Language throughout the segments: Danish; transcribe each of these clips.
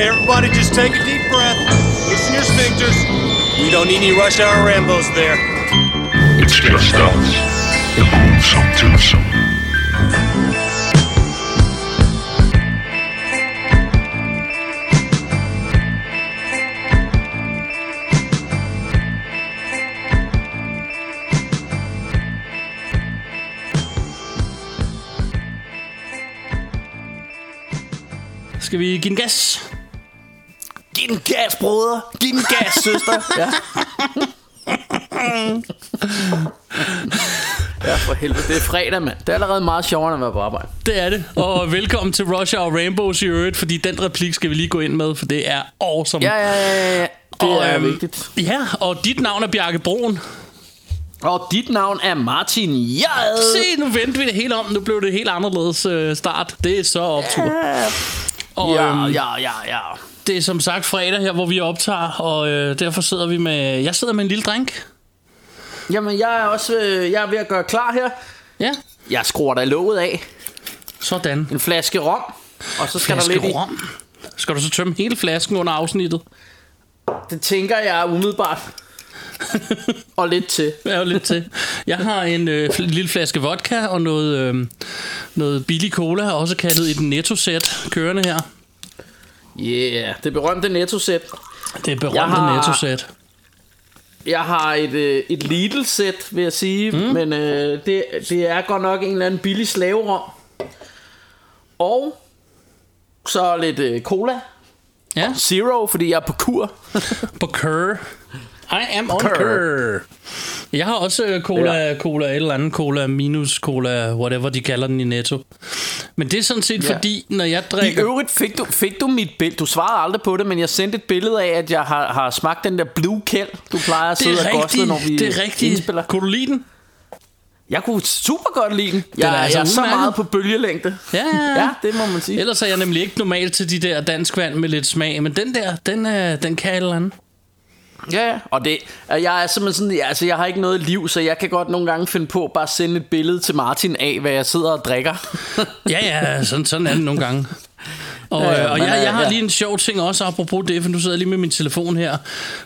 Okay, everybody, just take a deep breath. Loosen your sphincters. We don't need any rush hour Rambos there. It's just us. The gruesome twosome. Skal vi give den gas? Den gas, brødre. Giv den gas, søster. Ja. ja, for helvede. Det er fredag, mand. Det er allerede meget sjovere, at være på arbejde. Det er det. Og velkommen til Rush Hour Rainbows i øvrigt, fordi den replik skal vi lige gå ind med, for det er awesome. Ja, ja, ja, ja. Det Og, er øhm, vigtigt. Ja, og dit navn er Bjarke Broen. Og dit navn er Martin Jad. Se, nu vendte vi det hele om. Nu blev det helt anderledes øh, start. Det er så optur. Og, Ja, øhm, ja, ja, ja. Det er som sagt fredag her, hvor vi optager, og øh, derfor sidder vi med... Jeg sidder med en lille drink. Jamen, jeg er også øh, jeg er ved at gøre klar her. Ja, Jeg skruer da låget af. sådan. En flaske rom. Og så skal Flaske der lidt i. rom. Skal du så tømme hele flasken under afsnittet? Det tænker jeg umiddelbart. og lidt til. Er jo lidt til. Jeg har en øh, lille flaske vodka og noget, øh, noget billig cola, også kaldet et netto-sæt, kørende her. Yeah, det berømte netto-sæt. Det er berømte Jeg har- netto-sæt. Jeg har et, øh, et Lidl-sæt, vil jeg sige. Mm. Men øh, det, det er godt nok en eller anden billig slaverom. Og så lidt øh, cola. Ja, Zero, fordi jeg er på kur. på Cur. I am on Cur. Jeg har også cola, Ja. cola, et eller andet cola, minus cola, whatever de kalder den i Netto. Men det er sådan set Ja. fordi, når jeg I drikker... øvrigt fik du, fik du mit billede. Du svarede aldrig på det, men jeg sendte et billede af, at jeg har, har smagt den der blue kæld, du plejer at sidde er og gosle, når vi det er rigtigt. indspiller. Kunne du lide den? Jeg kunne super godt lide den. er Jeg, altså jeg er så meget på bølgelængde. Ja, Ja, det må man sige. Ellers er jeg nemlig ikke normalt til de der dansk vand med lidt smag, men den der, den, er, den kan et eller andet. Ja, ja. og det, jeg er simpelthen sådan, altså jeg har ikke noget liv, så jeg kan godt nogle gange finde på bare at sende et billede til Martin af, hvad jeg sidder og drikker. Ja, ja, sådan, sådan er det nogle gange. Og, Ja, ja, og men, jeg, øh, jeg har ja. lige en sjov ting også apropos det, for nu sidder jeg lige med min telefon her.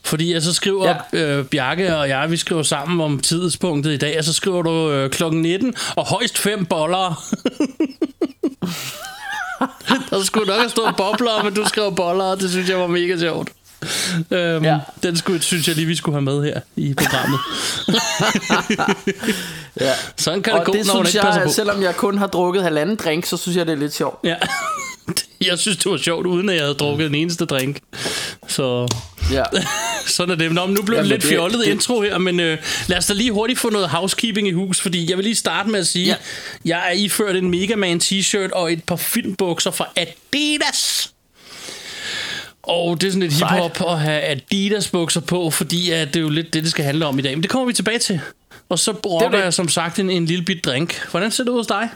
Fordi jeg så skriver, ja. øh, Bjarke og jeg, vi skriver sammen om tidspunktet i dag, og så skriver du øh, klokken 19, og højst fem boller. Der skulle nok have stået bobler, men du skrev boller, og det synes jeg var mega sjovt. Øhm, ja. Ja. Den skulle, synes jeg lige, vi skulle have med her i programmet. Ja. Sådan kan det Og gå, det når synes ikke jeg, på. selvom jeg kun har drukket halvanden drink, så synes jeg, det er lidt sjovt. Ja. Jeg synes, det var sjovt, uden at jeg havde drukket en eneste drink. Så Ja. sådan er det. Nå, nu blev det Jamen, lidt det- fjollet det- intro her, men øh, lad os da lige hurtigt få noget housekeeping i hus, fordi jeg vil lige starte med at sige, ja. Ja. jeg er iført en Mega Man t-shirt og et par filmbukser fra Adidas. Og det er sådan lidt hiphop at have Adidas bukser på, fordi at det er jo lidt det, det skal handle om i dag. Men det kommer vi tilbage til. Og så rocker jeg som sagt en, en lille bit drink. Hvordan ser det ud hos dig?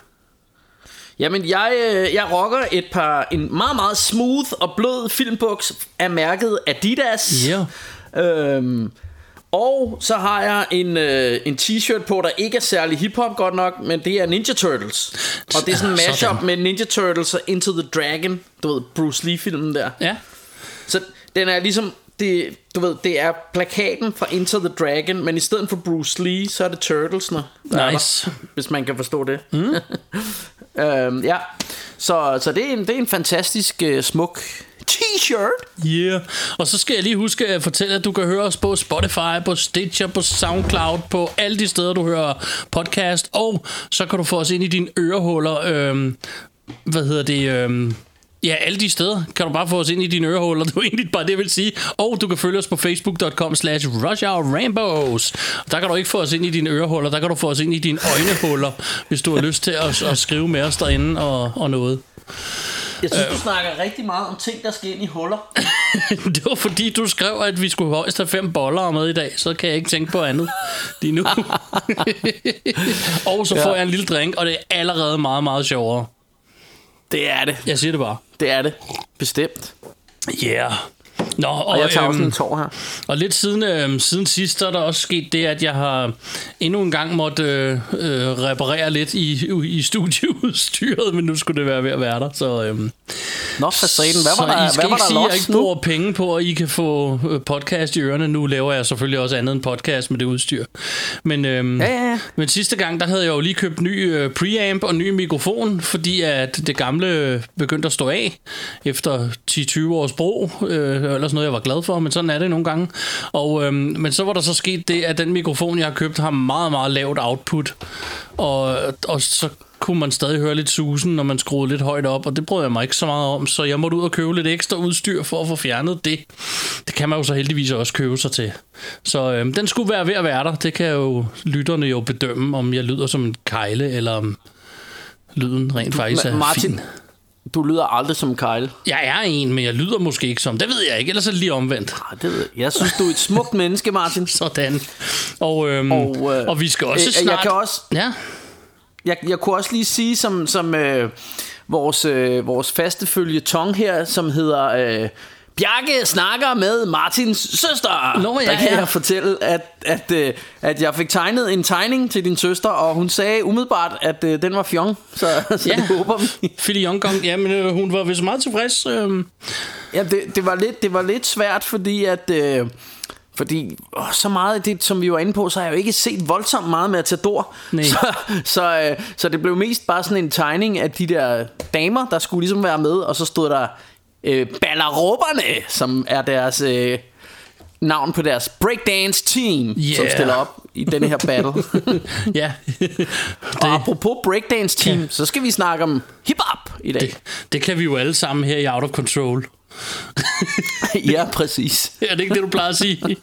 Jamen, jeg, øh, jeg rocker et par, en meget, meget smooth og blød filmbuks af mærket Adidas. Ja. Øhm, og så har jeg en, øh, en t-shirt på, der ikke er særlig hiphop godt nok, men det er Ninja Turtles. Og det er sådan en Sådan. mashup med Ninja Turtles og Into the Dragon, du ved, Bruce Lee-filmen der. Ja. Den er ligesom, det, du ved, det er plakaten fra Into the Dragon, men i stedet for Bruce Lee, så er det Turtles'ne. der er Nice. der, hvis man kan forstå det. Mm. øhm, ja, så, så det, er en, det er en fantastisk uh, smuk t-shirt. Yeah. Og så skal jeg lige huske at fortælle, at du kan høre os på Spotify, på Stitcher, på Soundcloud, på alle de steder, du hører podcast. Og så kan du få os ind i dine ørehuller. Øhm, hvad hedder det? Øhm, Ja, alle de steder kan du bare få os ind i dine ørehuller. Det er jo egentlig bare det, jeg vil sige. Og du kan følge os på facebook.com slash Rainbows. Der kan du ikke få os ind i dine ørehuller. Der kan du få os ind i dine øjnehuller, hvis du har lyst til at, at skrive med os derinde og, og noget. Jeg synes, du snakker rigtig meget om ting, der skal ind i huller. Det var fordi, du skrev, at vi skulle højst have fem boller med i dag, så kan jeg ikke tænke på andet lige nu. og så får Ja. jeg en lille drink, og det er allerede meget, meget sjovere. Det er det. Jeg siger det bare. Det er det. Bestemt. Yeah. Nå, Og jeg tager også øhm, en tår her. Og lidt siden, øh, siden sidst, så er der også sket det, at jeg har endnu en gang måtte øh, øh, reparere lidt i, i studieudstyret, men nu skulle det være ved at være der. Så, øh, Nå, for satan, hvad var der, I skal hvad var ikke sige, at jeg ikke nu? bruger penge på, at I kan få øh, podcast i ørerne. Nu laver jeg selvfølgelig også andet end podcast med det udstyr. Men, øhm, Ja, ja, ja. men sidste gang, der havde jeg jo lige købt ny øh, preamp og ny mikrofon, fordi at det gamle begyndte at stå af efter 10-20 års brug. Øh, ellers noget, jeg var glad for, men sådan er det nogle gange. Og, øhm, men så var der så sket det, at den mikrofon, jeg har købt, har meget, meget lavt output. Og, og så kunne man stadig høre lidt susen, når man skruede lidt højt op, og det brød jeg mig ikke så meget om, så jeg måtte ud og købe lidt ekstra udstyr for at få fjernet det. Det kan man jo så heldigvis også købe sig til. Så øhm, den skulle være ved at være der. Det kan jo lytterne jo bedømme, om jeg lyder som en kejle, eller om lyden rent faktisk er Ma- Martin, fin. Du lyder aldrig som Kyle. Jeg er en, men jeg lyder måske ikke som. Det ved jeg ikke, ellers er det lige omvendt. Ah, det ved jeg. jeg synes, du er et smukt menneske, Martin. Sådan. Og, øhm, Og, øh, og vi skal også øh, snart... jeg kan også- Ja, Jeg, jeg kunne også lige sige, som, som øh, vores, øh, vores faste følge tong her, som hedder... Øh, Bjarke snakker med Martins søster. Nå, ja, der kan ja. jeg fortælle, at, at, øh, at jeg fik tegnet en tegning til din søster, og hun sagde umiddelbart, at øh, den var fjong. Så, så Ja. det håber vi. Philly Youngkong, jamen øh, hun var vist meget tilfreds. Øh, Ja, det, det, var lidt, det var lidt svært, fordi at... Øh, fordi åh, så meget af det, som vi var inde på, så har jeg jo ikke set voldsomt meget med Matador. Nej. Så, så, øh, så det blev mest bare sådan en tegning af de der damer, der skulle ligesom være med, og så stod der øh, Ballarubberne, som er deres øh, navn på deres breakdance team, som Yeah. stiller op i denne her battle. ja, og apropos breakdance team, Ja. så skal vi snakke om hip-hop i dag. det, det kan vi jo alle sammen her i Out of Control. ja, præcis. Er det ikke det, du plejer at sige?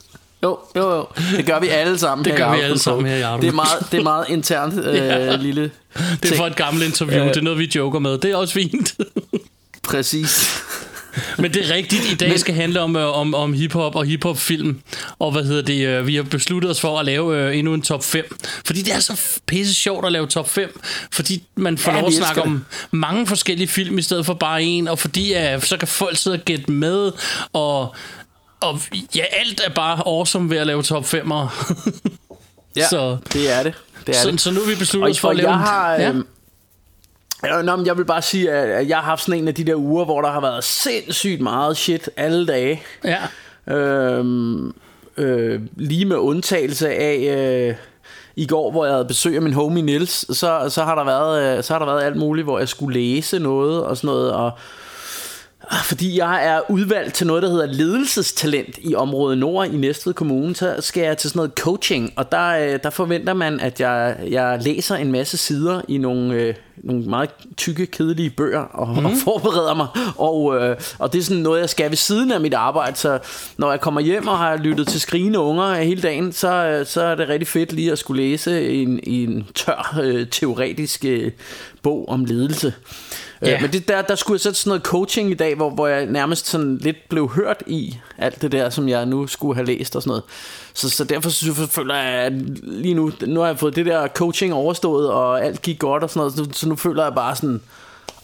Jo, jo, jo. Det gør vi alle sammen Det her gør vi alle Control. sammen her i of det er meget, det er meget internt øh, Ja. lille Det er ting. for et gammelt interview. Øh. Det er noget, vi joker med. Det er også fint. Præcis. Men det er rigtigt. I dag Men- skal handle om, øh, om, om hiphop og hiphop-film. Og hvad hedder det? øh, Vi har besluttet os for at lave øh, endnu en top 5. Fordi det er så pisse sjovt at lave top 5. Fordi man får Ja, lov at snakke om mange forskellige film i stedet for bare en. Og fordi uh, så kan folk sidde og gætte med. Og, og ja, alt er bare awesome ved at lave top 5'ere. Ja, Så- det er det. det, er så, det. så nu har vi besluttet os for at lave jeg har... ja. øhm, Ja, nå, men jeg vil bare sige, at jeg har haft sådan en af de der uger, hvor der har været sindssygt meget shit alle dage. ja. Øhm, øh, lige med undtagelse af øh, i går, hvor jeg havde besøg af min homie Nils, så, så, har der været, øh, så har der været alt muligt, hvor jeg skulle læse noget og sådan noget. Og, fordi jeg er udvalgt til noget, der hedder ledelsestalent i området Nord i Næstved Kommune, så skal jeg til sådan noget coaching, og der, øh, der forventer man, at jeg, jeg læser en masse sider i nogle, øh, nogle meget tykke, kedelige bøger og, mm. og forbereder mig. Og, øh, og det er sådan noget, jeg skal ved siden af mit arbejde, så når jeg kommer hjem og har lyttet til skrigende unger hele dagen, så, øh, så er det rigtig fedt lige at skulle læse en, en tør, øh, teoretisk øh, bog om ledelse. Ja. Yeah. Men det der, der skulle jeg sætte sådan noget coaching i dag, hvor, hvor jeg nærmest sådan lidt blev hørt i alt det der, som jeg nu skulle have læst og sådan noget. Så, så derfor synes jeg, føler jeg, at lige nu, nu har jeg fået det der coaching overstået, og alt gik godt og sådan noget, så, så nu føler jeg bare sådan,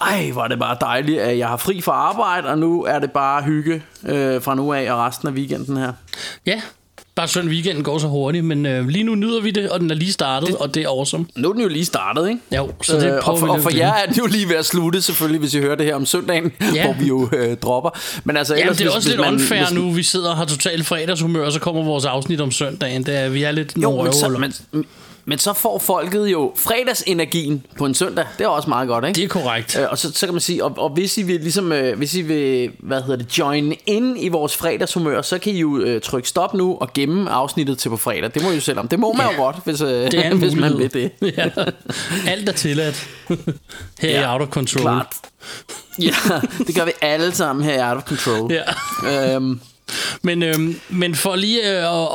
ej, er det bare dejligt, at jeg har fri fra arbejde, og nu er det bare hygge øh, fra nu af og resten af weekenden her. Ja, bare sådan weekenden går så hurtigt, men øh, lige nu nyder vi det, og den er lige startet, det... og det er awesome. Nu er den jo lige startet, ikke? Jo, så det Øh, og, for, og for jer er det jo lige ved at slutte selvfølgelig Hvis I hører det her om søndagen Ja. Hvor vi jo øh, dropper Men altså Jamen, ellers, det er hvis- også hvis lidt unfair hvis- nu, vi sidder og har totalt fredagshumør, og så kommer vores afsnit om søndagen. Det er, vi er lidt Jo, nogle men så, men, men så får folket jo fredagsenergien på en søndag. Det er også meget godt, ikke? Det er korrekt. Øh, og så, så kan man sige, og, og hvis I vil ligesom, øh, hvis I vil, hvad hedder det, join ind i vores fredagshumør, så kan I jo øh, trykke stop nu og gemme afsnittet til på fredag. Det må I jo selv om. Det må man Ja. jo godt, hvis, øh, Det er hvis man vil det. ja. Alt er tilladt. Her ja, Ja, Out of Control. Klart. Ja, det gør vi alle sammen her i Out of Control. Ja. Øhm, Men, øhm, men for lige øh, at,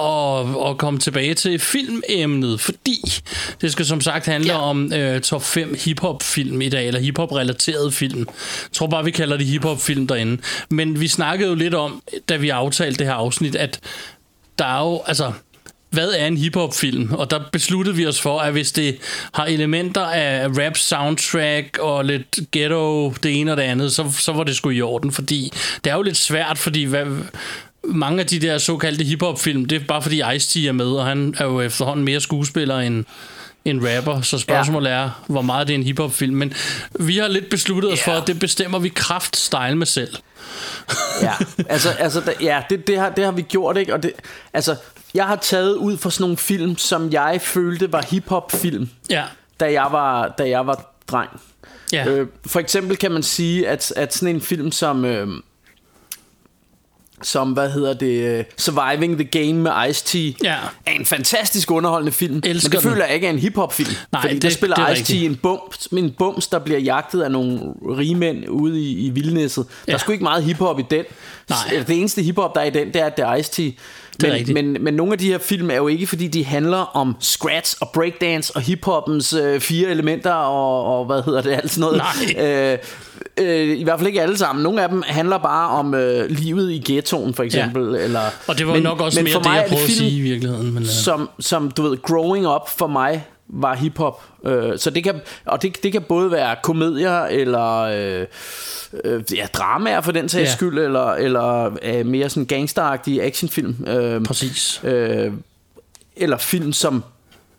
at, at komme tilbage til filmemnet, fordi det skal som sagt handle ja. Ja. om øh, top 5 hiphop-film i dag, eller hiphop-relaterede film. Jeg tror bare, vi kalder det hiphop-film derinde. Men vi snakkede jo lidt om, da vi aftalte det her afsnit, at der er jo, altså, hvad er en hiphop-film? Og der besluttede vi os for, at hvis det har elementer af rap soundtrack og lidt ghetto, det ene og det andet, så, så var det sgu i orden, fordi det er jo lidt svært, fordi hvad, mange af de der såkaldte hiphop-film, det er bare fordi Ice-T er med, og han er jo efterhånden mere skuespiller end, en rapper, så spørgsmålet ja. er, hvor meget det er en hiphop-film. Men vi har lidt besluttet os yeah. for, at det bestemmer vi kraft-style med selv. ja, altså, altså da, ja, det, det, har, det har vi gjort, ikke? Og det, altså, jeg har taget ud for sådan nogle film, som jeg følte var hiphop-film, ja. da, jeg var, da jeg var dreng. Ja. Øh, for eksempel kan man sige, at, at sådan en film som... Øh, som, hvad hedder det, uh, Surviving the Game med Ice-T, ja. er en fantastisk underholdende film. Elsker men det den. føler jeg ikke er en hiphop-film. Nej, fordi det- der spiller det Ice-T en bums, en bums, der bliver jagtet af nogle rige mænd ude i, i vildnæsset. Der Ja. er sgu ikke meget hiphop i den. Nej. Det eneste hiphop, der er i den, det er, at det er Ice-T. Er rigtigt. Men, men, men nogle af de her film er jo ikke, fordi de handler om scratch og breakdance og hiphoppens øh, fire elementer og, og hvad hedder det, alt sådan noget. Nej. Øh, øh, I hvert fald ikke alle sammen. Nogle af dem handler bare om øh, livet i ghettoen, for eksempel. Ja. Eller, Og det var men, nok også mere for det, jeg prøvede at sige i virkeligheden. Men, uh, som, som du ved, growing up for mig var hiphop. Øh, så det kan, og det, det kan både være komedier eller øh, øh, ja, dramaer for den sags Ja. skyld, eller, eller øh, mere sådan gangsteragtige actionfilm. Øh, præcis. øh, eller film, som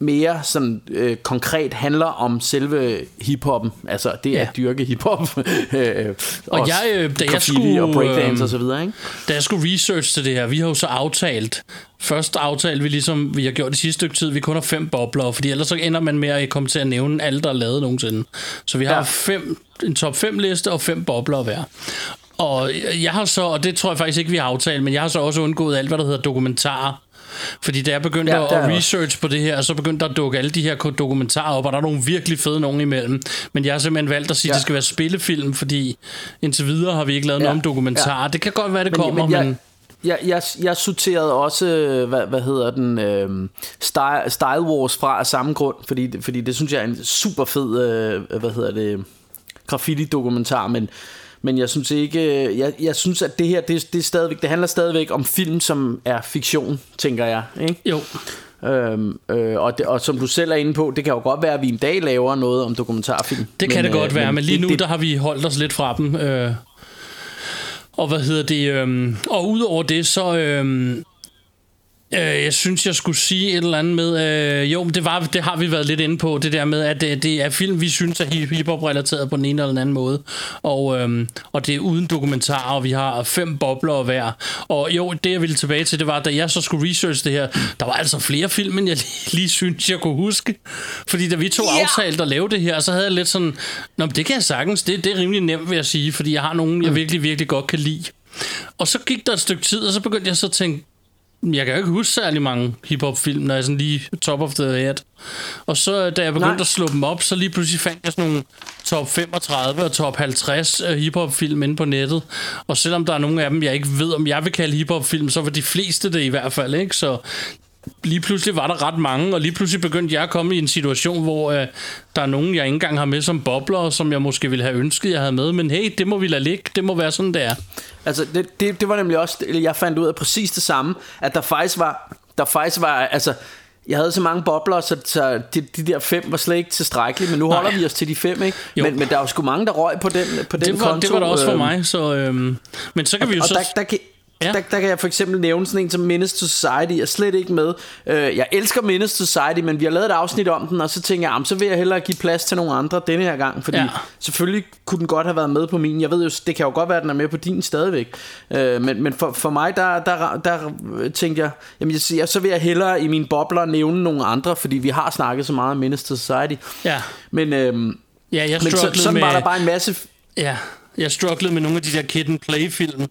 mere sådan øh, konkret handler om selve hiphoppen. Altså det Ja. at dyrke hiphop. øh, Og jeg, øh, da jeg skulle, og breakdance øh, og så videre, ikke? Da jeg skulle research til det her, vi har jo så aftalt, først aftalte vi ligesom, vi har gjort det sidste stykke tid, vi kun har fem bobler, fordi ellers så ender man med at komme til at nævne alle, der er lavet nogensinde. Så vi har ja. fem, en top 5 liste og fem bobler hver. Og jeg har så, og det tror jeg faktisk ikke, vi har aftalt, men jeg har så også undgået alt, hvad der hedder dokumentarer. Fordi da jeg begyndte Ja, at research på det her, så begyndte der at dukke alle de her dokumentarer op, og der er nogle virkelig fede nogen imellem. Men jeg har simpelthen valgt at sige, at Ja. det skal være spillefilm, fordi indtil videre har vi ikke lavet Ja, noget om dokumentarer. ja. Det kan godt være, det Men- kommer, men jeg- men... Jeg, jeg, jeg sorterede også, øh, hvad, hvad hedder den, øh, Style, Style Wars fra af samme grund, fordi, det- fordi det synes jeg er en super fed, øh, hvad hedder det, graffiti-dokumentar, men, men jeg synes ikke, øh, jeg, jeg synes, at det her, det, det, er stadigvæk, det handler stadigvæk om film, som er fiktion, tænker jeg, ikke? Jo, Øhm, øh, og, det, og som du selv er inde på, det kan jo godt være, at vi en dag laver noget om dokumentarfilm. det kan men, det godt øh, være, men lige det- nu, det, der har vi holdt os lidt fra dem. Øh, og hvad hedder det? Øh, og udover det, så... Øh, Øh, jeg synes, jeg skulle sige et eller andet med... Øh, jo, det, var, det har vi været lidt inde på, det der med, at det, det er film, vi synes er hip- hiphop-relateret på den ene eller den anden måde. Og, øhm, og det er uden dokumentarer, og vi har fem bobler hver. Og jo, det jeg ville tilbage til, det var, da jeg så skulle research det her, der var altså flere film, end jeg lige, lige synes, jeg kunne huske. Fordi da vi to Ja. aftalte at lave det her, så havde jeg lidt sådan... Nå, men det kan jeg sagtens. Det, det er rimelig nemt, vil jeg sige, fordi jeg har nogen, jeg virkelig, virkelig godt kan lide. Og så gik der et stykke tid, og så begyndte jeg så at tænke, jeg kan jo ikke huske særlig mange hiphop-film, når jeg er sådan lige top of the head. Og så da jeg begyndte Nej. Nej. at slå dem op, så lige pludselig fandt jeg sådan nogle top 35 og top 50 øh, hiphop-film inde på nettet. Og selvom der er nogle af dem, jeg ikke ved, om jeg vil kalde hiphop-film, så var de fleste det i hvert fald, ikke? Så lige pludselig var der ret mange, og lige pludselig begyndte jeg at komme i en situation, hvor øh, der er nogen, jeg ikke engang har med som bobler, som jeg måske ville have ønsket, jeg havde med. Men hey, det må vi lade ligge. Det må være sådan, det er. Altså, det, det, det var nemlig også, jeg fandt ud af præcis det samme, at der faktisk var, der faktisk var, altså, jeg havde så mange bobler, så, så de, de der fem var slet ikke tilstrækkelige, men nu Nej. holder vi os til de fem, ikke? Jo. Men, men der er jo sgu mange, der røg på den, på den Det var, konto. det var der også for øhm, mig, så... Øhm, men så kan vi jo Og så... der, der, Ja. der, der kan jeg for eksempel nævne sådan en som Menace to Society. Jeg er slet ikke med. Øh, Jeg elsker Menace to Society Men vi har lavet et afsnit om den Og så tænker jeg Så vil jeg hellere give plads til nogle andre denne her gang Fordi Ja. selvfølgelig kunne den godt have været med på min. Jeg ved jo Det kan jo godt være at den er med på din stadigvæk. Øh, Men, men for, for mig der, der, der tænkte jeg Jamen jeg, siger, så vil jeg hellere i mine bobler Nævne nogle andre Fordi vi har snakket så meget om Menace to Society. Ja, Men, øhm, ja jeg men så, sådan med... var der bare en masse Ja, jeg strugglede med nogle af de der Kid and Play-film,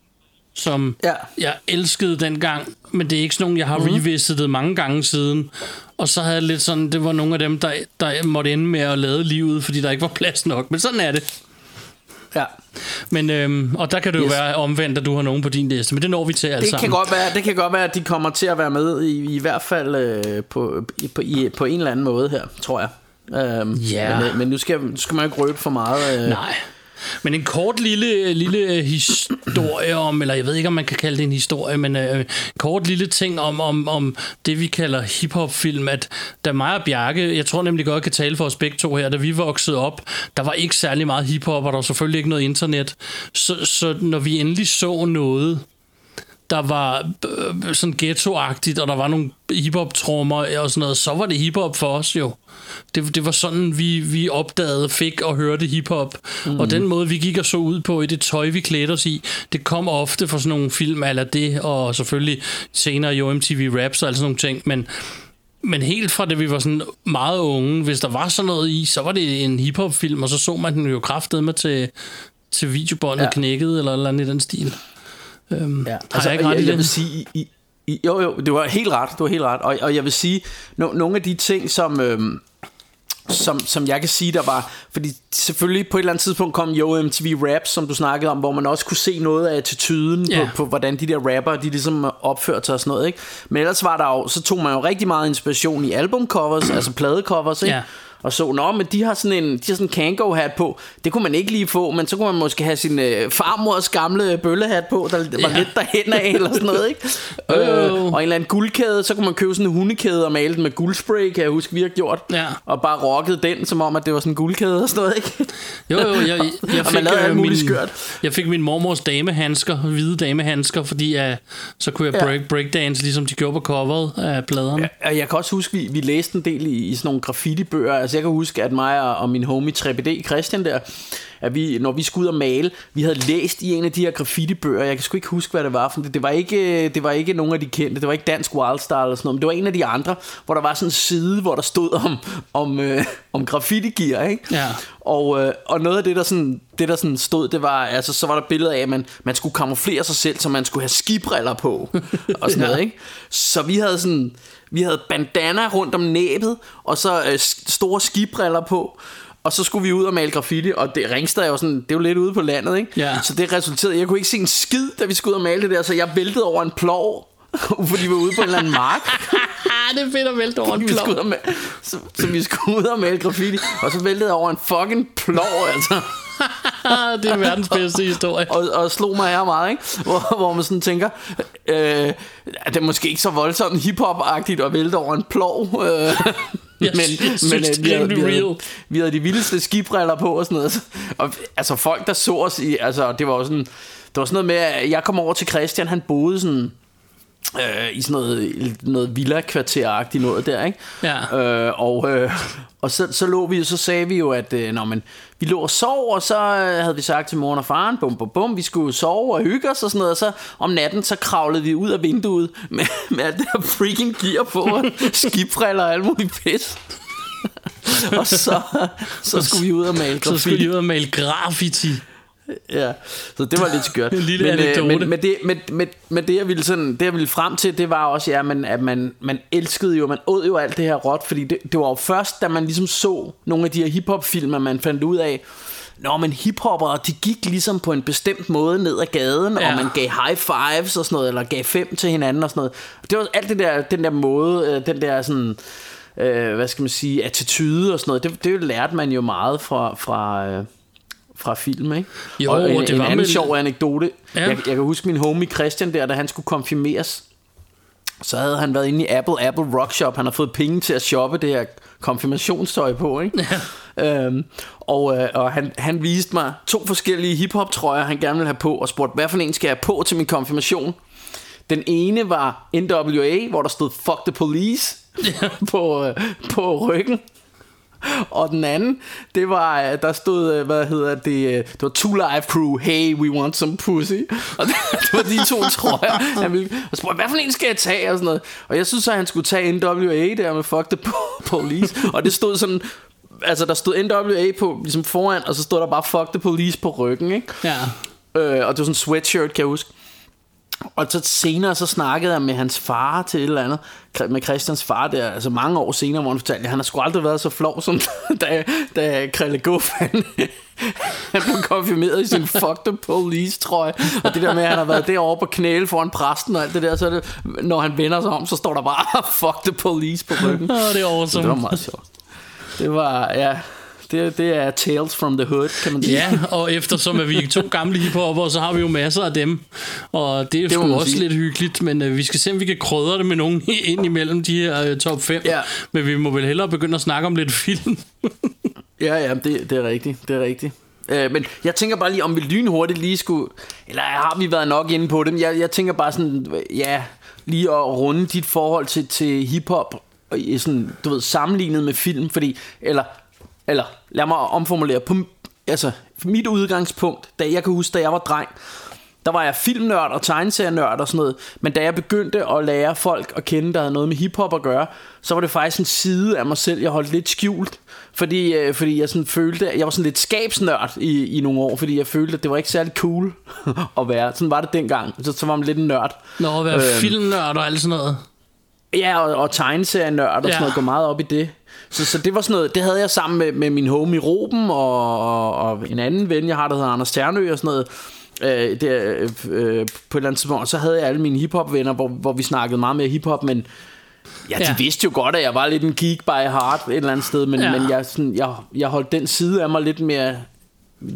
som Ja. jeg elskede dengang, men det er ikke sådan nogle, jeg har mm. revisitet mange gange siden. Og så havde jeg lidt sådan, det var nogle af dem, der, der måtte ende med at lade livet, fordi der ikke var plads nok. Men sådan er det. Ja Men, øhm, og der kan det jo Yes. være omvendt, at du har nogen på din liste, men det når vi til alle Det sammen. kan, godt være, det kan godt være, at de kommer til at være med i, i hvert fald øh, på, i, på, i, på en eller anden måde her, tror jeg. Øhm, Ja. Men, øh, men nu skal, nu skal man ikke røbe for meget. Øh. Nej. Men en kort lille, lille øh, historie om, eller jeg ved ikke, om man kan kalde det en historie, men øh, en kort lille ting om, om, om det, vi kalder hiphop-film, at da mig og Bjarke, jeg tror nemlig godt, jeg kan tale for os begge to her, da vi voksede op, der var ikke særlig meget hiphop, og der var selvfølgelig ikke noget internet. Så, så når vi endelig så noget, der var øh, sådan ghetto-agtigt, og der var nogle hiphop-trommer og sådan noget, så var det hiphop for os jo. Det, det var sådan, vi, vi opdagede, fik og hørte hiphop. Mm. Og den måde, vi gik og så ud på i det tøj, vi klædte os i, det kom ofte fra sådan nogle film eller det, og selvfølgelig senere jo MTV Raps og alle sådan nogle ting, men men helt fra det vi var sådan meget unge, hvis der var sådan noget i, så var det en hiphop-film, og så så man den jo kraftet med til, til videobåndet. Ja. knækket, eller eller andet i den stil. Øhm, Ja, har jeg ikke ret jeg, jeg det? vil sige, i, i, jo jo, det var helt ret, det var helt ret, og, og jeg vil sige, no, nogle af de ting, som, øhm, som, som jeg kan sige, der var, fordi selvfølgelig på et eller andet tidspunkt kom jo MTV Raps, som du snakkede om, hvor man også kunne se noget af attituden Ja. på, på, hvordan de der rapper, de ligesom opførte sig og sådan noget, ikke? Men ellers var der jo, så tog man jo rigtig meget inspiration i albumcovers, altså pladecovers, ikke? Ja. Og så, nå, men de har sådan en, de har sådan en Kango hat på. Det kunne man ikke lige få, men så kunne man måske have sin øh, farmors gamle bøllehat på, der var Ja. lidt derhen af, eller sådan noget, ikke? Øh, jo. og en eller anden guldkæde, så kunne man købe sådan en hundekæde og male den med guldspray, kan jeg huske, vi har gjort. Ja. Og bare rockede den, som om, at det var sådan en guldkæde og sådan noget, ikke? Jo, jo, jeg, jeg, Og fik, man lavede øh, min, skørt. jeg fik min mormors damehandsker, hvide damehandsker, fordi uh, så kunne jeg Ja. break, breakdance, ligesom de gjorde på coveret af pladerne. Ja, og jeg kan også huske, vi, vi læste en del i, i sådan nogle graffiti-bøger. Altså jeg kan huske, at mig og, og min homie 3BD Christian der, at vi, når vi skulle ud og male, vi havde læst i en af de her graffiti-bøger. Jeg kan sgu ikke huske, hvad det var, for det, det, var ikke, det var ikke nogen af de kendte. Det var ikke Dansk Wildstar eller sådan noget, men det var en af de andre, hvor der var sådan en side, hvor der stod om, om, øh, om graffiti-gear, ikke? Ja. Og, øh, og noget af det, der, sådan, det, der sådan stod, det var, altså, så var der billeder af, at man, man skulle kamuflere sig selv, så man skulle have skibriller på, og sådan Ja. noget, ikke? Så vi havde sådan, vi havde bandana rundt om næbet, og så øh, store skibriller på, og så skulle vi ud og male graffiti, og det Ringsted er jo sådan, det er jo lidt ude på landet, ikke? Ja. Så det resulterede, jeg kunne ikke se en skid, da vi skulle ud og male det der, så jeg væltede over en plov, fordi vi var ude på en eller anden mark. det er fedt at vælte over en plov. og ma- så, så vi skulle ud og male graffiti, og så væltede jeg over en fucking plov, altså. det er verdens bedste historie. og, og slog mig her meget, ikke? Hvor, hvor man sådan tænker, øh, at det er måske ikke så voldsomt hiphop-agtigt at vælte over en plov. Øh, Jeg synes, det er vi, havde, vi, havde, vi havde de vildeste skibriller på og sådan noget. Og, altså folk, der så os i, altså det var jo sådan, det var sådan noget med, at jeg kom over til Christian, han boede sådan, øh, i sådan noget, noget villa-kvarter-agtigt noget der, ikke? Ja. Øh, og øh, og så, så lå vi, så sagde vi jo, at øh, når man, vi lå og sov, og så øh, havde vi sagt til moren og faren, bum, bum, bum, vi skulle sove og hygge os og sådan noget, og så om natten, så kravlede vi ud af vinduet med, med alt det her freaking gear på, og skibbriller og alt muligt pis. og så, så skulle vi ud og male Så skulle graffiti. de ud og male graffiti. Ja, så det var lidt skørt. En lille men, øh, anekdote. men, men, det, men, men, men det, jeg ville sådan, det, jeg ville frem til, det var også, ja, men, at man, man elskede jo, man åd jo alt det her råt, fordi det, det var jo først, da man ligesom så nogle af de her hiphop-film, at man fandt ud af, Nå, men hiphoppere, de gik ligesom på en bestemt måde ned ad gaden, Ja. og man gav high fives og sådan noget, eller gav fem til hinanden og sådan noget. Det var alt det der, den der måde, øh, den der sådan, øh, hvad skal man sige, attitude og sådan noget, det, det lærte man jo meget fra, fra, øh, fra film, ikke? Jo, og en, og det en var anden med- sjov anekdote. Ja. Jeg, jeg kan huske min homie Christian der, da han skulle konfirmeres. Så havde han været inde i Apple Apple Rock Shop. Han har fået penge til at shoppe det her konfirmationstøj på, ikke? Ja. Øhm, og øh, og han, han viste mig to forskellige hiphop trøjer, han gerne ville have på, og spurgte, hvad for en skal jeg have på til min konfirmation? Den ene var NWA, hvor der stod Fuck the Police på, øh, på ryggen. Og den anden, det var, øh, der stod, øh, hvad hedder det, øh, det var Two Live Crew, hey, we want some pussy. Og det, det var de to trøjer. Han ville, og spurgte, hvad for en skal jeg tage? Og sådan noget. Og jeg synes så, han skulle tage NWA der med Fuck the Po- Police. Og det stod sådan, altså der stod NWA på, ligesom foran, og så stod der bare Fuck the Police på ryggen, ikke? Ja. Øh, og det var sådan en sweatshirt, kan jeg huske. Og så senere så snakkede jeg med hans far til et eller andet, med Christians far der, altså mange år senere, hvor han fortalte, at han har sgu aldrig været så flov, som da, da Krille Guff, han, han blev konfirmeret i sin fuck the police trøje. Og det der med, at han har været derovre på knæle foran præsten og alt det der, så det, når han vender sig om, så står der bare fuck the police på ryggen. Åh, det er awesome. Det var meget sjovt. Det var, ja, det, det er Tales from the Hood, kan man sige. Ja, og eftersom at vi er to gamle hiphopper, så har vi jo masser af dem. Og det er jo Det sgu også sige. lidt hyggeligt, men øh, vi skal se, om vi kan krydre det med nogen ind imellem de her øh, top 5. Ja. Men vi må vel hellere begynde at snakke om lidt film. Ja, ja, det, det er rigtigt, det er rigtigt. Øh, men jeg tænker bare lige, om vi lynhurtigt lige skulle... Eller har vi været nok inde på det? Jeg, jeg tænker bare sådan, ja, lige at runde dit forhold til, til hiphop, og i sådan, du ved, sammenlignet med film, fordi... Eller, eller lad mig omformulere. På, altså, mit udgangspunkt, da jeg kan huske, da jeg var dreng, der var jeg filmnørd og tegneserienørd og sådan noget. Men da jeg begyndte at lære folk at kende, der havde noget med hiphop at gøre, så var det faktisk en side af mig selv, jeg holdt lidt skjult. Fordi, øh, fordi jeg sådan følte, at jeg var sådan lidt skabsnørd i, i nogle år, fordi jeg følte, at det var ikke særlig cool at være. Sådan var det dengang. Så, så var man lidt en nørd. Når at være øhm, filmnørd og alt sådan noget. Ja, og, og tegneserienørd og ja. sådan noget, gå meget op i det. Så, så det var sådan noget, det havde jeg sammen med, med min homie Ruben og, og, og en anden ven, jeg har, der hedder Anders Ternø og sådan noget øh, der, øh, på et eller andet tidspunkt, så havde jeg alle mine hiphop venner, hvor, hvor vi snakkede meget mere hiphop, men ja, de ja. vidste jo godt, at jeg var lidt en geek by heart et eller andet sted, men, ja. men jeg, sådan, jeg, jeg holdt den side af mig lidt mere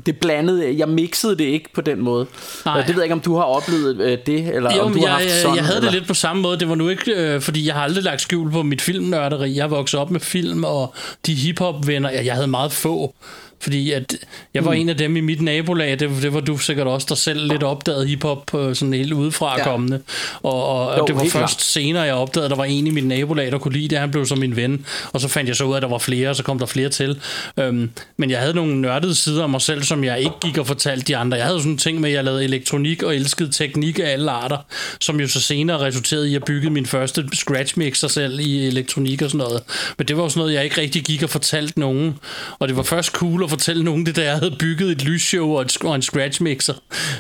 det blandede, jeg mixede det ikke på den måde. Nej. Det ved jeg ikke, om du har oplevet øh, det, eller jo, om du jeg, har haft sådan, jeg, havde eller? det lidt på samme måde. Det var nu ikke, øh, fordi jeg har aldrig lagt skjul på mit filmnørderi. Jeg vokset op med film, og de hiphop-venner, jeg, jeg havde meget få. Fordi at jeg var mm. en af dem i mit nabolag, det, det var du sikkert også, der selv lidt opdagede hiphop på sådan helt udefra ja. kommende. Og, og jo, det var først klar. senere, jeg opdagede, at der var en i mit nabolag, der kunne lide det. Han blev så min ven. Og så fandt jeg så ud af, at der var flere, og så kom der flere til. Øhm, men jeg havde nogle nørdede sider af mig selv, som jeg ikke gik og fortalte de andre. Jeg havde sådan ting med, at jeg lavede elektronik og elskede teknik af alle arter, som jo så senere resulterede i at bygge min første scratch mixer selv i elektronik og sådan noget. Men det var jo sådan noget, jeg ikke rigtig gik og fortalte nogen. Og det var først cool at fortælle nogen det, der jeg havde bygget et lysshow og, et, og en scratch mixer,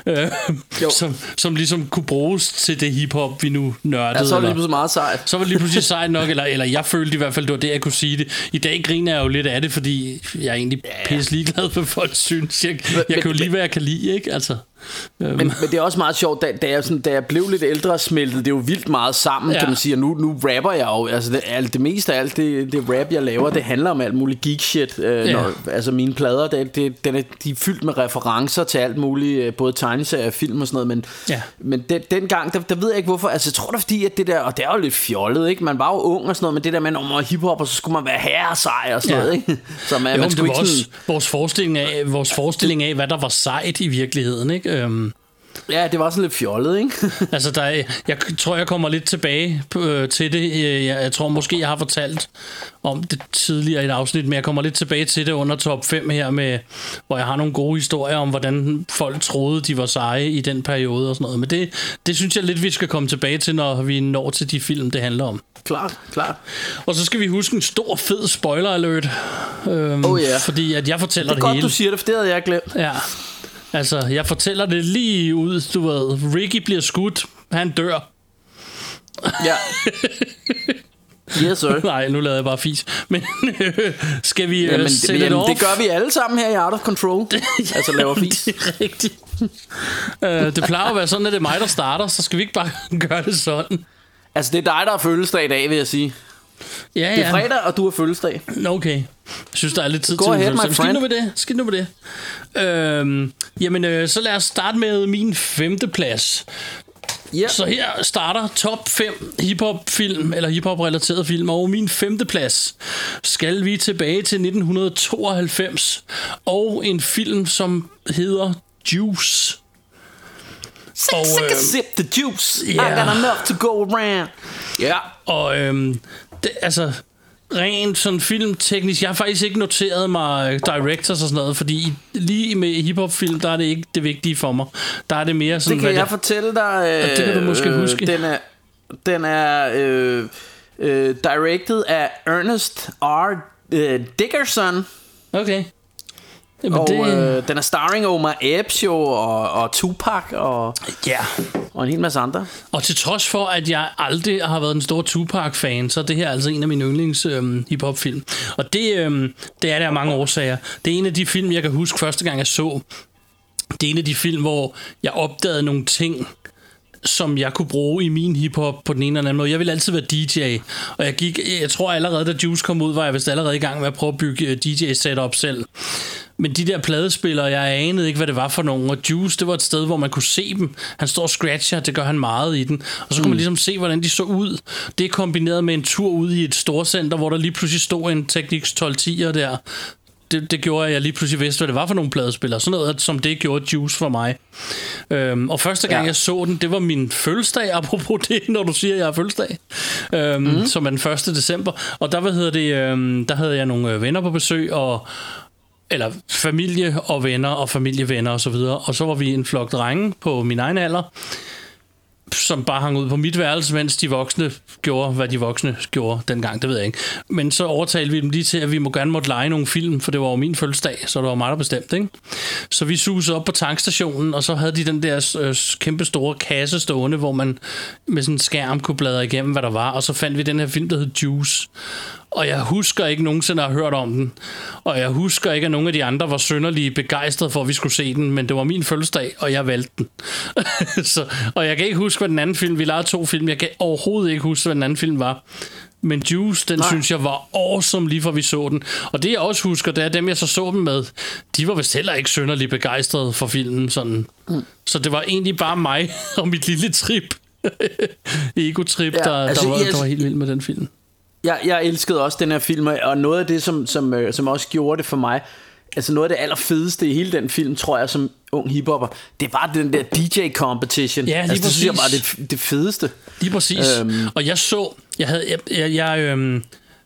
øh, som, som ligesom kunne bruges til det hiphop, vi nu nørdede. Ja, så var det lige pludselig meget sejt. Så var det lige pludselig sejt nok, eller, eller jeg følte i hvert fald, det var det, jeg kunne sige det. I dag griner jeg jo lidt af det, fordi jeg er egentlig pisse ligeglad for folk synes. Jeg, jeg men, kan jo lige, hvad jeg kan lide, ikke? Altså. Men, men det er også meget sjovt, da, da, jeg, sådan, da jeg blev lidt ældre smeltede det jo vildt meget sammen, ja. kan man sige. Og nu, nu rapper jeg jo, altså det, alt, det meste af alt det, det rap, jeg laver, det handler om alt muligt geek shit. Øh, ja. når, altså mine plader, det, det, den er, de er fyldt med referencer til alt muligt, øh, både tegneserier film og sådan noget. Men, ja. men den, dengang, der, der ved jeg ikke hvorfor, altså jeg tror det fordi, at det der, og det er jo lidt fjollet, ikke? Man var jo ung og sådan noget, men det der med, når man var hiphop, og så skulle man være herre sej og sådan ja. noget, ikke? Så man, jo, man skulle ikke sådan... også vores forestilling, af, vores forestilling af, hvad der var sejt i virkeligheden, ikke? Øhm. Ja, det var sådan lidt fjollet, ikke? altså, der er, jeg tror, jeg kommer lidt tilbage øh, til det. Jeg, jeg tror måske, jeg har fortalt om det tidligere i et afsnit, men jeg kommer lidt tilbage til det under top 5 her, med, hvor jeg har nogle gode historier om, hvordan folk troede, de var seje i den periode og sådan noget. Men det, det synes jeg lidt, vi skal komme tilbage til, når vi når til de film, det handler om. Klart, klart. Og så skal vi huske en stor, fed spoiler alert. Øhm, oh yeah. Fordi at jeg fortæller det, det hele. Det er godt, du siger det, for det havde jeg glemt. Ja. Altså, jeg fortæller det lige ud, du ved. Ricky bliver skudt. Han dør. Ja. Yes, sir. Nej, nu lader jeg bare fis. Men skal vi jamen, uh, sætte jamen, det det gør vi alle sammen her i Art of Control. altså laver fis. det er rigtigt. uh, det plejer at være sådan, at det er mig, der starter, så skal vi ikke bare gøre det sådan. Altså, det er dig, der har fødselsdag i dag, vil jeg sige. Ja, ja. Det er fredag, og du har fødselsdag. Okay. Jeg synes, der er lidt tid Go til ahead, my Skidt nu med det. Skidt nu med det. Øhm, jamen, øh, så lad os starte med min femte plads. Yeah. Så her starter top 5 hiphop film eller hiphop relateret film og min femte plads skal vi tilbage til 1992 og en film som hedder Juice. Sip, og, øh, sip the juice. Yeah. I got enough to go around. Ja. Yeah. Og øhm, det, altså rent sådan filmteknisk, jeg har faktisk ikke noteret mig directors og sådan noget, fordi lige med hiphop-film, der er det ikke det vigtige for mig. Der er det mere sådan... Det kan jeg det, fortælle dig. Øh, det kan du måske øh, huske. Den er, den er øh, øh, directed af Ernest R. Øh, Dickerson. Okay. Jamen og det... øh, den er starring Omar Epps jo, og, og Tupac, og, ja. og en hel masse andre. Og til trods for, at jeg aldrig har været en stor Tupac-fan, så er det her altså en af mine yndlings øh, hiphop-film. Og det, øh, det er der af mange årsager. Det er en af de film, jeg kan huske første gang, jeg så. Det er en af de film, hvor jeg opdagede nogle ting, som jeg kunne bruge i min hiphop på den ene eller anden måde. Jeg ville altid være DJ, og jeg gik, jeg tror allerede, da Juice kom ud, var jeg vist allerede i gang med at prøve at bygge øh, DJ-setup selv. Men de der pladespillere, jeg anede ikke, hvad det var for nogen. Og Juice, det var et sted, hvor man kunne se dem. Han står og scratcher, det gør han meget i den. Og så kunne mm. man ligesom se, hvordan de så ud. Det er kombineret med en tur ud i et storcenter, hvor der lige pludselig stod en Technics 1210'er der det, det gjorde, at jeg lige pludselig vidste, hvad det var for nogle pladespillere. Sådan noget, som det gjorde Juice for mig. Øhm, og første gang, Ja. jeg så den, det var min fødselsdag, apropos det, når du siger, at jeg har fødselsdag. Øhm, mm. Som er den 1. december. Og der, hvad hedder det, øhm, der havde jeg nogle øh, venner på besøg, og eller familie og venner og familievenner og så videre. Og så var vi en flok drenge på min egen alder, som bare hang ud på mit værelse, mens de voksne gjorde, hvad de voksne gjorde dengang, det ved jeg ikke. Men så overtalte vi dem lige til, at vi må gerne måtte lege nogle film, for det var jo min fødselsdag, så det var mig, der bestemte, ikke? Så vi susede op på tankstationen, og så havde de den der øh, kæmpe store kasse stående, hvor man med sådan en skærm kunne bladre igennem, hvad der var, og så fandt vi den her film, der hed Juice. Og jeg husker ikke nogensinde at have hørt om den. Og jeg husker ikke, at nogen af de andre var synderligt begejstrede for, at vi skulle se den. Men det var min fødselsdag, og jeg valgte den. så, og jeg kan ikke huske, hvad den anden film... Vi lavede to film. Jeg kan overhovedet ikke huske, hvad den anden film var. Men Juice, den Nej. Synes jeg var awesome, lige fra vi så den. Og det jeg også husker, det er dem, jeg så så dem med. De var vist heller ikke synderligt begejstrede for filmen. Sådan. Mm. Så det var egentlig bare mig og mit lille trip. Ego-trip, Ja, der, altså, altså, der, var, jeg- der var helt vild med den film. Jeg, jeg elskede også den her film, og noget af det, som, som, øh, som også gjorde det for mig, altså noget af det allerfedeste i hele den film, tror jeg, som ung hiphopper, det var den der DJ competition. Ja, lige altså, det synes jeg var det, det fedeste. Lige præcis. Øhm. Øhm. Og jeg så, jeg havde, jeg, jeg, jeg øhm,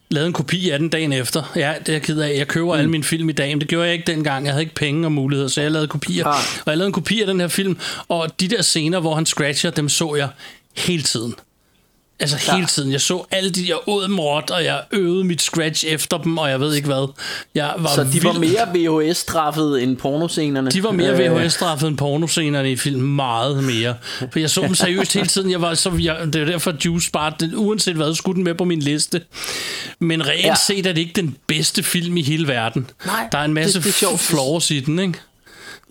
lavede en kopi af den dagen efter. Ja, det er jeg ked af. Jeg køber mm. alle mine film i dag, men det gjorde jeg ikke dengang. Jeg havde ikke penge og muligheder, så jeg lavede kopier. Ah. Og jeg lavede en kopi af den her film, og de der scener, hvor han scratcher, dem så jeg hele tiden. Altså Ja. hele tiden. Jeg så alle de, jeg åd dem råt, og jeg øvede mit scratch efter dem, og jeg ved ikke hvad. Jeg var Så de var vild. mere VHS-straffet end pornoscenerne. De var mere Øh, VHS-straffet end pornoscenerne i film. Meget mere. For jeg så dem seriøst hele tiden. Jeg var, så, jeg, det er derfor, Juice bare, den, uanset hvad, skulle den med på min liste. Men reelt Ja. set er det ikke den bedste film i hele verden. Nej, Der er en masse det- det er flaws i den, ikke?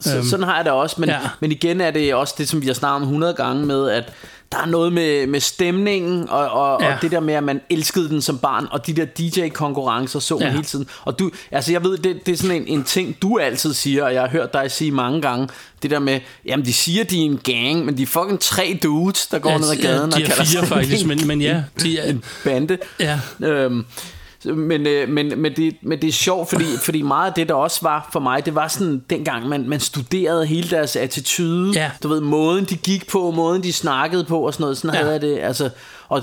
Så, sådan har jeg det også, men, ja. men igen er det også det, som vi har snakket om 100 gange med, at der er noget med, med stemningen, og, og, ja. Ja. og det der med, at man elskede den som barn, og de der DJ-konkurrencer så man Ja. hele tiden. Og du, altså jeg ved, det, det er sådan en, en ting, du altid siger, og jeg har hørt dig sige mange gange, det der med, jamen de siger, de er en gang, men de er fucking tre dudes, der går Ja, ned ad ja, gaden de og er kalder fire sig faktisk, en- men- men ja, de er- en bande. Ja. Øhm, men, øh, men, men, det, men det er sjovt, fordi, fordi meget af det, der også var for mig, det var sådan, dengang man, man studerede hele deres attitude, Ja. du ved, måden de gik på, måden de snakkede på og sådan noget, sådan Ja. havde jeg det, altså, og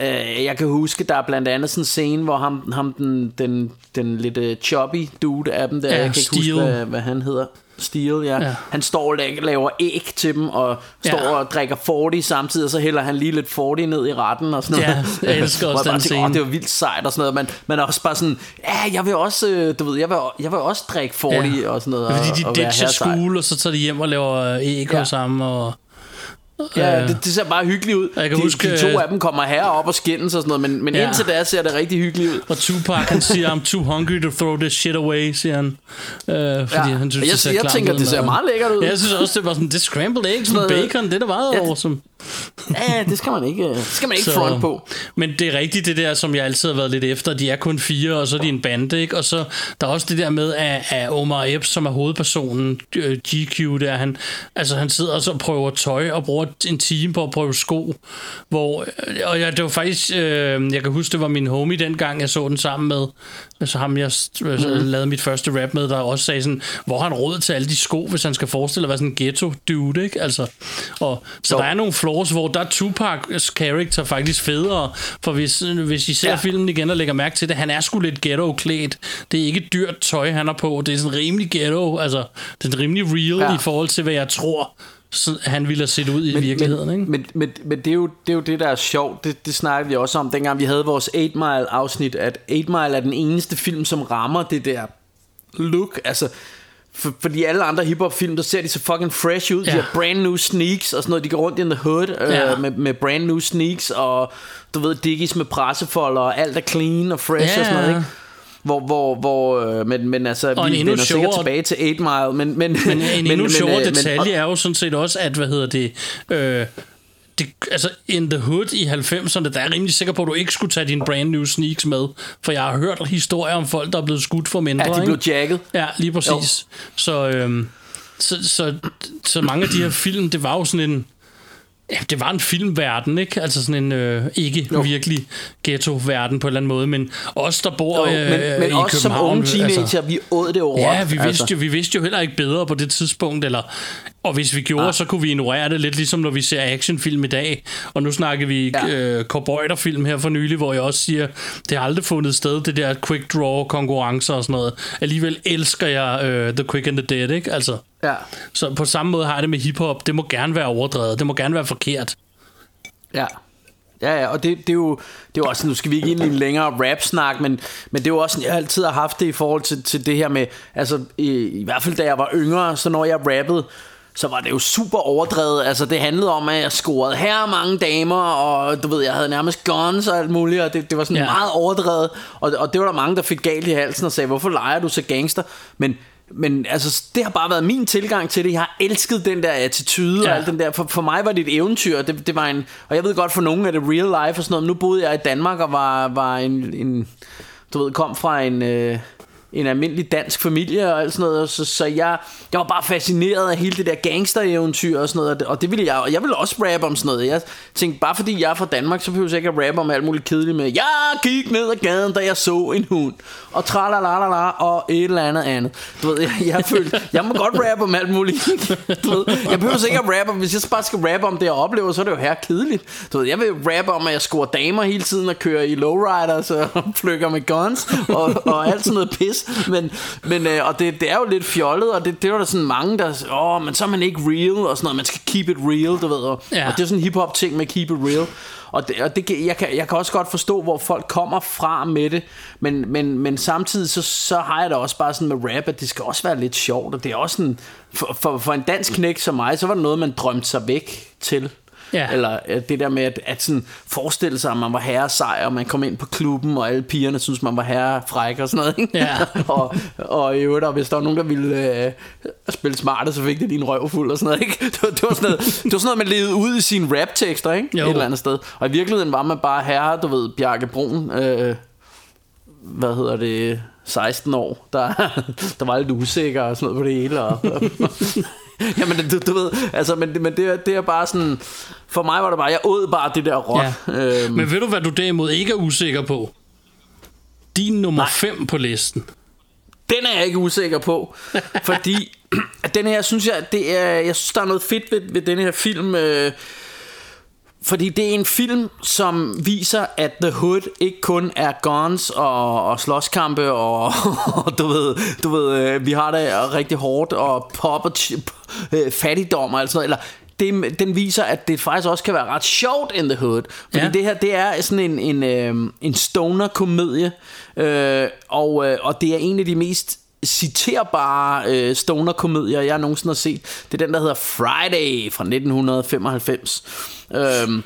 øh, jeg kan huske, der er blandt andet sådan en scene, hvor ham, ham den, den, den lidt uh, choppy dude af dem der, Ja, jeg kan ikke huske, hvad, hvad han hedder, Steel, ja. ja. Ja. Han står og la- laver æg til dem, og står Ja. og drikker 40 samtidig, og så hælder han lige lidt 40 ned i retten og sådan Ja, noget. jeg elsker også den tænker, "Åh, scene." det var vildt sejt og sådan noget. Man, man er også bare sådan, ja, jeg vil også, øh, du ved, jeg vil, jeg vil også drikke 40 ja. og sådan noget. Ja, fordi og, de og ditcher skole, og så tager de hjem og laver øh, ego Ja. ja. sammen. Og, Ja, det, det ser bare hyggeligt ud. Jeg kan de, huske, de to øh, af dem kommer herop og skændes og sådan noget, men, men ja. Indtil da ser det rigtig hyggeligt ud. Og Tupac, han siger, I'm too hungry to throw this shit away, siger han. Øh, fordi Ja. han synes, jeg- det ser jeg tænker, ud det ser meget lækkert ud. Ja, jeg synes også, det var sådan, det scrambled eggs med bacon, det er da meget det- awesome. Ja, det skal man ikke, det skal man ikke front på. Men det er rigtigt det der, som jeg altid har været lidt efter. De er kun fire, og så er de en bande, ikke? Og så der er også det der med, at, at Omar Epps, som er hovedpersonen, øh, GQ, der han, altså han sidder og så prøver tøj og bruger en time på at prøve sko. Hvor, øh, og jeg, det var faktisk, øh, jeg kan huske, det var min homie dengang, jeg så den sammen med, altså ham, jeg øh, Mhm. lavede mit første rap med, der også sagde sådan, hvor har han råd til alle de sko, hvis han skal forestille at være sådan en ghetto dude, ikke? Altså, og, så Jo. der er nogle flaws, hvor der er Tupacs character faktisk federe, for hvis, hvis I ser Ja. filmen igen og lægger mærke til det, han er sgu lidt ghetto-klædt. Det er ikke dyrt tøj, han har på. Det er sådan rimelig ghetto, altså det er rimelig real Ja. i forhold til, hvad jeg tror, han ville have set ud i virkeligheden, men, ikke? Men, men, men det, er jo, det er jo det, der er sjovt. Det, det snakkede vi også om, dengang vi havde vores 8 Mile afsnit, at 8 Mile er den eneste film, som rammer det der look. Altså, for, fordi alle andre hiphop film, der ser de så fucking fresh ud. Ja. De har brand new sneaks og sådan noget. De går rundt in the hood øh, Ja. med, med brand new sneaks, og du ved, diggies med pressefolder, og alt er clean og fresh Ja, og sådan noget, ikke? Hvor, hvor, hvor, øh, men, men altså, Og en vi endnu vender sikkert tilbage til 8 Mile, men... Men, Men en endnu sjovere øh, detalje er jo sådan set også, at, hvad hedder det, øh, det, altså in the hood i 90'erne, der er jeg rimelig sikker på, at du ikke skulle tage dine brand new sneaks med, for jeg har hørt historier om folk, der er blevet skudt for mindre, Ja, de ikke? blev jacket. Ja, lige præcis. Så, øhm, så, så, så mange af de her film, det var jo sådan en... Ja, det var en filmverden, ikke? Altså sådan en øh, ikke jo. virkelig ghetto-verden på en eller anden måde, men os, der bor Jo, øh, men, men i også som København, unge teenager, altså, vi åd det over. Ja, vi vidste, jo, vi vidste jo heller ikke bedre på det tidspunkt, eller, og hvis vi gjorde, Ah. så kunne vi ignorere det lidt ligesom når vi ser actionfilm i dag. Og nu snakker vi ja. øh, cowboyterfilm her for nylig, hvor jeg også siger, det har aldrig fundet sted, det der quick draw konkurrencer og sådan noget. Alligevel elsker jeg øh, The Quick and the Dead, ikke? Altså, Ja. så på samme måde har jeg det med hiphop. Det må gerne være overdrevet. Det må gerne være forkert. Ja. Ja, ja, og det, det, er jo, det er jo også, nu skal vi ikke ind i en længere rap-snak, men, men det er jo også, jeg altid har haft det i forhold til, til det her med, altså i, i hvert fald da jeg var yngre, så når jeg rappede, så var det jo super overdrevet. Altså det handlede om, at jeg scorede her mange damer, og du ved, jeg havde nærmest guns og alt muligt, og det, det var sådan ja. Meget overdrevet. Og, og det var der mange, der fik galt i halsen og sagde, hvorfor leger du så gangster? Men, men altså, det har bare været min tilgang til det. Jeg har elsket den der attitude ja. og alt den der. For, for mig var det et eventyr. Det, det var en, og jeg ved godt, for nogen er det real life og sådan noget. Men nu boede jeg i Danmark og var, var en, en, du ved, kom fra en... Øh, en almindelig dansk familie og alt sådan noget, så, så jeg, jeg var bare fascineret af hele det der gangster-eventyr og sådan noget, og det, ville jeg, og jeg ville også rappe om sådan noget. Jeg tænkte, bare fordi jeg er fra Danmark, så behøver jeg ikke at rappe om alt muligt kedeligt med, jeg gik ned ad gaden, da jeg så en hund, og tralalalala, og et eller andet andet. Du ved, jeg, jeg følte, jeg må godt rappe om alt muligt. Du ved, jeg behøver ikke at rappe om, hvis jeg bare skal rappe om det, jeg oplever, så er det jo her kedeligt. Du ved, jeg vil rappe om, at jeg scorer damer hele tiden og kører i lowriders og flykker med guns og, og alt sådan noget pis. Men, men øh, og det, det er jo lidt fjollet, og det, det var der sådan mange, der åh, men så er man ikke real, og sådan noget, man skal keep it real, du ved. Og, Ja. og det er sådan en hip-hop ting med keep it real. Og, det, og det, jeg, kan, jeg kan også godt forstå, hvor folk kommer fra med det, men, men, men samtidig så, så har jeg det også bare sådan med rap, at det skal også være lidt sjovt, og det er også sådan, for, for, for en dansk knæk som mig, så var det noget, man drømte sig væk til. Ja. Eller det der med at, at sådan forestille sig, at man var herre sej, og man kom ind på klubben, og alle pigerne synes man var herre fræk og sådan noget. Ikke? Ja. og, og i øvrigt, og hvis der var nogen, der ville øh, spille smarte, så fik det din røv fuld og sådan noget. Ikke? Det, var, det, var sådan noget, det var sådan noget, man levede ud i sine rap-tekster, ikke? Jo. Et eller andet sted. Og i virkeligheden var man bare herre, du ved, Bjarke Brun, øh, hvad hedder det, 16 år, der, der var lidt usikker og sådan noget på det hele. Og, Jamen, du, du ved, altså, men, men det, det er bare sådan, for mig var det bare, jeg åd bare det der råt. Ja. Øhm, Men ved du, hvad du derimod ikke er usikker på? Din nummer 5 på listen. Den er jeg ikke usikker på, fordi at den her, synes jeg, det er, jeg synes, der er noget fedt ved, ved den her film, øh, fordi det er en film, som viser, at The Hood ikke kun er guns og, og slåskampe, og, og du ved, du ved øh, vi har det rigtig hårdt, og pop og chip, øh, fattigdom og alt sådan noget, eller det, den viser, at det faktisk også kan være ret sjovt in the hood. Fordi Ja. det her, det er sådan en, en, øh, en stoner-komedie, øh, og, øh, og det er en af de mest citerbare øh, stoner-komedier, jeg nogensinde har set. Det er den, der hedder Friday fra 1995. Øhm,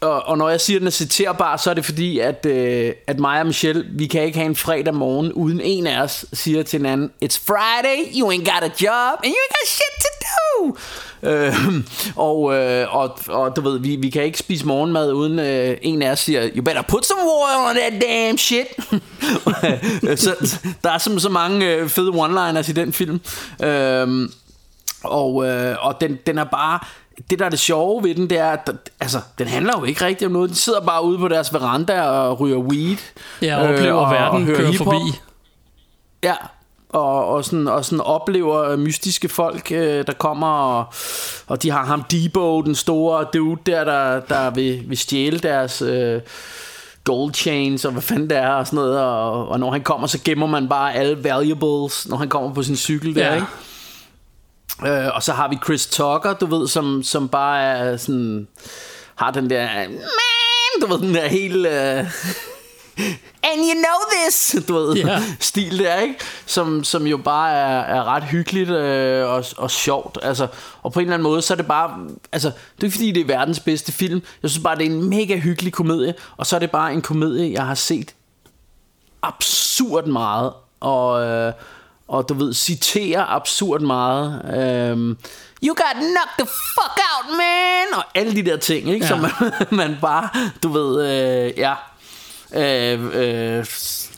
og, og når jeg siger, at den er citerbar, så er det fordi, at, øh, at mig og Michelle, vi kan ikke have en fredag morgen, uden en af os siger til hinanden, It's Friday, you ain't got a job, and you ain't got shit to do. Øh, og, øh, og, og du ved, vi, vi kan ikke spise morgenmad, uden øh, en af os siger, You better put some water on that damn shit. så, der er simpelthen så mange øh, fede one-liners i den film. Øh, og, øh, og den, den er bare det der er det sjove ved den Det er at der- Altså den handler jo ikke rigtig om noget De sidder bare ude på deres veranda Og ryger weed Ja, og oplever og- øh, verden og kører forbi. Ja og, og, sådan, og sådan oplever øh, mystiske folk øh, Der kommer og, og de har ham Debo Den store dude der Der, der vil, vil stjæle deres øh, Gold chains og hvad fanden det er og sådan noget og, og når han kommer så gemmer man bare alle valuables Når han kommer på sin cykel der Ja. ikke Øh, og så har vi Chris Tucker, du ved, som, som bare er sådan, har den der, man, du ved, den der helt, uh, and you know this, du ved, Ja. stil der, ikke? Som, som jo bare er, er ret hyggeligt øh, og, og sjovt, altså, og på en eller anden måde, så er det bare, altså, det er ikke fordi, det er verdens bedste film, jeg synes bare, det er en mega hyggelig komedie, og så er det bare en komedie, jeg har set absurd meget og, øh, og du ved citerer absurd meget øhm, You got knocked the fuck out man og alle de der ting ikke Ja. som man, man bare du ved øh, ja øh, øh,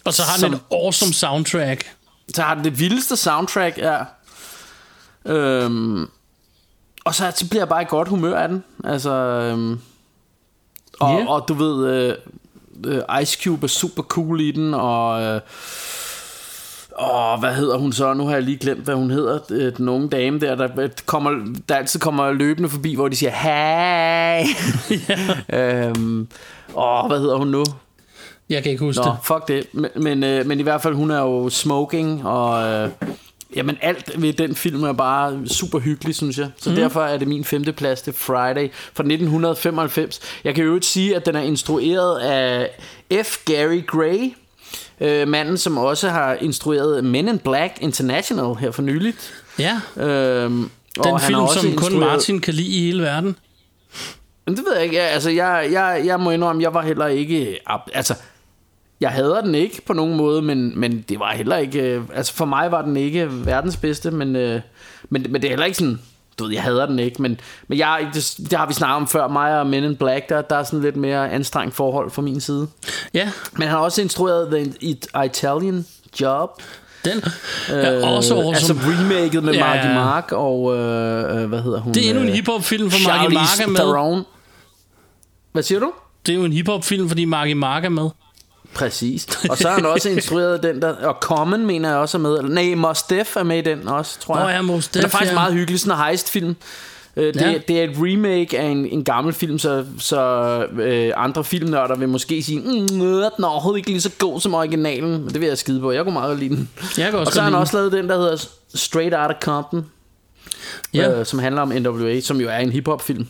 Og så har som- den et awesome soundtrack. så har den det vildeste soundtrack ja øhm, og så, så bliver jeg bare i godt humør af den. Altså, øhm, og, Ja. og du ved, øh, øh, Ice Cube er super cool i den, og... Øh, Åh, hvad hedder hun så? Nu har jeg lige glemt, hvad hun hedder. Øh, Den unge dame der, der, kommer, der altid kommer løbende forbi, hvor de siger, hey! øhm, åh, hvad hedder hun nu? Jeg kan ikke huske Nå, det. fuck det. Men, men, øh, men i hvert fald, hun er jo smoking, og øh, jamen alt ved den film er bare super hyggelig, synes jeg. Så mm. derfor er det min femte plads til Friday fra 1995. Jeg kan jo ikke sige, at den er instrueret af F. Gary Gray, øh, manden, som også har instrueret Men in Black International her for nyligt. Ja, Øhm, og den film, som kun instrueret- Martin kan lide i hele verden. Men det ved jeg ikke. Jeg, altså, jeg, jeg, jeg må indrømme, jeg var heller ikke... Altså, jeg hader den ikke på nogen måde, men, men det var heller ikke... øh, Altså, for mig var den ikke verdens bedste, men, øh, men, men det er heller ikke sådan... Du ved, jeg hader den ikke, men, men jeg, det, det har vi snakket om før. Mig og Men in Black, der, der er sådan lidt mere anstrengt forhold fra min side. Ja, Men han har også instrueret The It- Italian Job. den er også awesome. Altså remaket med Ja. Marky Mark og... Øh, øh, hvad hedder hun? det er endnu en Øh, hiphop-film, for Marky Mark er med. Theron. Hvad siger du? Det er jo en hiphop-film, fordi Marky Mark er med. Præcis. Og så har han også instrueret den der... Og Common mener jeg også er med. Nej, Mos Def er med i den også, tror jeg. Nå ja, Mos Den er Def, faktisk ja. meget hyggelig. Sådan en heist-film. Øh, Det, Ja. det er et remake af en, en gammel film, så, så øh, andre filmnørder vil måske sige, mm, den er overhovedet ikke lige så god som originalen. Men det vil jeg skide på. Jeg kunne meget godt lide den. Jeg kan også Og så har han også lavet den, der hedder Straight Outta Compton, Ja. øh, som handler om NWA, som jo er en hiphop-film.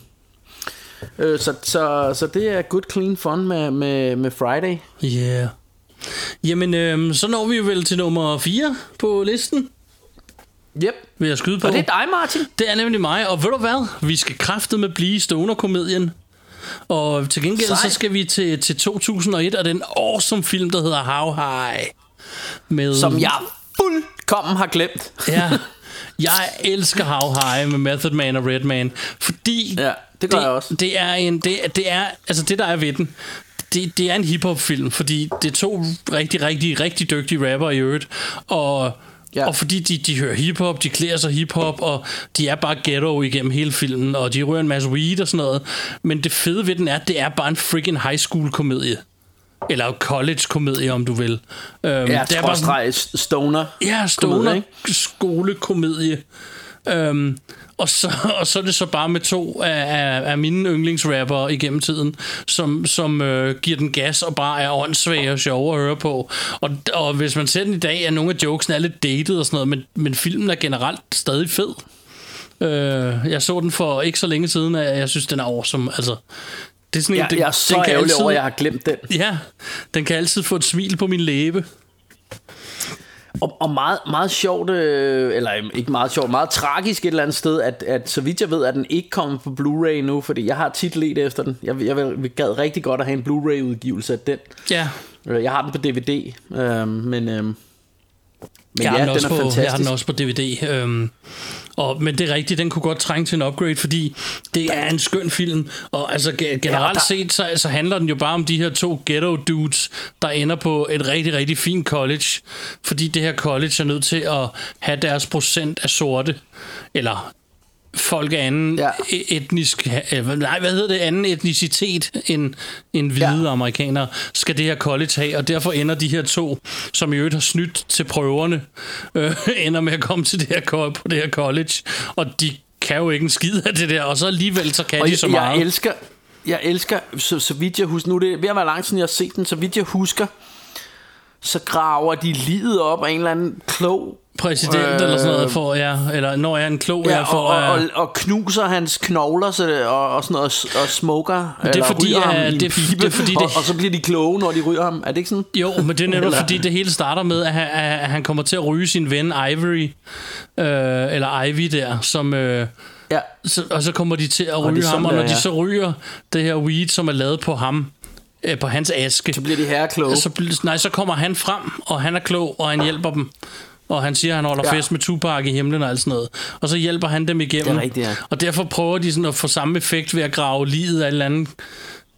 Øh, så, så, så det er good clean fun med, med, med Friday. Yeah. Jamen, øhm, så når vi jo vel til nummer 4 på listen, Yep. vil jeg skyde på. Og det er dig, Martin. Det er nemlig mig, og ved du hvad? Vi skal kræfte med blive stoner-komedien. Og til gengæld Sej. så skal vi til, til 2001 og den awesome film, der hedder How High. Med, Som jeg fuldkommen har glemt. Ja, jeg elsker How High med Method Man og Redman, fordi Ja, det gør jeg også. Det er en, det, det er, altså det der er ved den, det, det er en hiphop film, fordi det er to rigtig, rigtig, rigtig dygtige rapper i øvrigt, og Ja. Og fordi de, de hører hiphop, de klæder sig hiphop, og de er bare ghetto igennem hele filmen, og de rører en masse weed og sådan noget. Men det fede ved den er, at det er bare en freaking high school komedie. Eller college komedie, om du vil. Øhm, Ja, det er bare sådan- stoner. Ja, stoner skolekomedie. Øhm, og, så, og så er det så bare med to af, af, af mine yndlingsrapper igennem tiden, som, som øh, giver den gas og bare er åndssvage og sjove at høre på. Og, og hvis man ser den i dag, er nogle af jokesene er lidt dated og sådan noget, men, men filmen er generelt stadig fed. Øh, jeg så den for ikke så længe siden, og jeg synes, den er awesome. Altså, det er sådan en, Jeg, den- jeg er så den kan ærgerlig altid- over, at jeg har glemt den. Ja, den kan altid få et smil på min læbe. Og, og meget, meget sjovt, øh, eller ikke meget sjovt, meget tragisk et eller andet sted, at, at så vidt jeg ved, at den ikke kommer på Blu-ray nu, fordi jeg har tit let efter den. Jeg, jeg, vil- gad rigtig godt at have en Blu-ray-udgivelse af den. Ja, Øh, Jeg har den på DVD, øh, men, øh, men jeg, har ja, den den også er på, fantastisk. jeg har den også på DVD. Øhm, og, men det er rigtigt, den kunne godt trænge til en upgrade, fordi det er en skøn film. Og altså ge- generelt der- set, så, så handler den jo bare om de her to ghetto dudes, der ender på et rigtig, rigtig fint college. Fordi det her college er nødt til at have deres procent af sorte, eller folk af anden Ja. ja. etnisk, øh, nej, hvad hedder det, anden etnicitet end, end hvide Ja. amerikanere, skal det her college have, og derfor ender de her to, som i øvrigt har snydt til prøverne, øh, ender med at komme til det her, på det her college, og de kan jo ikke en skid af det der, og så alligevel så kan Og de så jeg, meget. jeg elsker, jeg elsker så, så vidt jeg husker, nu er det ved at være lang siden jeg har set den, så vidt jeg husker, så graver de livet op af en eller anden klog Præsident øh, eller sådan noget for, ja, eller når jeg er en klog, Ja, jeg får... og, og, øh, og, og knuser hans knogler så det, og, og sådan noget, og, og smoker det er fordi, ryger ham at- en det pibe, det er fordi, og, det- og så bliver de kloge, når de ryger ham. Er det ikke sådan? Jo, men det er netop Eller- fordi det hele starter med, at han, at han kommer til at ryge sin ven Ivory, øh, eller Ivy der, som... Øh, Ja. så, og så kommer de til at ryge er ham, og når det er, de ja. så ryger det her weed, som er lavet på ham, øh, på hans aske, Så bliver de herre kloge. så, nej, så kommer han frem, og han er klog, og han hjælper dem. Og han siger, at han holder Ja. fest med Tupac i himlen og alt sådan noget. Og så hjælper han dem igennem. Det er rigtigt, ja. Og derfor prøver de sådan at få samme effekt ved at grave livet af en eller anden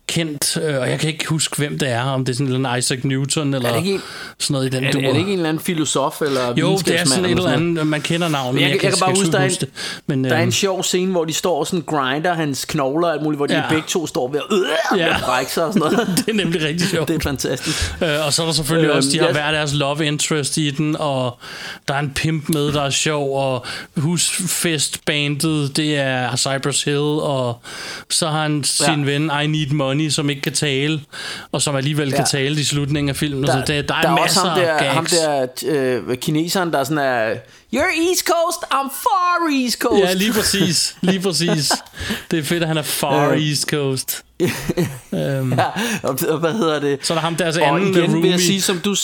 kendt, øh, og jeg kan ikke huske, hvem det er, om det er sådan en Isaac Newton, eller det ikke sådan noget i den Er, dur. er det ikke en eller anden filosof eller jo, det er sådan et eller andet, man kender navnet, men Jeg, jeg, jeg kan bare huske, der er, en, det. Men, der er øhm, en sjov scene, hvor de står og sådan grinder hans knogler og alt muligt, hvor de Ja. begge to står ved at, øh, Ja. brække sig og sådan noget. det er nemlig rigtig sjovt. det er fantastisk. Øh, og så er der selvfølgelig Øhm, også, de har jeg- hver deres love interest i den, og der er en pimp med, der er sjov, og husfestbandet, det er Cypress Hill, og så har han sin Ja. ven I Need Money, som ikke kan tale, og som alligevel kan Ja. tale i slutningen af filmen. Der, så det, der er, der er også masser ham der, af ham gags. der øh, kineseren, der er sådan er, You're East Coast, I'm far East Coast. Ja, lige præcis. Lige præcis. Det er fedt, at han er far Øh. East Coast. øhm, Ja, og, hvad hedder det? så er der ham deres og anden igen vil jeg sige, som du,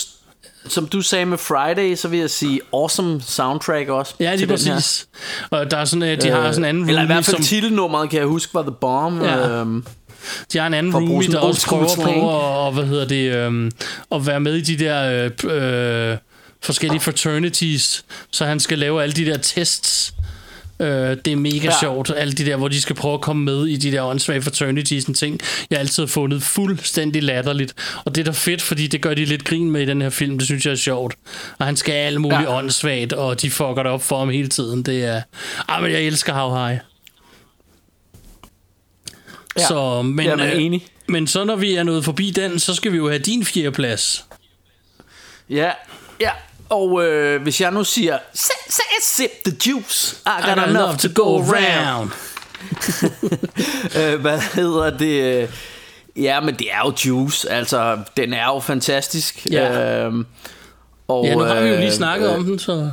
som du sagde med Friday, så vil jeg sige awesome soundtrack også. ja, lige præcis. Og der er sådan, øh, de har sådan en anden Eller i hvert fald som... titelnummeret, kan jeg huske, var The Bomb. Ja. Øhm, De har en anden roomie, der også prøver på at, og, hvad hedder det, øhm, at være med i de der øh, øh, forskellige fraternities, så han skal lave alle de der tests. Øh, det er mega ja. Sjovt, alle de der, hvor de skal prøve at komme med i de der åndssvage fraternities og ting. Jeg har altid fundet fuldstændig latterligt. Og det er da fedt, fordi det gør de lidt grin med i den her film. Det synes jeg er sjovt. Og han skal alt muligt. Ja. åndssvagt, og de fucker det op for ham hele tiden. Det er... Ah, men jeg elsker How High. Ja. Så, men, Jamen, øh, enig. men så når vi er nået forbi den, så skal vi jo have din fjerde plads. ja, ja. Og øh, hvis jeg nu siger, "Sip, sip, sip the juice, I got, I got enough to go around. øh, hvad hedder det? øh, Ja, men det er jo juice. Altså, den er jo fantastisk. Ja. Øhm, og, Ja, nu har vi jo lige øh, snakket øh, om den, så...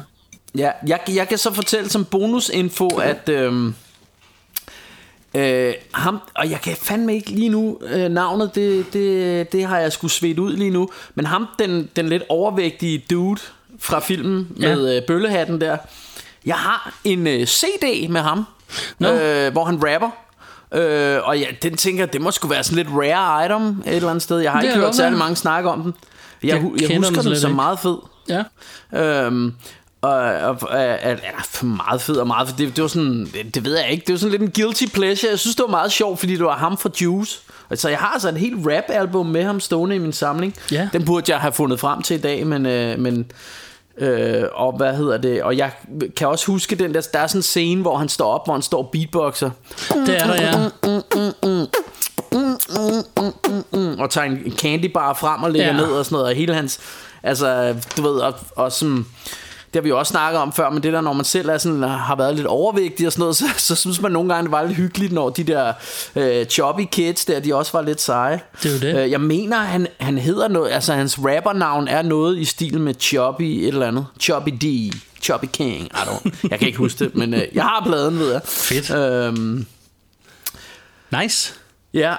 Ja, jeg, jeg kan så fortælle som bonusinfo, at øhm, øh, ham, og jeg kan fandme ikke lige nu, øh, navnet, det, det, det har jeg sgu svedt ud lige nu, men ham, den, den lidt overvægtige dude fra filmen Ja. med øh, bøllehatten der, jeg har en øh, CD med ham, Nå. øh, hvor han rapper. Øh, og ja, den tænker det må sgu være sådan lidt rare item et eller andet sted. Jeg har ikke hørt særlig mange snakke om den. Jeg, Jeg jeg, husker den som meget fed. Ja. Øhm, og, og, og eller, for meget fed og meget fed. Det, det var sådan, det, det ved jeg ikke. Det var sådan lidt en guilty pleasure. Jeg synes, det var meget sjovt, fordi det var ham fra Juice. Altså, jeg har altså et helt rap-album med ham stående i min samling. Ja. Den burde jeg have fundet frem til i dag, men... Øh, men Øh, og hvad hedder det Og jeg kan også huske den der Der er sådan en scene hvor han står op Hvor han står beatboxer Det er der, ja. og tager en candy bar frem og lægger ja. ned og sådan noget, og hele hans, altså, du ved, og, og sådan, det har vi jo også snakket om før, men det der, når man selv er sådan, har været lidt overvægtig og sådan noget, så, så synes man nogle gange, det var lidt hyggeligt, når de der øh, choppy kids der, de også var lidt seje. Det er jo det. Øh, jeg mener, han, han hedder noget, altså hans rappernavn er noget i stil med Choppy et eller andet. Choppy D. Choppy King. I don't, jeg kan ikke huske det, men øh, jeg har pladen, ved jeg. Fedt. Øhm, Nice. ja.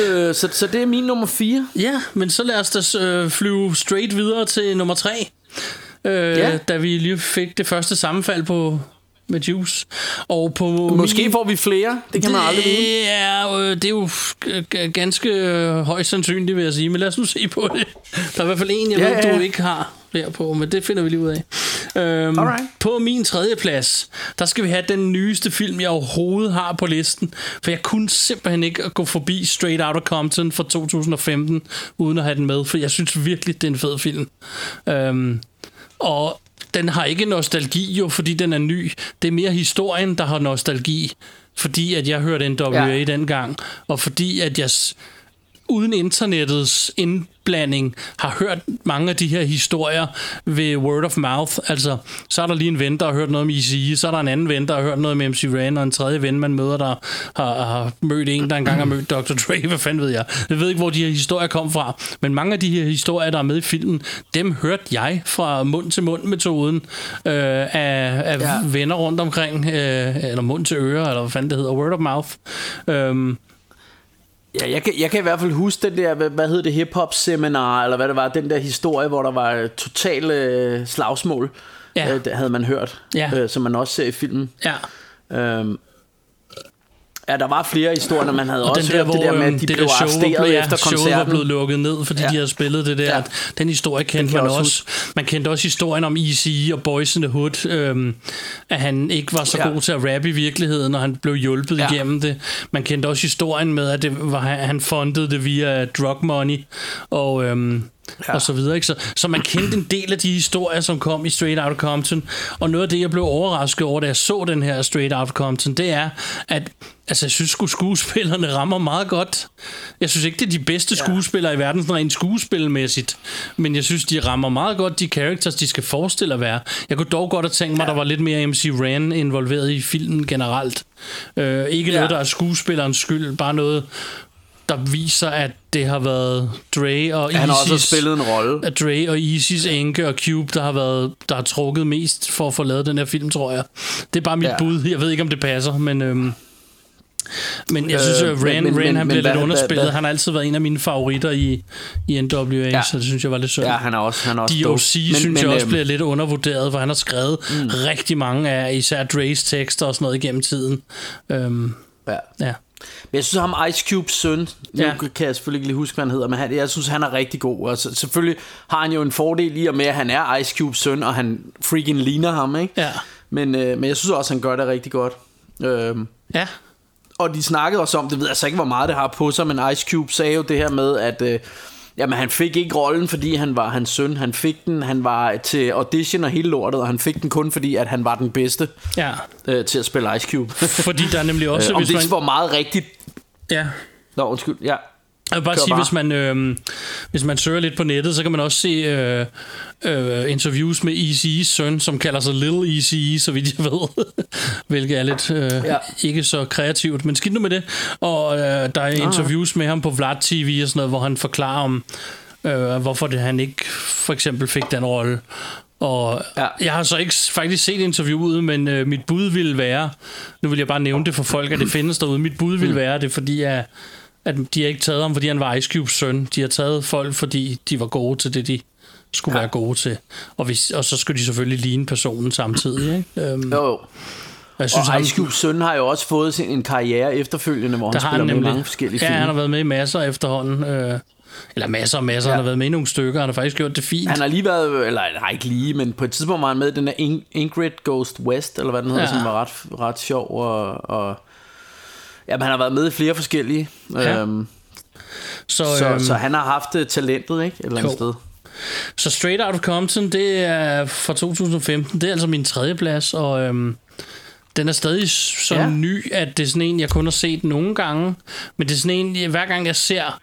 Øh, så, så det er min nummer 4. Ja, men så lad os da øh, flyve straight videre til nummer tre. Øh, Ja. Da vi lige fik det første sammenfald på med Juice. Og på Måske min, får vi flere. Det kan man aldrig vide. det er, øh, det er jo ganske øh, højst sandsynligt, vil jeg sige. Men lad os nu se på det. Der er i hvert fald en, jeg Ja, ved, ja, ja. du ikke har der på, men det finder vi lige ud af. Øhm, Alright. på min tredje plads, der skal vi have den nyeste film, jeg overhovedet har på listen. For jeg kunne simpelthen ikke gå forbi Straight Outta Compton fra 2015, uden at have den med. For jeg synes virkelig, det er en fed film. Øhm, og den har ikke nostalgi jo, fordi den er ny. Det er mere historien, der har nostalgi. Fordi at jeg hørte NWA ja. Dengang, og fordi at jeg uden internettets indblanding har hørt mange af de her historier ved word of mouth. Altså, så er der lige en ven, der har hørt noget om ECE, så er der en anden ven, der har hørt noget med MC Ren, og en tredje ven, man møder, der har, har mødt en, der engang har mødt Dr. Dre, hvad fanden ved jeg. Jeg ved ikke, hvor de her historier kom fra, men mange af de her historier, der er med i filmen, dem hørte jeg fra mund til mund metoden øh, af, af ja. Venner rundt omkring, øh, eller mund til øre, eller hvad fanden det hedder, word of mouth. Øhm, Ja, jeg, kan, jeg kan i hvert fald huske den der, hvad, hvad hed det, hip-hop seminar, eller hvad det var, den der historie, hvor der var total øh, slagsmål, Ja. øh, det havde man hørt, Ja. øh, som man også ser i filmen. ja. Øhm, Ja, der var flere historier, og man havde Og også den der, hørt hvor det der med, øhm, at de det blev arresteret blevet, ja, efter showet var koncerten. blevet lukket ned, fordi Ja. de havde spillet det der. Ja. Den historie kendte kan man også. Man kendte også historien om Easy og Boys in the Hood, øhm, at han ikke var så Ja. god til at rappe i virkeligheden, og han blev hjulpet Ja. igennem det. Man kendte også historien med, at det var, han fundede det via drug money, og... Øhm, ja. og så videre. Ikke? Så, så man kendte en del af de historier, som kom i Straight Outta Compton. Og noget af det, jeg blev overrasket over, da jeg så den her Straight Outta Compton, det er, at altså, jeg synes skuespillerne rammer meget godt. Jeg synes ikke, det er de bedste skuespillere i verden, sådan rent skuespilmæssigt. Men jeg synes, de rammer meget godt de characters, de skal forestille at være. Jeg kunne dog godt have tænkt mig, at der var lidt mere MC Ran involveret i filmen generelt. Øh, ikke Ja. noget, der er skuespillerens skyld, bare noget, der viser, at det har været Dre og Han har også Isis- spillet en rolle. at Dre og Isis enke og Cube, der har været der har trukket mest for at få lavet den her film, tror jeg. Det er bare mit ja. Bud. Jeg ved ikke, om det passer, men... Øhm, men jeg synes, Øh, at Ran, men- men- Ran han men bliver lidt hvad- underspillet. hvad- Han har altid været en af mine favoritter i, i NWA, ja. Så det synes jeg var lidt synd. Ja, han er også, han er også DOC dope. synes men, jeg også øhm, bliver lidt undervurderet, for han har skrevet mm. rigtig mange af især Dre's tekster og sådan noget igennem tiden. Øhm, Ja. ja. Men jeg synes, ham Ice Cubes søn, nu Ja. ja. kan jeg selvfølgelig ikke lige huske, hvad han hedder, men han, jeg synes, han er rigtig god. Altså, selvfølgelig har han jo en fordel i og med, at han er Ice Cubes søn, og han freaking ligner ham, ikke? Ja. Men, øh, men jeg synes også, han gør det rigtig godt. Øhm, Ja. og de snakkede også om, det ved jeg altså ikke, hvor meget det har på sig, men Ice Cube sagde jo det her med, at øh, jamen, han fik ikke rollen, fordi han var hans søn. Han fik den, han var til audition og hele lortet, og han fik den kun, fordi at han var den bedste ja. øh, til at spille Ice Cube. Fordi der er nemlig også... øh, om det man, var meget rigtigt. ja. Nå, undskyld. Ja. Jeg vil bare Kør sige, bare. hvis man, øh, hvis man søger lidt på nettet, så kan man også se øh, øh, interviews med Easy's søn, som kalder sig Little Easy, så vidt jeg ved. Hvilket er lidt øh, ja. Ikke så kreativt, men skidt nu med det. Og øh, der er interviews med ham på Vlad TV og sådan noget, hvor han forklarer om, øh, hvorfor det, han ikke for eksempel fik den rolle. Og ja. Jeg har så ikke faktisk set interviewet, men øh, mit bud ville være, nu vil jeg bare nævne det for folk, at det findes derude, mit bud ville være det, fordi at, at de har ikke taget ham, fordi han var Ice Cubes søn. De har taget folk, fordi de var gode til det, de skulle ja. være gode til. Og, hvis, og så skulle de selvfølgelig ligne personen samtidig. Ikke? Øhm, Jo, jo. jeg synes, Og Ice Cubes søn har jo også fået sin, en karriere efterfølgende, hvor han der har spiller han med nemlig. mange forskellige ja, film. han har været med i masser efterhånden. Øh, eller masser og masser. Ja. Ja. Han har været med i nogle stykker. Han har faktisk gjort det fint. Han har lige været, eller nej ikke lige, men på et tidspunkt var han med i den der In- Ingrid Ghost West, eller hvad den hedder, Ja. ja. som var ret, ret sjov. Og, og, jamen, han har været med i flere forskellige. Ja. Øhm, så, så, øhm, så han har haft øh, talentet, ikke? Et eller andet Jo. sted. Så Straight Outta Compton, det er fra 2015. Det er altså min tredje plads, og øhm, den er stadig så ja. Ny, at det er sådan en, jeg kun har set nogle gange. Men det er sådan en, hver gang jeg ser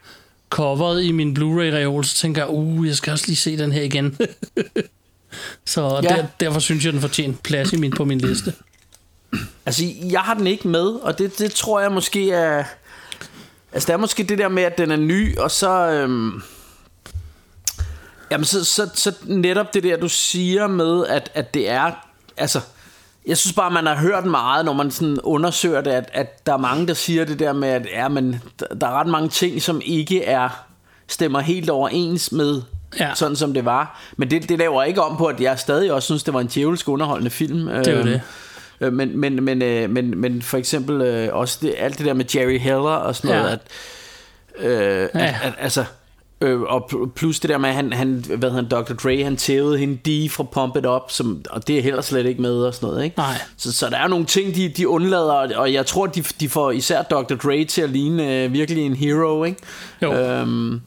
coveret i min Blu-ray-reol, så tænker jeg, uh, jeg skal også lige se den her igen. så. Ja. der, derfor synes jeg, den fortjener plads i min, på min liste. Altså, jeg har den ikke med, og det, det tror jeg måske er... Altså, det er måske det der med, at den er ny, og så... Øhm, jamen, så, så, så netop det der, du siger med, at, at det er... Altså, jeg synes bare, man har hørt meget, når man sådan undersøger det, at, at der er mange, der siger det der med, at ja, men, der- der er ret mange ting, som ikke er stemmer helt overens med Ja. ja. sådan, som det var. Men det, det laver ikke om på, at jeg stadig også synes, det var en djævelsk underholdende film. Det er jo Øhm, det. Øh, Men, men, men, øh, men, men for eksempel øh, også det, alt det der med Jerry Heller og sådan noget, Ja. at, øh, Ja. at, at altså, øh, og pl- plus det der med, at han, han hvad han, Dr. Dre, han tævede hende D fra Pump It Up, som, og det er heller slet ikke med og sådan noget, ikke? Nej. Så, så der er nogle ting, de, de undlader, og- og jeg tror, de, de får især Dr. Dre til at ligne øh, virkelig en hero, ikke? Jo. Øhm,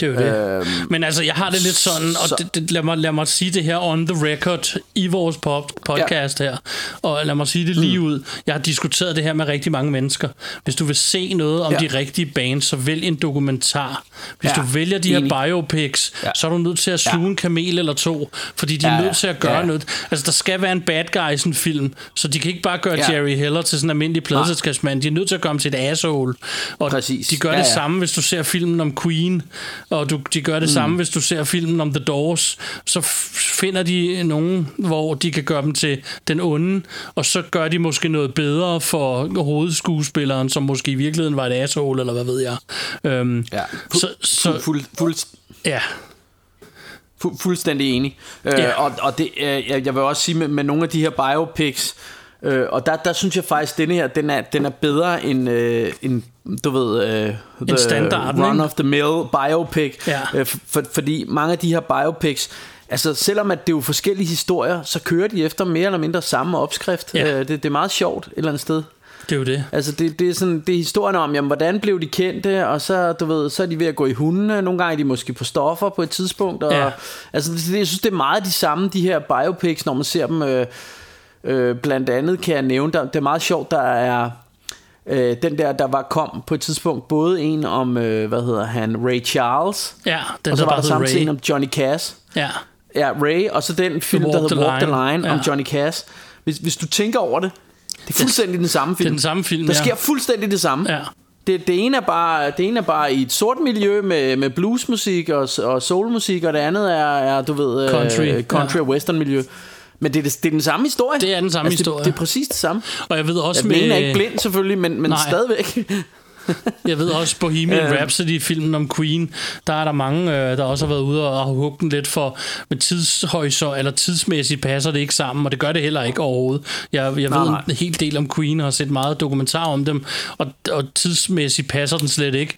Det er jo det. Øhm, Men altså, jeg har det lidt sådan, og så- det, det, lad, mig, lad mig sige det her on the record i vores pop, podcast ja. her. Og lad mig sige det lige mm. ud. Jeg har diskuteret det her med rigtig mange mennesker. Hvis du vil se noget om ja. De rigtige bands, så vælg en dokumentar. Hvis ja. Du vælger de her enig. biopics, ja. Så er du nødt til at sluge ja. En kamel eller to, fordi de er Ja, nødt ja. til at gøre Ja, noget. Altså, der skal være en bad guy i sådan en film, så de kan ikke bare gøre. Ja. Jerry Heller til sådan en almindelig pladselskabsmand. De er nødt til at gøre ham til et asshole. Og Præcis. de gør Ja, det ja. samme, hvis du ser filmen om Queen, og du, de gør det mm. samme, hvis du ser filmen om The Doors, så finder de nogen, hvor de kan gøre dem til den onde, og så gør de måske noget bedre for hovedskuespilleren, som måske i virkeligheden var et asshole, eller hvad ved jeg. Øhm, ja. så, så, fuld, fuld, fuld, ja, Fu- fuldstændig enig. Øh, Ja. og, og det, øh, jeg, jeg vil også sige, med, med nogle af de her biopics, Øh, og der, der synes jeg faktisk, at denne her, den er, den er bedre end, øh, end du ved, øh, the standarden, run of the mill biopic. Ja. Øh, for, fordi mange af de her biopics, altså selvom at det er jo forskellige historier, så kører de efter mere eller mindre samme opskrift. Ja. Øh, det, det er meget sjovt et eller andet sted. Det er jo det. Altså det, det er sådan det er historien om jamen, hvordan blev de kendte Og så du ved Så er de ved at gå i hundene Nogle gange er de måske på stoffer på et tidspunkt og, Ja. Altså det, jeg synes det er meget de samme De her biopics Når man ser dem øh, øh, Blandt andet kan jeg nævne der, Det er meget sjovt Der er øh, den der der var kom på et tidspunkt Både en om øh, Hvad hedder han Ray Charles Ja, den Og så der var der samtidig Ray. en om Johnny Cash Ja, Ja, Ray, og så den film, der hedder Walk the Line. Line, om Ja. Johnny Cash. Hvis, hvis du tænker over det, det er fuldstændig den samme film. det er den samme film, Der ja. sker fuldstændig det samme. Ja. Det, det, ene er bare, det ene er bare i et sort miljø med, med bluesmusik og, og soulmusik, og det andet er, er du ved, øh, Country, country ja. og western miljø. Men det er, det, det er den samme historie. Det er den samme altså, historie. Det, det er præcis det samme. Og jeg ved også Ja, med... den er ikke blind selvfølgelig, men, men Nej. stadigvæk. Jeg ved også, Bohemian Øh. Rhapsody-filmen om Queen, der er der mange, øh, der også har været ude og har hugget den lidt for med tidshorisont, eller tidsmæssigt passer det ikke sammen, og det gør det heller ikke overhovedet. Jeg, jeg Nej, ved nej. en hel del om Queen, og har set meget dokumentar om dem, og, og tidsmæssigt passer den slet ikke.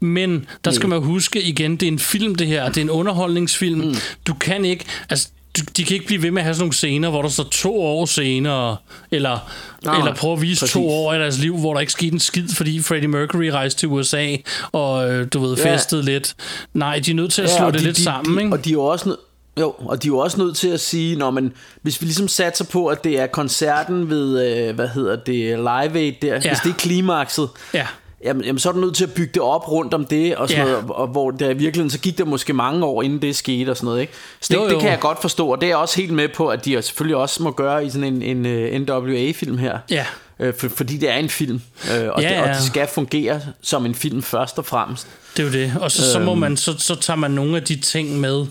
Men der skal man huske igen, det er en film det her, det er en underholdningsfilm. Mm. Du kan ikke, altså de kan ikke blive ved med at have sådan nogle scener, hvor der står to år senere, eller, Nej, eller prøve at vise præcis. to år af deres liv, hvor der ikke skete en skid, fordi Freddie Mercury rejste til USA, og øh, du ved, Ja. festede lidt. Nej, de er nødt til at slå og det de, lidt de, sammen, de, ikke? Og de er jo også jo, og de er jo også nødt til at sige, når man, hvis vi ligesom satser på, at det er koncerten ved, øh, hvad hedder det, Live Aid der, ja. hvis det er klimakset, Ja. Jamen, jamen, så er du nødt til at bygge det op rundt om det, og sådan Ja. noget, og, og hvor der i virkeligheden, så gik der måske mange år, inden det skete og sådan noget, ikke? Så det, Jo, det jo. kan jeg godt forstå, og det er jeg også helt med på, at de selvfølgelig også må gøre i sådan en, en uh, NWA-film her. Ja. Øh, for, fordi det er en film, øh, og, Ja, det, og det skal fungere som en film først og fremmest. Det er jo det. Og så, så, Øhm. må man, så, så tager man nogle af de ting med,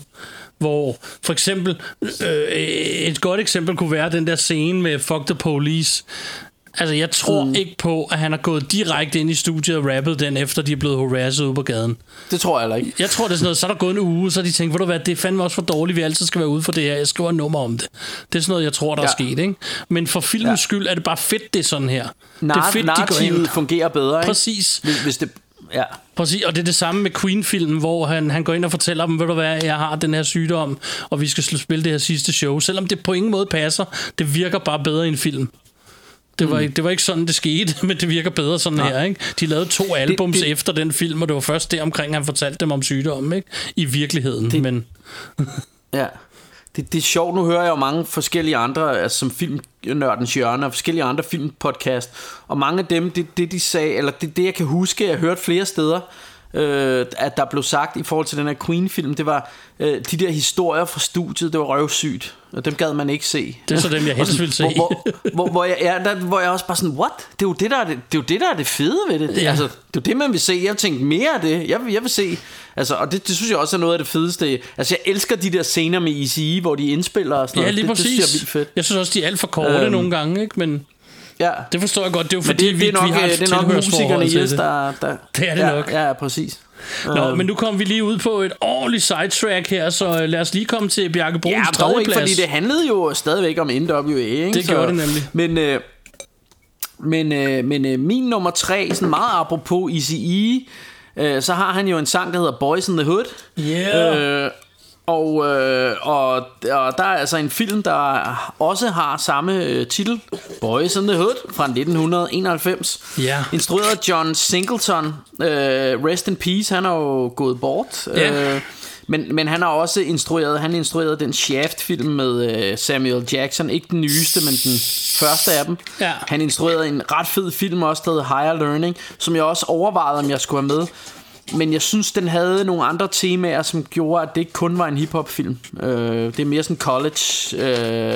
hvor for eksempel, øh, et godt eksempel kunne være den der scene med Fuck the Police. Altså, jeg tror mm. ikke på, at han har gået direkte ind i studiet og rappet den, efter de er blevet harasset ude på gaden. Det tror jeg heller ikke. Jeg tror, det er sådan noget, så er der gået en uge, så de tænkt, ved du hvad, det er fandme også for dårligt, vi altid skal være ude for det her, jeg skriver et nummer om det. Det er sådan noget, jeg tror, der ja. er sket, ikke? Men for filmens ja. Skyld er det bare fedt, det er sådan her. det er Nar- fedt, de går ind. fungerer bedre, ikke? Præcis. Hvis, hvis det, ja. Præcis, og det er det samme med Queen-filmen, hvor han, han går ind og fortæller dem, ved du hvad, jeg har den her sygdom, og vi skal spille det her sidste show. Selvom det på ingen måde passer, det virker bare bedre i en film. Det var, mm. det var ikke sådan, det skete, men det virker bedre sådan her. Ikke? De lavede to albums det- efter den film, og det var først der omkring, han fortalte dem om sygdommen. Ikke? I virkeligheden. Det, men Ja. Det, det er sjovt, nu hører jeg jo mange forskellige andre, altså som filmnørdens hjørne, og forskellige andre filmpodcast, og mange af dem, det, det de sagde, eller det, det jeg kan huske, jeg har hørt flere steder, øh, at der blev sagt i forhold til den her Queen-film, det var øh, de der historier fra studiet, det var røvsygt, og dem gad man ikke se. Det er så dem, jeg helst vil se. Hvor, hvor, hvor, hvor, jeg, ja, der, hvor jeg også bare sådan, what? Det er jo det, der er det, det, er jo det, der er det fede ved det. det Ja. Altså, det er jo det, man vil se. Jeg tænkte mere af det. Jeg, vil- jeg vil se... Altså, og det, det synes jeg også er noget af det fedeste. Altså, jeg elsker de der scener med ECE, hvor de indspiller og sådan ja, noget. lige det, præcis. det synes jeg er vildt fedt. Jeg synes også, de er alt for korte Øhm, nogle gange, ikke? men Ja. det forstår jeg godt. Det er jo fordi, det, det, er nok, vi, vi har et det er nok musikerne i det. der, der... Det er det ja, nok. Ja, præcis. Nå, Øhm, men nu kom vi lige ud på et ordentligt sidetrack her, så øh, lad os lige komme til Bjarke Bruns Ja, dog tredje ikke, fordi det handlede jo stadigvæk om NWA, ikke? Det gjorde det nemlig. Men, øh, men, øh, men øh, min nummer tre, sådan meget apropos ECE, øh, så har han jo en sang, der hedder Boys in the Hood. Yeah. Øh, og, øh, og, og der er altså en film, der også har samme øh, titel, Boys in the Hood, fra 1991. Ja. Instrueret af John Singleton. Øh, rest in peace, han er jo gået bort. Ja. Øh, men, men han har også instrueret, han instruerede den Shaft-film med øh, Samuel Jackson. Ikke den nyeste, men den første af dem. Ja. Han instruerede en ret fed film også, der hedder Higher Learning, som jeg også overvejede, om jeg skulle have med. Men jeg synes, den havde nogle andre temaer, som gjorde, at det ikke kun var en hiphop-film. Øh, det er mere sådan college, øh,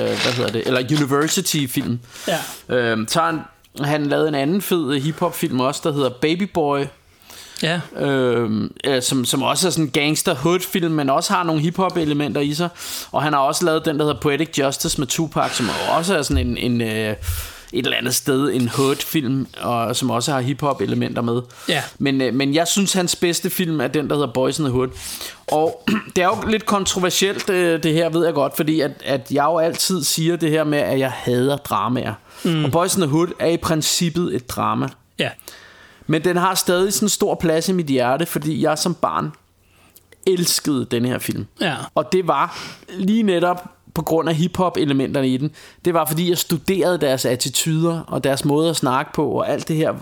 hvad hedder det, eller university-film. Ja. Øh, har han, lavede en anden fed hiphop-film også, der hedder Baby Boy, Ja. øh, som, som også er sådan en gangster hood film, men også har nogle hiphop elementer i sig. Og han har også lavet den, der hedder Poetic Justice med Tupac, som også er sådan en, en, øh, et eller andet sted en hood-film, og, som også har hip-hop-elementer med. Ja. Men, øh, men jeg synes, hans bedste film er den, der hedder Boys in the Hood. Og det er jo lidt kontroversielt, øh, det her, ved jeg godt, fordi at, at jeg jo altid siger det her med, at jeg hader dramaer. Mm. Og Boys in the Hood er i princippet et drama. Ja. Men den har stadig sådan en stor plads i mit hjerte, fordi jeg som barn elskede den her film. Ja. Og det var lige netop på grund af hiphop-elementerne i den. Det var fordi, jeg studerede deres attityder og deres måde at snakke på, og alt det her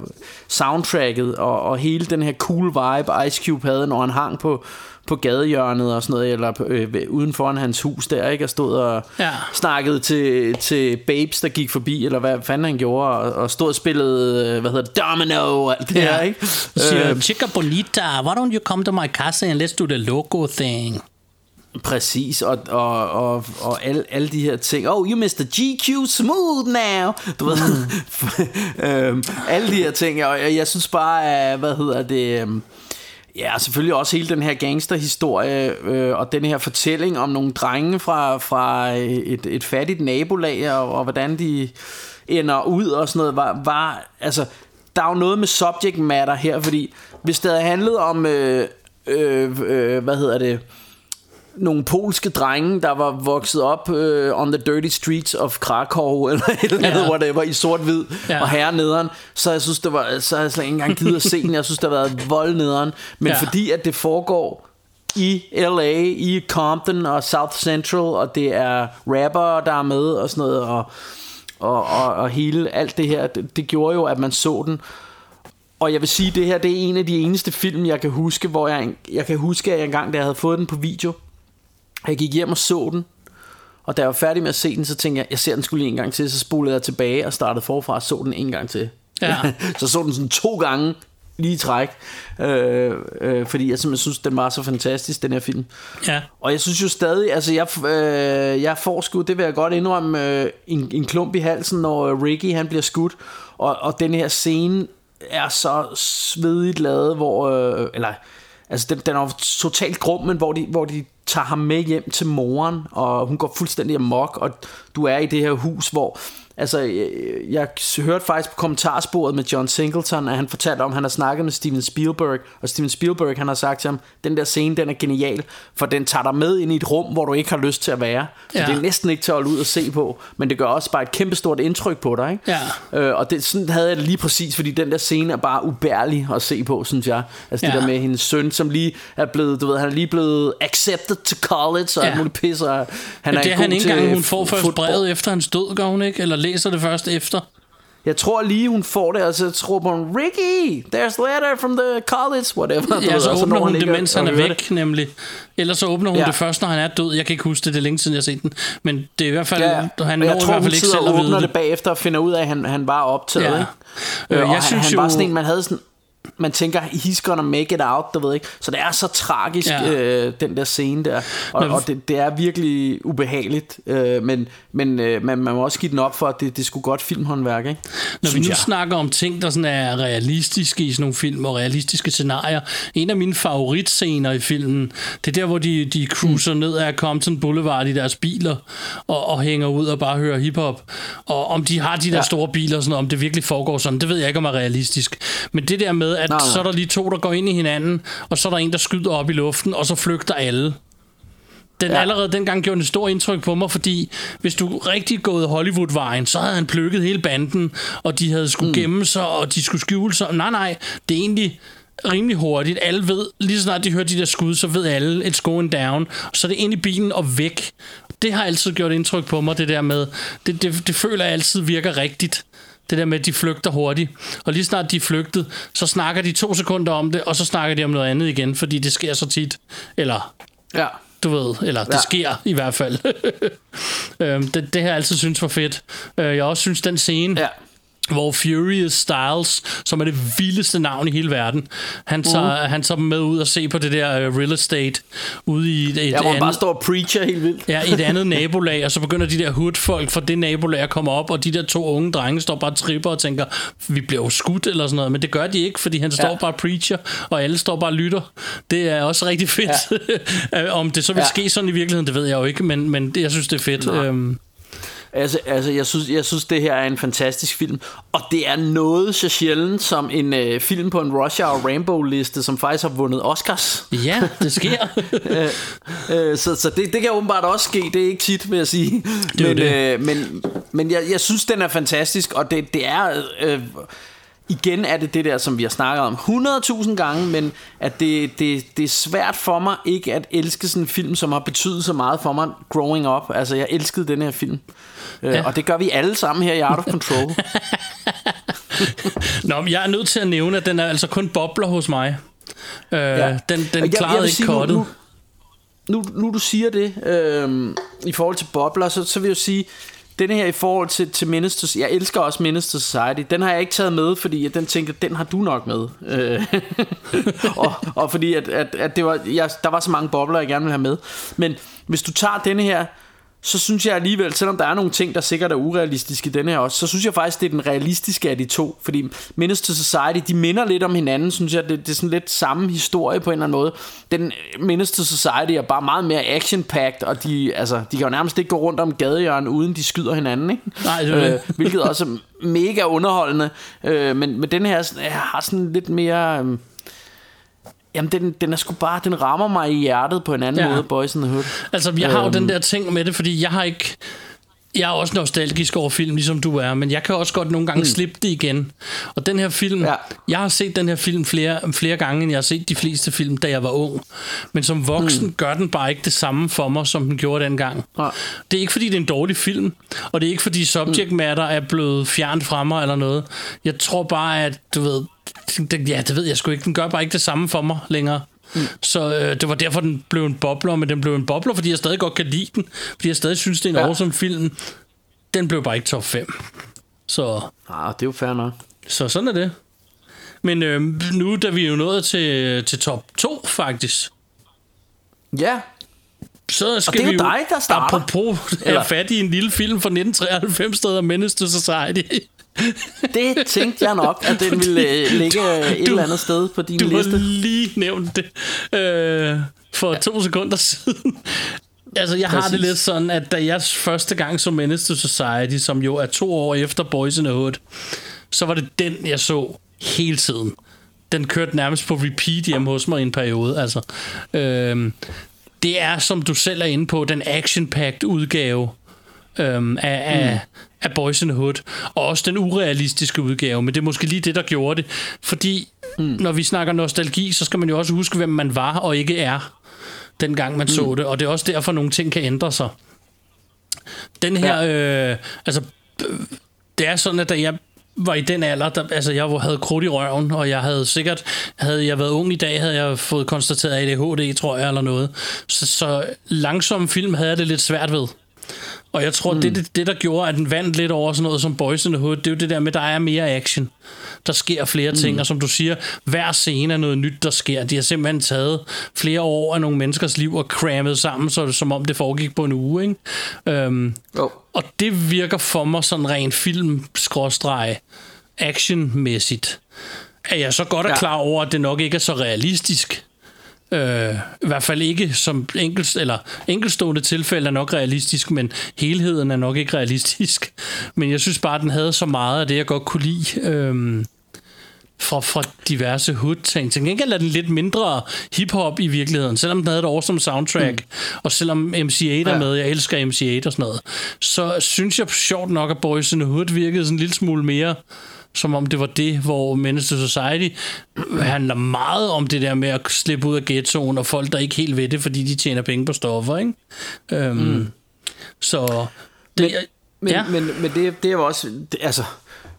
soundtracket, og, og hele den her cool vibe, Ice Cube havde, når han hang på, på gadehjørnet og sådan noget, eller øh, uden foran hans hus der, ikke? Og stod og Ja. snakkede til, til babes, der gik forbi, eller hvad fanden han gjorde, og, og stod og spillede, øh, hvad hedder det, domino og alt det her, ikke? Siger, Øh, Chica Bonita, why don't you come to my casa and let's do the logo thing? Præcis, og, og, og, og alle, alle de her ting. Oh, you Mr. GQ smooth now. Du ved, øhm, alle de her ting. Og jeg, jeg synes bare, at, hvad hedder det... øhm, Ja, selvfølgelig også hele den her gangsterhistorie øh, og den her fortælling om nogle drenge fra, fra et, et fattigt nabolag og, og hvordan de ender ud og sådan noget var, var altså der er jo noget med subject matter her, fordi hvis det havde handlet om øh, øh, øh, hvad hedder det nogle polske drenge, der var vokset op øh, on the dirty streets of Krakow, eller et eller andet, Ja. whatever, i sort-hvid, ja. og herre nederen, så jeg synes, det var, så har jeg slet ikke engang givet at se den. Jeg synes, det har været vold nederen. Men ja. fordi, at det foregår i LA, i Compton og South Central, og det er rapper, der er med og sådan noget, og, og, og, og hele alt det her, det, det gjorde jo, at man så den. Og jeg vil sige, det her det er en af de eneste film, jeg kan huske, hvor jeg, jeg kan huske, at jeg engang, da jeg havde fået den på video, jeg gik hjem og så den, og da jeg var færdig med at se den, så tænkte jeg, jeg ser den skulle lige en gang til, så spolede jeg tilbage og startede forfra og så den en gang til. Ja. så så den sådan to gange lige i træk, øh, øh, fordi jeg simpelthen synes, den var så fantastisk, den her film. Ja. Og jeg synes jo stadig, altså jeg, øh, jeg får sgu, det vil jeg godt indrømme, øh, en, en klump i halsen, når øh, Ricky han bliver skudt, og, og den her scene er så svedigt lavet, hvor, øh, eller, altså den, den er totalt grum, men hvor de, hvor de tager ham med hjem til moren, og hun går fuldstændig amok, og du er i det her hus, hvor Altså, jeg, jeg hørte faktisk på kommentarsporet med John Singleton, at han fortalte om, at han har snakket med Steven Spielberg, og Steven Spielberg, han har sagt til ham, den der scene, den er genial, for den tager dig med ind i et rum, hvor du ikke har lyst til at være. Så Ja. det er næsten ikke til at holde ud og se på, men det gør også bare et kæmpestort indtryk på dig, ikke? Ja. Øh, og det, sådan havde jeg det lige præcis, fordi den der scene er bare ubærlig at se på, synes jeg. Altså det Ja. der med hendes søn, som lige er blevet, du ved, han er lige blevet accepted to college, og Ja. alt muligt pis, og han er det er han ikke engang, hun får først brevet efter hans død, gør hun ikke? Eller læser det først efter? Jeg tror lige, hun får det, og så tror hun, Ricky, there's a letter from the college, whatever. Ja, ved, så og åbner hun det, mens han er væk, det. nemlig. Ellers så åbner hun Ja. det først, når han er død. Jeg kan ikke huske det, det er længe siden, jeg har set den. Men det er i hvert fald, Ja, han når jeg i tror, hvert hun fald ikke selv at vide åbner det. det bagefter og finder ud af, at han, han var optaget. Ja. Ikke? Øh, jeg han, synes han jo- var sådan en, man havde sådan man tænker, he's gonna make it out, du ved ikke. Så det er så tragisk, Ja. øh, den der scene der. Og, Men- og det, det er virkelig ubehageligt. Øh, men men øh, man, man må også give den op for, at det, det skulle godt filmhåndværk, ikke? Når vi Synes nu jeg. snakker om ting, der sådan er realistiske i sådan nogle film, og realistiske scenarier. En af mine favoritscener i filmen, det er der, hvor de, de cruiser ned ad Compton Boulevard i deres biler, og, og hænger ud og bare hører hiphop. Og om de har de der ja. Store biler og sådan om det virkelig foregår sådan, det ved jeg ikke, om er realistisk. Men det der med, at Nej, nej. så er der lige to, der går ind i hinanden, og så er der en, der skyder op i luften, og så flygter alle. Den ja. Allerede dengang gjorde et stort indtryk på mig, fordi hvis du rigtig gået Hollywood-vejen, så havde han plukket hele banden, og de havde skulle mm. gemme sig, og de skulle skjule sig. Nej, nej, det er egentlig rimelig hurtigt. Alle ved, lige så snart de hører de der skud, så ved alle, it's going down. Så er det ind i bilen og væk. Det har altid gjort indtryk på mig, det der med, det, det, det føler jeg altid virker rigtigt. Det der med, at de flygter hurtigt. Og lige snart de er flygtet, så snakker de to sekunder om det, og så snakker de om noget andet igen, fordi det sker så tit. Eller Ja. du ved, eller det Ja. sker i hvert fald. øhm, det, det har jeg altid synes var fedt. Øh, jeg også synes, den scene, Ja. Hvor Furious Styles, som er det vildeste navn i hele verden, han tager, Mhm. han tager dem med ud og se på det der uh, real estate ude i et, et Ja, hvor han bare andet... står og preacher helt vildt. Ja, i et andet nabolag, og så begynder de der hoodfolk fra det nabolag at komme op, og de der to unge drenge står bare og tripper og tænker, vi bliver jo skudt eller sådan noget, men det gør de ikke, fordi han står Ja. bare preacher, og alle står bare og lytter. Det er også rigtig fedt. Ja. Om det så vil Ja. ske sådan i virkeligheden, det ved jeg jo ikke, men, men det, jeg synes, det er fedt. Øhm, Altså, altså jeg, synes, jeg synes, det her er en fantastisk film. Og det er noget så sjældent som en øh, film på en Rush Hour Rainbow-liste, som faktisk har vundet Oscars. Ja, det sker. Øh, så så det, det kan åbenbart også ske. Det er ikke tit, vil jeg sige. Det men, det. Øh, men, men jeg, jeg synes, den er fantastisk, og det, det er... Øh, igen er det det der, som vi har snakket om 100.000 gange, men at det, det, det er svært for mig ikke at elske sådan en film, som har betydet så meget for mig growing up. Altså, jeg elskede den her film. Ja. Ja. Øh, og det gør vi alle sammen her i Art of Control. Nå, men jeg er nødt til at nævne, at den er altså kun bobler hos mig. Øh, Ja. Den, den jeg- jeg klarede vil ikke sige, nu-. Nu, nu, du siger det, øh, i forhold til bobler, så, så vil jeg sige, den her i forhold til, til to, jeg elsker også to Society, den har jeg ikke taget med, fordi jeg den tænkte, den har du nok med. Øh, og, og fordi at, at, at det var, jeg, der var så mange bobler, jeg gerne ville have med. Men hvis du tager denne her, så synes jeg alligevel, selvom der er nogle ting, der sikkert er urealistiske i denne her også, så synes jeg faktisk, det er den realistiske af de to. Fordi Menace to Society, de minder lidt om hinanden, synes jeg. Det, det er sådan lidt samme historie på en eller anden måde. Den Menace to Society er bare meget mere action-packed, og de, altså, de kan jo nærmest ikke gå rundt om gadehjørnet, uden de skyder hinanden, ikke? Nej, det er øh, hvilket også er mega underholdende. Øh, men, men den her sådan- har sådan lidt mere... Øh, Jamen, den, den er sgu bare, den rammer mig i hjertet på en anden Ja. måde, Boys in the Hood. Altså, jeg har jo Øhm. den der ting med det, fordi jeg har ikke... Jeg er også nostalgisk over film, ligesom du er, men jeg kan også godt nogle gange mm. slippe det igen. Og den her film, Ja. ja. jeg har set den her film flere, flere gange, end jeg har set de fleste film, da jeg var ung. Men som voksen mm. gør den bare ikke det samme for mig, som den gjorde dengang. Nej. Det er ikke, fordi det er en dårlig film, og det er ikke, fordi subject matter er blevet fjernet fra mig eller noget. Jeg tror bare, at du ved... Den, ja, det ved jeg sgu ikke. Den gør bare ikke det samme for mig længere. Mm. Så øh, det var derfor, den blev en bobler, men den blev en bobler, fordi jeg stadig godt kan lide den. Fordi jeg stadig synes, det er en Ja. awesome film. Den blev bare ikke top 5. Så, Ah, det er jo fair nok. så sådan er det. Men øh, nu da vi er jo nået til, til top 2, faktisk, Ja, så skal det er jo vi dig, der starter. Apropos Eller? fat i en lille film fra 1993, der hedder Menace to Society. Det tænkte jeg nok, at den ville øh, ligge øh, et Du- eller andet sted på din Du har liste. lige nævnt det øh, for to sekunder siden. Altså, jeg har det Præcis. lidt sådan, at da jeg første gang så Menace to Society, som jo er to år efter Boys in the Hood, så var det den, jeg så hele tiden. Den kørte nærmest på repeat hjemme hos mig i en periode. Altså, øh, det er, som du selv er inde på, den action-packed udgave øhm, af, af, af Boys in the Hood. Og også den urealistiske udgave, men det er måske lige det, der gjorde det. Fordi mm. når vi snakker nostalgi, så skal man jo også huske, hvem man var og ikke er, dengang man mm. så det. Og det er også derfor, nogle ting kan ændre sig. Den her, ja. øh, altså, det er sådan, at da jeg var i den alder, der, altså jeg havde krudt i røven, og jeg havde sikkert, havde jeg været ung i dag, havde jeg fået konstateret ADHD, tror jeg, eller noget. Så, så langsom film havde jeg det lidt svært ved. Og jeg tror, mm. det, det, det, der gjorde, at den vandt lidt over sådan noget som Boys in the Hood, det er jo det der med, at der er mere action. Der sker flere mm. ting, og som du siger, hver scene er noget nyt, der sker. De har simpelthen taget flere år af nogle menneskers liv og crammet sammen, så som om det foregik på en uge. Ikke? Øhm, Jo. og det virker for mig sådan rent film actionmæssigt. Er jeg så godt er Ja. klar over, at det nok ikke er så realistisk. Øh, I hvert fald ikke som enkelt, eller enkeltstående tilfælde er nok realistisk, men helheden er nok ikke realistisk. Men jeg synes bare, at den havde så meget af det, jeg godt kunne lide. Øh, fra, fra diverse hood-ting. Til gengæld er den lidt mindre hip-hop i virkeligheden, selvom den havde et awesome soundtrack, mm. og selvom MC8 er Ja. med, jeg elsker MC8 og sådan noget, så synes jeg sjovt nok, at Boys in the Hood virkede sådan en lille smule mere som om det var det, hvor Menace to Society handler meget om det der med at slippe ud af ghettoen, og folk, der ikke helt ved det, fordi de tjener penge på stoffer, ikke? Øhm, mm. Så... Det, Men- Men, ja. ja. men, men det, det er jo også, det, altså,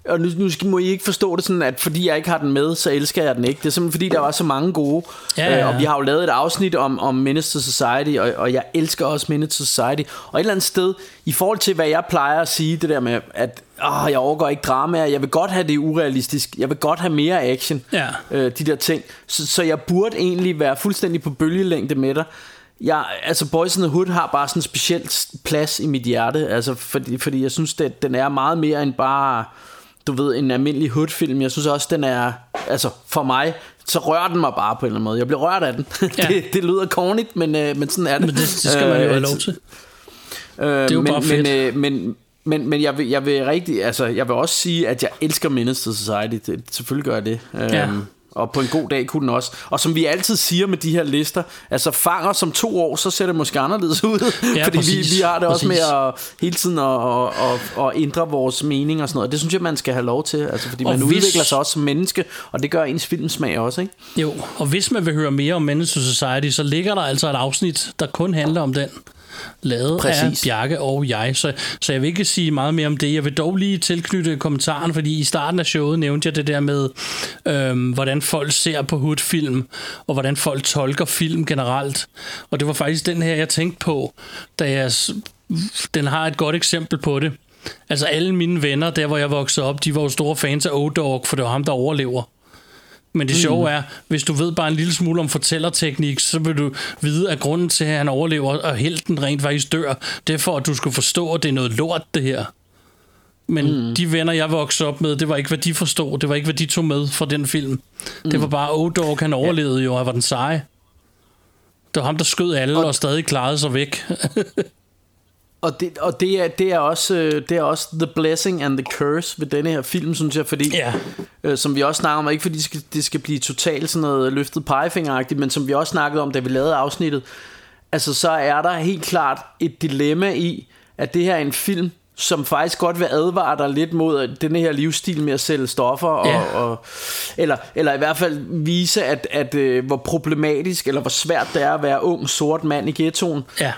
og nu, nu skal, må I ikke forstå det sådan, at fordi jeg ikke har den med, så elsker jeg den ikke. Det er simpelthen fordi, der var så mange gode. Ja, ja, ja. Øh, og vi har jo lavet et afsnit om, om to Society, og, og jeg elsker også to Society. Og et eller andet sted, i forhold til, hvad jeg plejer at sige, det der med, at åh, jeg overgår ikke dramaer, jeg vil godt have det urealistisk, jeg vil godt have mere action, Ja. øh, de der ting. Så, så jeg burde egentlig være fuldstændig på bølgelængde med dig. Jeg, altså Boys in the Hood har bare sådan en speciel plads i mit hjerte, altså fordi, fordi jeg synes, det, den er meget mere end bare, du ved, en almindelig hood-film. Jeg synes også, den er, altså for mig, så rører den mig bare på en eller anden måde. Jeg bliver rørt af den. Ja. det, det lyder cornigt, men, øh, men sådan er det. Men det, det skal man jo Øh, have lov til. Øh, er jo men, bare men, fedt. øh, men, men, men jeg, vil, jeg vil rigtig, altså, jeg vil også sige, at jeg elsker to Society. Det, selvfølgelig gør jeg det. Ja. Øhm, og på en god dag kunne den også. Og som vi altid siger med de her lister, altså fanger som to år, så ser det måske anderledes ud. Ja, fordi præcis. vi, vi har det også Præcis. med at hele tiden at, at, at, at ændre vores mening og sådan noget. Det synes jeg, man skal have lov til. Altså, fordi Og man hvis- udvikler sig også som menneske, og det gør ens filmsmag også. Ikke? Jo, og hvis man vil høre mere om to Society, så ligger der altså et afsnit, der kun handler om den. Lavet Præcis. af. Bjarke og jeg, så, så jeg vil ikke sige meget mere om det. Jeg vil dog lige tilknytte kommentaren, fordi i starten af showet nævnte jeg det der med, øhm, hvordan folk ser på hoodfilm, og hvordan folk tolker film generelt. Og det var faktisk den her, jeg tænkte på, da jeg... Den har et godt eksempel på det. Altså alle mine venner, der hvor jeg voksede op, de var jo store fans af O-Dog, for det var ham, der overlever. Men det sjove er, hvis du ved bare en lille smule om fortællerteknik, så vil du vide, at grunden til, at han overlever, og helten rent faktisk dør, det er for, at du skulle forstå, at det er noget lort, det her. Men mm. de venner, jeg voksede op med, det var ikke, hvad de forstod. Det var ikke, hvad de tog med fra den film. Mm. Det var bare, O-Dog, han overlevede jo, og var den seje. Det var ham, der skød alle og, og stadig klarede sig væk. Og det, og det, er, det, er også, øh, det er også the blessing and the curse ved denne her film, synes jeg, fordi, Ja. øh, som vi også snakker om, ikke fordi det skal, det skal blive totalt sådan noget løftet pegefingeragtigt, men som vi også snakkede om, da vi lavede afsnittet, altså så er der helt klart et dilemma i, at det her er en film, som faktisk godt vil advare dig lidt mod denne her livsstil med at sælge stoffer, og, Ja. og, eller, eller i hvert fald vise, at, at øh, hvor problematisk, eller hvor svært det er at være ung, sort mand i ghettoen, ja.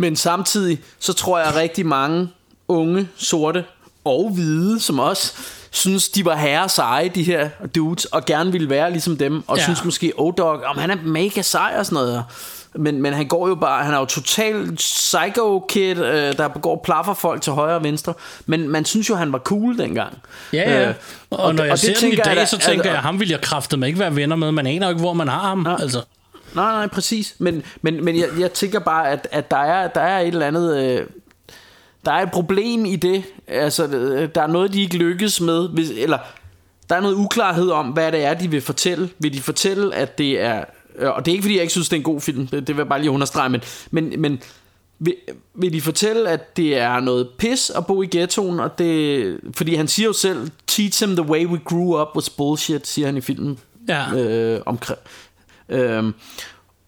Men samtidig, så tror jeg at rigtig mange unge, sorte og hvide, som også synes, de var herre seje, de her dudes, og gerne ville være ligesom dem, og Ja. ja. synes måske, oh dog, om han er mega sej og sådan noget. Men, men han går jo bare, han er jo total psycho kid, øh, der begår plaffer folk til højre og venstre. Men man synes jo, han var cool dengang. Ja, ja. Øh, og, og når jeg ser den i tænker dag, da- så tænker altså- jeg, ham vil jeg kraftedeme ikke være venner med. Man aner jo ikke, hvor man har ham. Altså. Nej, nej, præcis. Men, men, men jeg, jeg tænker bare, at, at der, er, der er et eller andet... Øh, der er et problem i det. Altså, øh, der er noget, de ikke lykkes med. Hvis, eller, der er noget uklarhed om, hvad det er, de vil fortælle. Vil de fortælle, at det er... øh, Og det er ikke, fordi jeg ikke synes, det er en god film. Det, det vil jeg bare lige understrege. Men, men, men vil, vil de fortælle, at det er noget pis at bo i ghettoen? Og det, fordi han siger jo selv, teach him the way we grew up was bullshit, siger han i filmen. Ja. Øh, omkring, Øhm,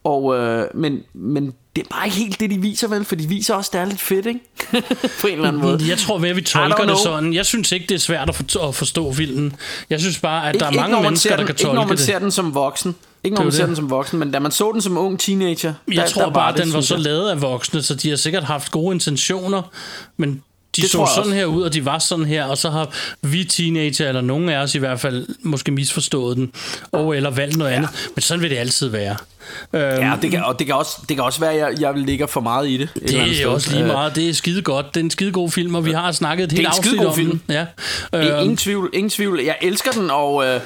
og, øh, men, men det er bare ikke helt det, de viser, vel? For de viser også, at det er lidt fedt, ikke? På en eller anden måde. Jeg tror, at vi tolker det sådan. Jeg synes ikke, det er svært at, for, at forstå filmen. Jeg synes bare, at der er ikke, mange mennesker, ser der den, kan Ikke når tolke man det. ser den som voksen. Ikke når Det man ser det. den som voksen, men da man så den som ung teenager, Jeg der, tror der bare, at det, den var så lavet af voksne, så de har sikkert haft gode intentioner, men de Det så sådan her ud, og de var sådan her, og så har vi teenager, eller nogen af os i hvert fald, måske misforstået den, og eller valgt noget ja. andet. Men sådan vil det altid være. Øhm, Ja, det kan, og det kan, også, det kan også være, at jeg, jeg ligger for meget i det. det er sted. også lige Øh, meget. Det er skide godt. Det er en skide god film, og vi har snakket et helt afsnit om film. den. Ja. Øh, Øhm, ingen tvivl, ingen tvivl. Jeg elsker den, og, øh,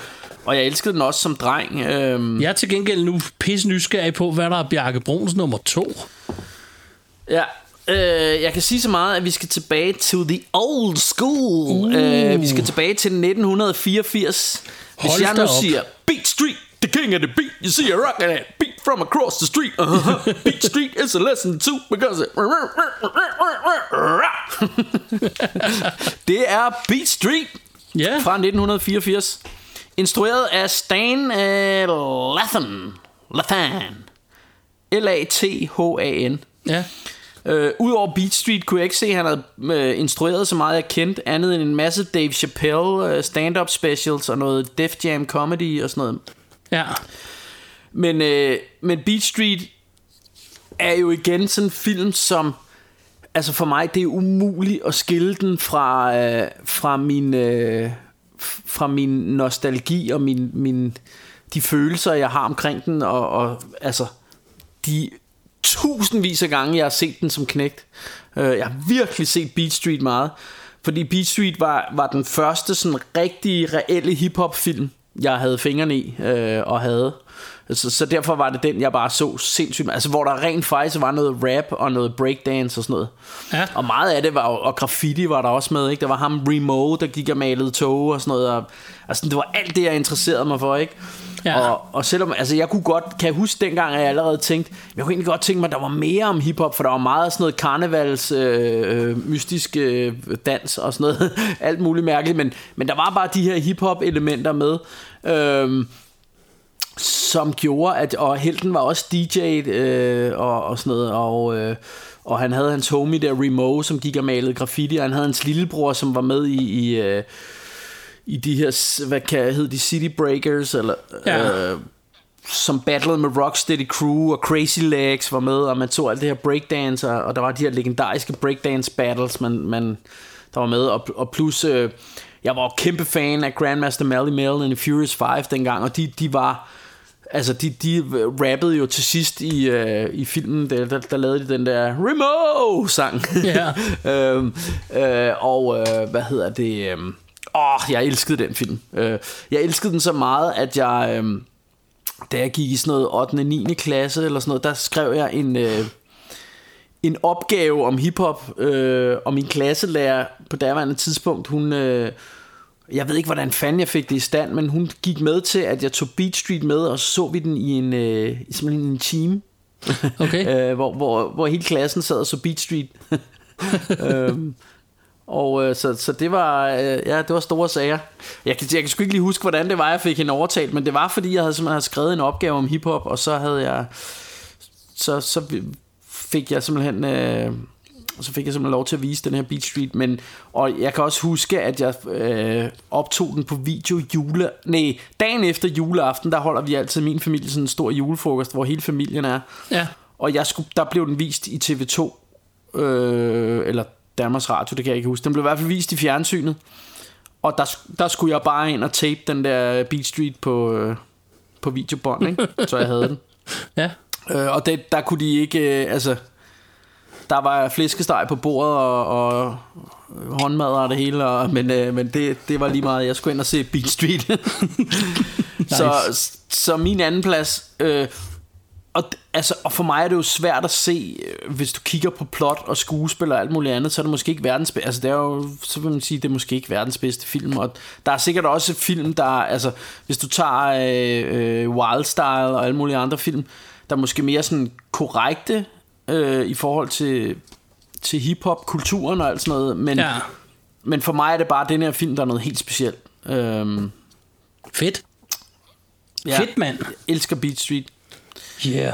og jeg elskede den også som dreng. Øh, Jeg er til gengæld nu pisse nysgerrig på, hvad der er Bjarke Bruns nummer to. Ja, øh, jeg kan sige så meget, at vi skal tilbage til the old school. Uh. Øh, vi skal tilbage til 1984. Hvis Hold jeg da nu op. siger, Beat Street, the king of the beat, you see a rock at beat from across the street. Uh-huh. Beat Street is a lesson too, because it... det er Beat Street Ja, fra 1984. Instrueret af Stan uh, Lathan. Lathan. L-A-T-H-A-N. ja. Øh, Udover Beat Street kunne jeg ikke se, at han havde øh, instrueret så meget, jeg kendte, andet end en masse Dave Chappelle øh, stand-up specials og noget Def Jam comedy og sådan noget. ja. Men, øh, men Beat Street er jo igen sådan en film, som... Altså for mig, det er umuligt at skille den fra, øh, fra min... Øh, fra min nostalgi og min, min, de følelser, jeg har omkring den, og, og altså, de tusindvis af gange, jeg har set den som knægt. Øh, jeg har virkelig set Beat Street meget, fordi Beat Street var, var den første sådan rigtig reelle hiphop film, jeg havde fingrene i øh, og havde. Så, så derfor var det den, jeg bare så sindssygt. Altså hvor der rent faktisk var noget rap og noget breakdance og sådan noget. Ja. Og meget af det var og graffiti var der også med, ikke? Der var ham Remo, der gik og malede tog og sådan noget. Og, altså det var alt det, jeg interesserede mig for, ikke? Ja. Og, og selvom, altså jeg kunne godt, kan jeg huske dengang, at jeg allerede tænkte, jeg kunne egentlig godt tænke mig, at der var mere om hiphop, for der var meget sådan noget karnevals, øh, øh mystisk øh, dans og sådan noget, alt muligt mærkeligt, men, men der var bare de her hiphop elementer med, øh, som gjorde, at, og Helten var også DJ øh, og, og sådan noget, og, øh, og han havde hans homie der, Remo, som gik og malede graffiti, og han havde hans lillebror, som var med i, i, øh, i de her, hvad kan hed de, City Breakers, eller... Ja. Øh, som battlede med Rocksteady Crew og Crazy Legs var med, og man tog alt det her breakdance, og, og der var de her legendariske breakdance battles, man, man, der var med, og, og plus, øh, jeg var kæmpe fan af Grandmaster Melly Mel and Furious 5 dengang, og de, de var, altså de, de rappede jo til sidst i, øh, i filmen, der, der, der lavede de den der Remo-sang. Ja. øhm, øh, og øh, hvad hedder det? Øh, åh, jeg elskede den film. Øh, jeg elskede den så meget, at jeg... Øh, da jeg gik i sådan noget 8. og 9. klasse eller sådan noget, der skrev jeg en, øh, en opgave om hiphop, øh, og min klasselærer på daværende tidspunkt, hun, øh, jeg ved ikke hvordan fanden jeg fik det i stand, men hun gik med til, at jeg tog Beat Street med, og så så vi den i en, øh, simpelthen en team, Okay. øh, hvor, hvor, hvor hele klassen sad og så Beat Street. øhm, og øh, så, så det var øh, ja, det var store sager. Jeg kan, jeg kan sgu ikke lige huske hvordan det var jeg fik hende overtalt, men det var fordi jeg havde simpelthen havde skrevet en opgave om hiphop, og så havde jeg så, så fik jeg simpelthen øh, så fik jeg simpelthen lov til at vise den her Beat Street, men og jeg kan også huske at jeg øh, optog den på video jule, nej, dagen efter juleaften, der holder vi altid min familie sådan en stor julefrokost, hvor hele familien er. Ja. Og jeg skulle, der blev den vist i TV2, øh, eller Danmarks Radio, det kan jeg ikke huske. Den blev i hvert fald vist i fjernsynet. Og der, der skulle jeg bare ind og tape den der Beat Street på, øh, på videobånd, ikke? så jeg havde den. Ja. Øh, og det, der kunne de ikke, øh, altså, der var flæskesteg på bordet og, og håndmad og det hele, og, men, øh, men det, det var lige meget, jeg skulle ind og se Beat Street. så, så min anden plads, øh, og, altså, og for mig er det jo svært at se, øh, hvis du kigger på plot og skuespil og alt muligt andet, så er det måske ikke verdens bedste, altså det er jo, så vil man sige, det er måske ikke verdens bedste film, og der er sikkert også film, der, altså, hvis du tager øh, øh, Wild Style og alle mulige andre film, der er måske mere sådan korrekte øh, i forhold til, til hiphop-kulturen og alt sådan noget, men, Ja. men for mig er det bare den her film, der er noget helt specielt. Øhm, Fedt. ja, Fedt, mand. Jeg elsker Beat Street. Yeah.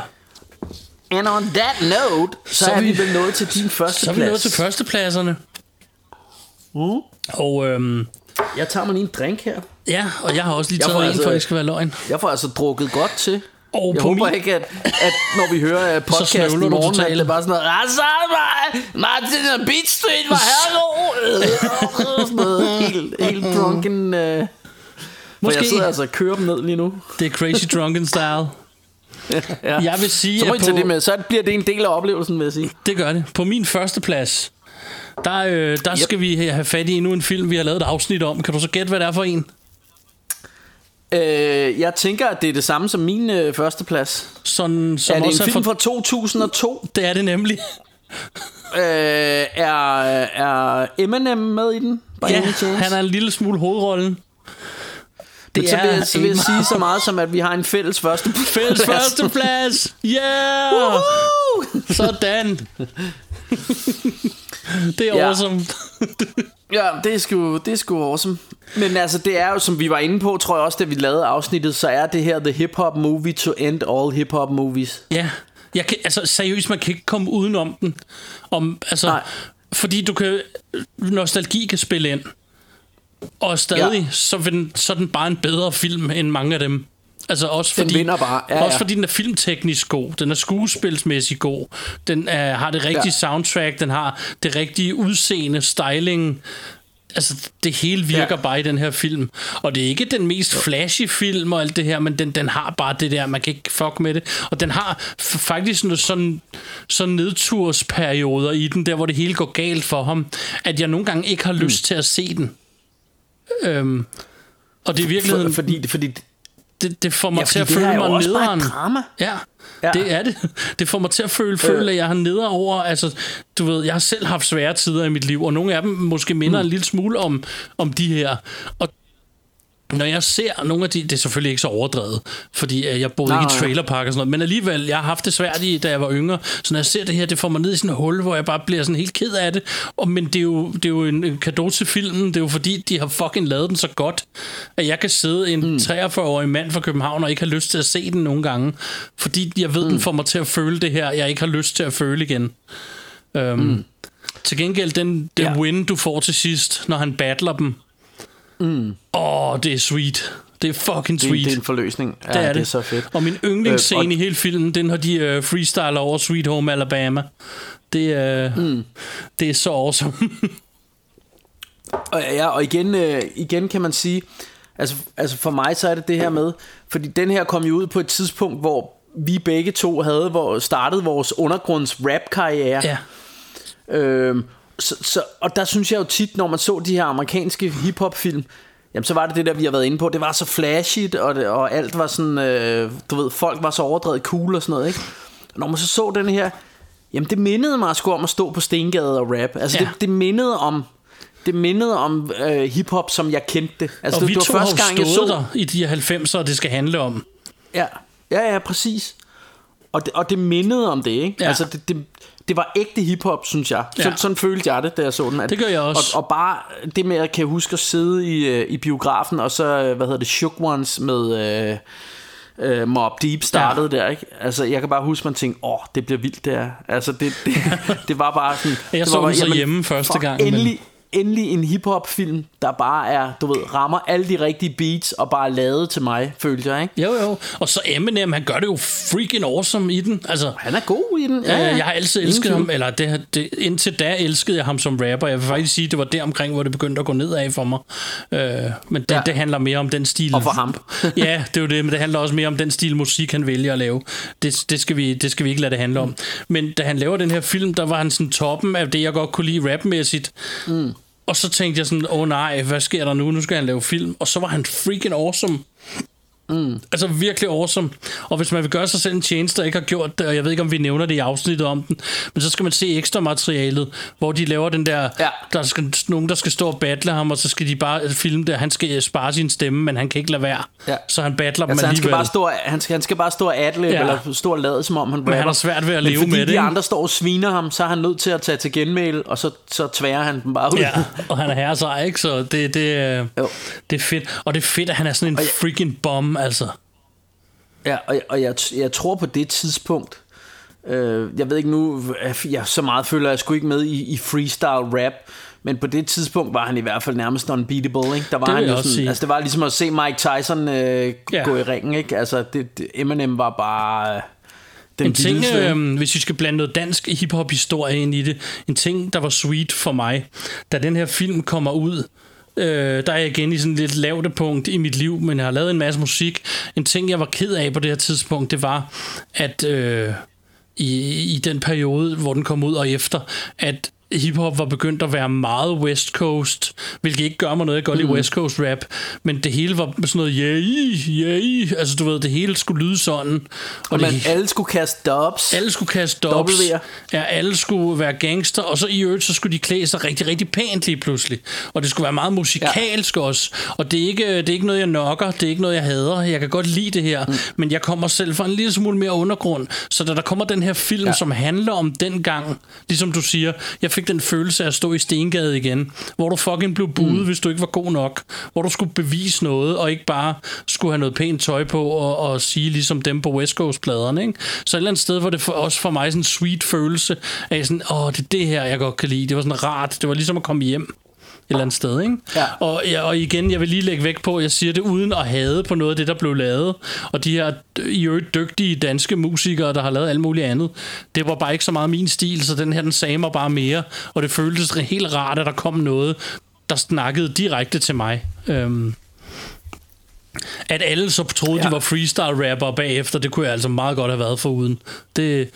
And on that note, så, Så er vi- vi vel nået til din første Så er vi nået til førstepladserne. Mm. Og øhm, Jeg tager mig lige en drink her. ja, og jeg har også lige taget en, altså- for at det skal være løgn. Jeg får altså drukket godt til. Og jeg håber min- ikke, at, at når vi hører uh, podcasten i morgen, at det er bare sådan noget, Rasa, Martin og Beat Street var her Sådan noget helt, helt drunken. For Måske. jeg sidder altså og kører dem ned lige nu. Det er Crazy Drunken Style. Ja. Jeg vil sige, Så på- det med. Så bliver det en del af oplevelsen, vil jeg sige. Det gør det. På min første plads, der, øh, der yep. skal vi have fat i endnu en film, vi har lavet et afsnit om. Kan du så gætte, hvad det er for en? Øh, jeg tænker, at det er det samme som min øh, første plads. Sådan, som Er det en også film er for... fra 2002? Det er det nemlig. Øh, er, er Eminem med i den? Ja, han er en lille smule hovedrollen. Men så vil, jeg, så vil jeg sige så meget som, at vi har en fælles første Fælles første plads. Yeah! Woohoo! Sådan. det er Ja. awesome. Ja, det er, sgu, det er sgu awesome. Men altså, det er jo, som vi var inde på, tror jeg også, da vi lavede afsnittet, så er det her the hip-hop movie to end all hip-hop movies. Ja, jeg kan, altså seriøst, man kan ikke komme udenom den. Om, altså, Nej. fordi du kan, nostalgi kan spille ind. Og stadig, ja. Så, den, så er den bare en bedre film end mange af dem. Altså også Den fordi, vinder bare. Ja, også ja. fordi den er filmteknisk god, den er skuespilsmæssigt god, den er, har det rigtige ja. Soundtrack, den har det rigtige udseende, styling, altså det hele virker ja. Bare i den her film. Og det er ikke den mest flashy film og alt det her, men den, den har bare det der, man kan ikke fuck med det. Og den har faktisk noget sådan, sådan nedtursperioder i den, der hvor det hele går galt for ham, at jeg nogle gange ikke har lyst til at se den. Øhm, og det er virkelig For, fordi, fordi det, det får mig Ja, til at det føle er mig også bare et nederen. drama. Ja, ja, det er det. Det får mig til at føle, føle at jeg har neder over. Altså, du ved, jeg har selv haft svære tider i mit liv, og nogle af dem måske minder mm. en lille smule om, om de her. Og når jeg ser nogle af de, det er selvfølgelig ikke så overdrevet, fordi øh, jeg boede Nej, ikke i trailerpark og sådan noget, men alligevel, jeg har haft det svært i, da jeg var yngre, så når jeg ser det her, det får mig ned i sådan et hul, hvor jeg bare bliver sådan helt ked af det, og, men det er jo, det er jo en, kado til filmen, det er jo fordi, de har fucking lavet den så godt, at jeg kan sidde en mm. 43-årig mand fra København og ikke har lyst til at se den nogle gange, fordi jeg ved, mm. den får mig til at føle det her, jeg ikke har lyst til at føle igen. Um, mm. Til gengæld, den, det Ja. win, du får til sidst, når han battler dem, Åh, oh, det er sweet. Det er fucking Det, sweet. det er en forløsning. Ja, det er det. det. er så fedt. Og min yndlingsscene Øh, øh, og- i hele filmen, den har de uh, freestyler over Sweet Home Alabama. Det er, mm. det er så awesome. Og, ja, og igen, øh, igen kan man sige, altså, altså for mig så er det det her med, fordi den her kom jo ud på et tidspunkt, hvor vi begge to havde hvor startet vores undergrunds rap karriere. ja. Øhm, så, så, og der synes jeg jo tit, når man så de her amerikanske hiphop film, jamen så var det det der, vi har været inde på. Det var så flashy, og, det, og alt var sådan, øh, du ved, folk var så overdrevet cool og sådan noget, ikke? Og når man så så den her, jamen det mindede mig sgu om at stå på Stengade og rap. Altså Ja. det, det mindede om, det mindede om øh, hiphop, som jeg kendte det. Altså Og det, vi det to var har første gang, jeg så der i de her 90'er, det skal handle om. Ja, ja, ja, præcis. Og det, og det mindede om det, ikke? Ja. Altså, det, det, det var ægte hiphop, synes jeg. Ja. Sådan følte jeg det, da jeg så den. At, Det gør jeg også. Og, og bare det med, at jeg kan huske at sidde i, øh, i biografen, og så, øh, hvad hedder det, Shook Ones med... Øh, øh, Mob Deep startede ja. der, ikke? Altså, jeg kan bare huske, man tænkte, åh, det bliver vildt, det her. Altså, det, det, det var bare sådan... Jeg det så den så jamen, hjemme første gang, men- Endelig, endelig en hiphop-film, der bare er, du ved, rammer alle de rigtige beats, og bare er lavet til mig, følte jeg, ikke? Jo, jo. Og så Eminem, han gør det jo freaking awesome i den. Altså, Han er god i den. Ja, jeg har altid elsket ham, eller det, det, indtil da elskede jeg ham som rapper. Jeg vil faktisk sige, det var der omkring, hvor det begyndte at gå nedad for mig. Øh, men det, Ja. ja. det handler mere om den stil. Og for ham. ja, det er jo det, men det handler også mere om den stil musik, han vælger at lave. Det, det, skal, vi, det skal vi ikke lade det handle om. Men da han laver den her film, der var han sådan toppen af det, jeg godt kunne lide rapmæssigt. Mm. Og så tænkte jeg sådan, åh oh, nej, hvad sker der nu? Nu skal han lave film. Og så var han freaking awesome. Mm. Altså virkelig awesome. Og hvis man vil gøre sig selv en tjeneste, og ikke har gjort det, og jeg ved ikke, om vi nævner det i afsnittet om den, men så skal man se ekstra materialet, hvor de laver den der, Ja. der skal nogen, der skal stå og battle ham, og så skal de bare filme det. Han skal spare sin stemme, men han kan ikke lade være. Ja. Så han battler dem Altså, han alligevel. skal, bare stå, han, skal, han skal bare stå og adlib, ja. Eller stå og lade, som om han rapper. han har svært ved at Men leve fordi med det, de ikke? andre står og sviner ham, så er han nødt til at tage til genmail, og så, så tværer han dem bare ud. Ja, og han er herre sig, ikke? Så det, det, øh, Jo. det er fedt. Og det er fedt, at han er sådan en freaking bomb, altså. Ja, og, og jeg, jeg tror på det tidspunkt, øh, jeg ved ikke nu, jeg så meget føler jeg sgu ikke med i, i freestyle rap, men på det tidspunkt var han i hvert fald nærmest unbeatable, ikke? Der var Det han jo sådan, sige. altså det var ligesom at se Mike Tyson øh, Ja. gå i ringen, ikke? Altså det, det, Eminem var bare øh, den En ting, øh, hvis vi skal blande noget dansk hiphop-historie ind i det, en ting, der var sweet for mig, da den her film kommer ud, øh, der er jeg igen i sådan et lidt lavte punkt i mit liv, men jeg har lavet en masse musik. En ting, jeg var ked af på det her tidspunkt, det var, at øh, i, i den periode, hvor den kom ud og efter, at hiphop var begyndt at være meget West Coast, hvilket ikke gør mig noget, jeg godt lide Mm. West Coast rap, men det hele var sådan noget, yeah, yeah, altså du ved, det hele skulle lyde sådan. og det, man, alle skulle kaste dubs. alle skulle kaste. W'er. Ja, alle skulle være gangster, og så i øvrigt, så skulle de klæde sig rigtig, rigtig pænt lige pludselig. Og det skulle være meget musikalsk ja. også. Og det er, ikke, det er ikke noget, jeg nokker, det er ikke noget, jeg hader. Jeg kan godt lide det her, mm. men jeg kommer selv fra en lille smule mere undergrund. Så da der kommer den her film, ja. som handler om den gang, ligesom du siger, jeg fik den følelse af at stå i Stengade igen, hvor du fucking blev budet, mm. hvis du ikke var god nok. Hvor du skulle bevise noget, og ikke bare skulle have noget pænt tøj på og, og sige ligesom dem på West Coast-pladerne. Ikke? Så et eller andet sted var det for, også for mig sådan en sweet følelse af sådan, åh, det er det her, jeg godt kan lide. Det var sådan rart. Det var ligesom at komme hjem eller andet sted, ikke? Ja. Og, ja, og igen, jeg vil lige lægge væk på, at jeg siger det uden at hade på noget af det, der blev lavet. Og de her i øvrigt dygtige danske musikere, der har lavet alt muligt andet, det var bare ikke så meget min stil, så den her, den sagde mig bare mere. Og det føltes helt rart, at der kom noget, der snakkede direkte til mig. Øhm, at alle så troede, ja. De var freestyle-rapper bagefter, det kunne jeg altså meget godt have været foruden. Det,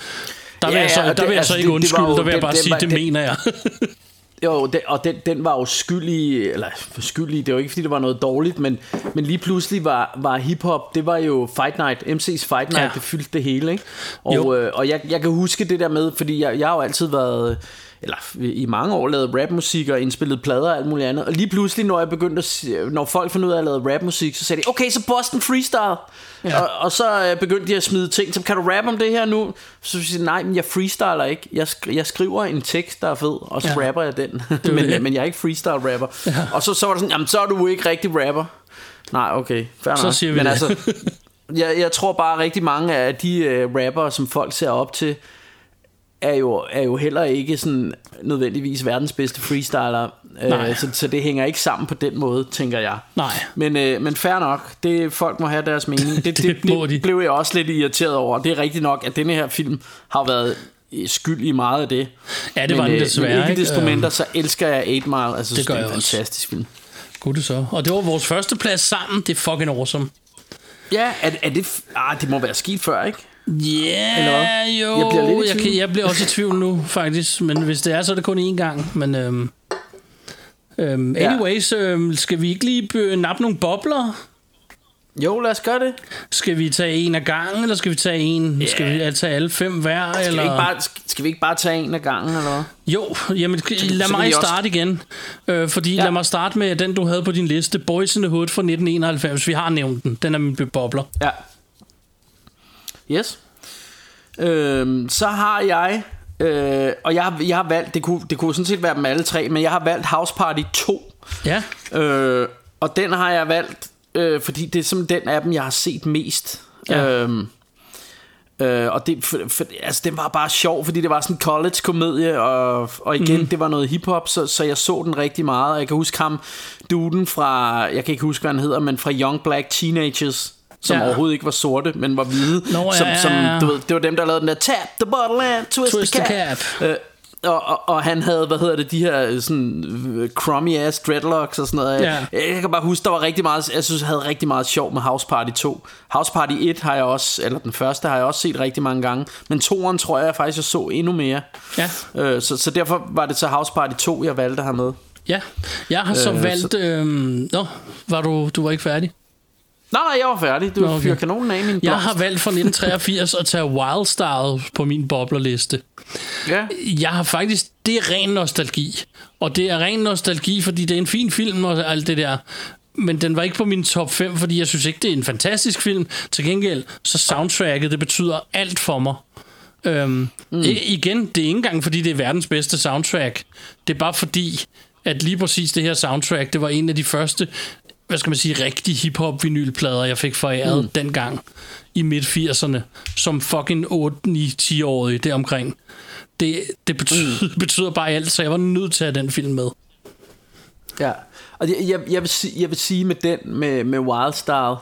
der vil, Ja, jeg, så, der det- vil jeg altså, så ikke det- det undskylde, jo- der vil jeg det- bare det sige, det det- mener jeg. Jo, det, og den, den var jo skyldig, eller skyldig, det var ikke fordi det var noget dårligt, men, men lige pludselig var, var hiphop, det var jo Fight Night, MC's Fight Night, Ja. det fyldte det hele, ikke? Jo. Og, øh, og jeg, jeg kan huske det der med, fordi jeg, jeg har jo altid været, eller i mange år lavet rapmusik og indspillet plader og alt muligt andet. Og lige pludselig, når jeg begyndte at, når folk fandt ud af at lave rapmusik, så sagde de, okay, så Boston Freestyle. Ja. Og, og, så øh, begyndte de at smide ting, som, kan du rappe om det her nu? Så siger jeg, nej, men jeg freestyler ikke. Jeg, sk- jeg skriver en tekst, der er fed, og så Ja. rapper jeg den. det. men, men jeg er ikke freestyle rapper. Ja. Og så, så var det sådan, jamen så er du ikke rigtig rapper. Nej, okay, fair Så nok. siger vi men det. altså, jeg, jeg tror bare at rigtig mange af de uh, rappere, som folk ser op til, er jo, er jo heller ikke sådan nødvendigvis verdens bedste freestyler. Nej. Uh, så, så det hænger ikke sammen på den måde, tænker jeg. Nej. Men, uh, men fair nok, det, folk må have deres mening. Det, det, Det det, de. blev jeg også lidt irriteret over. Det er rigtigt nok, at denne her film har været øh, skyld i meget af det. Ja, det var den øh, desværre, Men ikke ikke? desto mindre, så elsker jeg 8 Mile. Altså, det, gør det er en fantastisk film. Gud det så. Og det var vores første plads sammen. Det er fucking awesome. Ja, er, er det... Ah, det må være sket før, ikke? Ja, hvad? jo. Jeg bliver lidt i jeg, kan, jeg bliver også i tvivl nu, faktisk. Men hvis det er, så er det kun én gang. Men øhm, øhm, Ja. anyways, øhm, skal vi ikke lige nappe nogle bobler? Jo, lad os gøre det. Skal vi tage en af gangen, eller skal vi tage en? Yeah. Skal vi tage alle fem hver? Skal, eller? vi ikke bare, skal, skal vi ikke bare tage en af gangen, eller hvad? Jo, jamen, lad mig også- starte igen. Øh, fordi ja. Ja. lad mig starte med den, du havde på din liste. Boys in the Hood fra 1991. Vi har nævnt den. Den er min bobler. Ja. Yes. Øhm, så har jeg... Øh, og jeg har, jeg har valgt... Det kunne, det kunne sådan set være dem alle tre, men jeg har valgt House Party 2. Ja, Øh, og den har jeg valgt, øh, fordi det er simpelthen den af dem, jeg har set mest. Ja. Øhm, øh, og det, for, for, altså, den var bare sjov, fordi det var sådan en college-komedie, og, og igen, mm. det var noget hiphop, så, så jeg så den rigtig meget. Og jeg kan huske ham, duden fra, jeg kan ikke huske, hvad han hedder, men fra Young Black Teenagers, som Ja. overhovedet ikke var sorte, men var hvide. Nå, ja, som, som, du ved, det var dem, der lavede den der Tap the bottle and twist, Twist the the cap. cap. Øh, og, og, og han havde, hvad hedder det, de her øh, sådan øh, crummy ass dreadlocks og sådan noget. Ja. Jeg, jeg kan bare huske, der var rigtig meget, jeg synes, jeg havde rigtig meget sjov med House Party 2. House Party 1 har jeg også, eller den første har jeg også set rigtig mange gange, men toeren tror jeg faktisk, jeg så endnu mere. ja. Øh, så, så derfor var det så House Party 2, jeg valgte have med. Ja, jeg har så Øh, valgt... Øhm, nå, var du, du var ikke færdig? Nej, jeg var færdig. Du Nå, okay. fyrer kanonen af min Jeg blomst. har valgt fra 1983 at tage Wildstyle på min boblerliste. Ja. Jeg har faktisk... Det er ren nostalgi. Og det er ren nostalgi, fordi det er en fin film og alt det der. Men den var ikke på min top 5, fordi jeg synes ikke, det er en fantastisk film. Til gengæld, så soundtracket, det betyder alt for mig. Øhm, mm. Igen, det er ikke engang, fordi det er verdens bedste soundtrack. Det er bare fordi, at lige præcis det her soundtrack, det var en af de første, hvad skal man sige, rigtige hiphop vinylplader, jeg fik foræret mm. dengang i midt-80'erne, som fucking 8-9-10-årig deromkring. Det, det betyder, mm. betyder bare alt, så jeg var nødt til at have den film med. Ja, og jeg, jeg, jeg, vil, sige, jeg vil sige med den, med, med Wildstyle,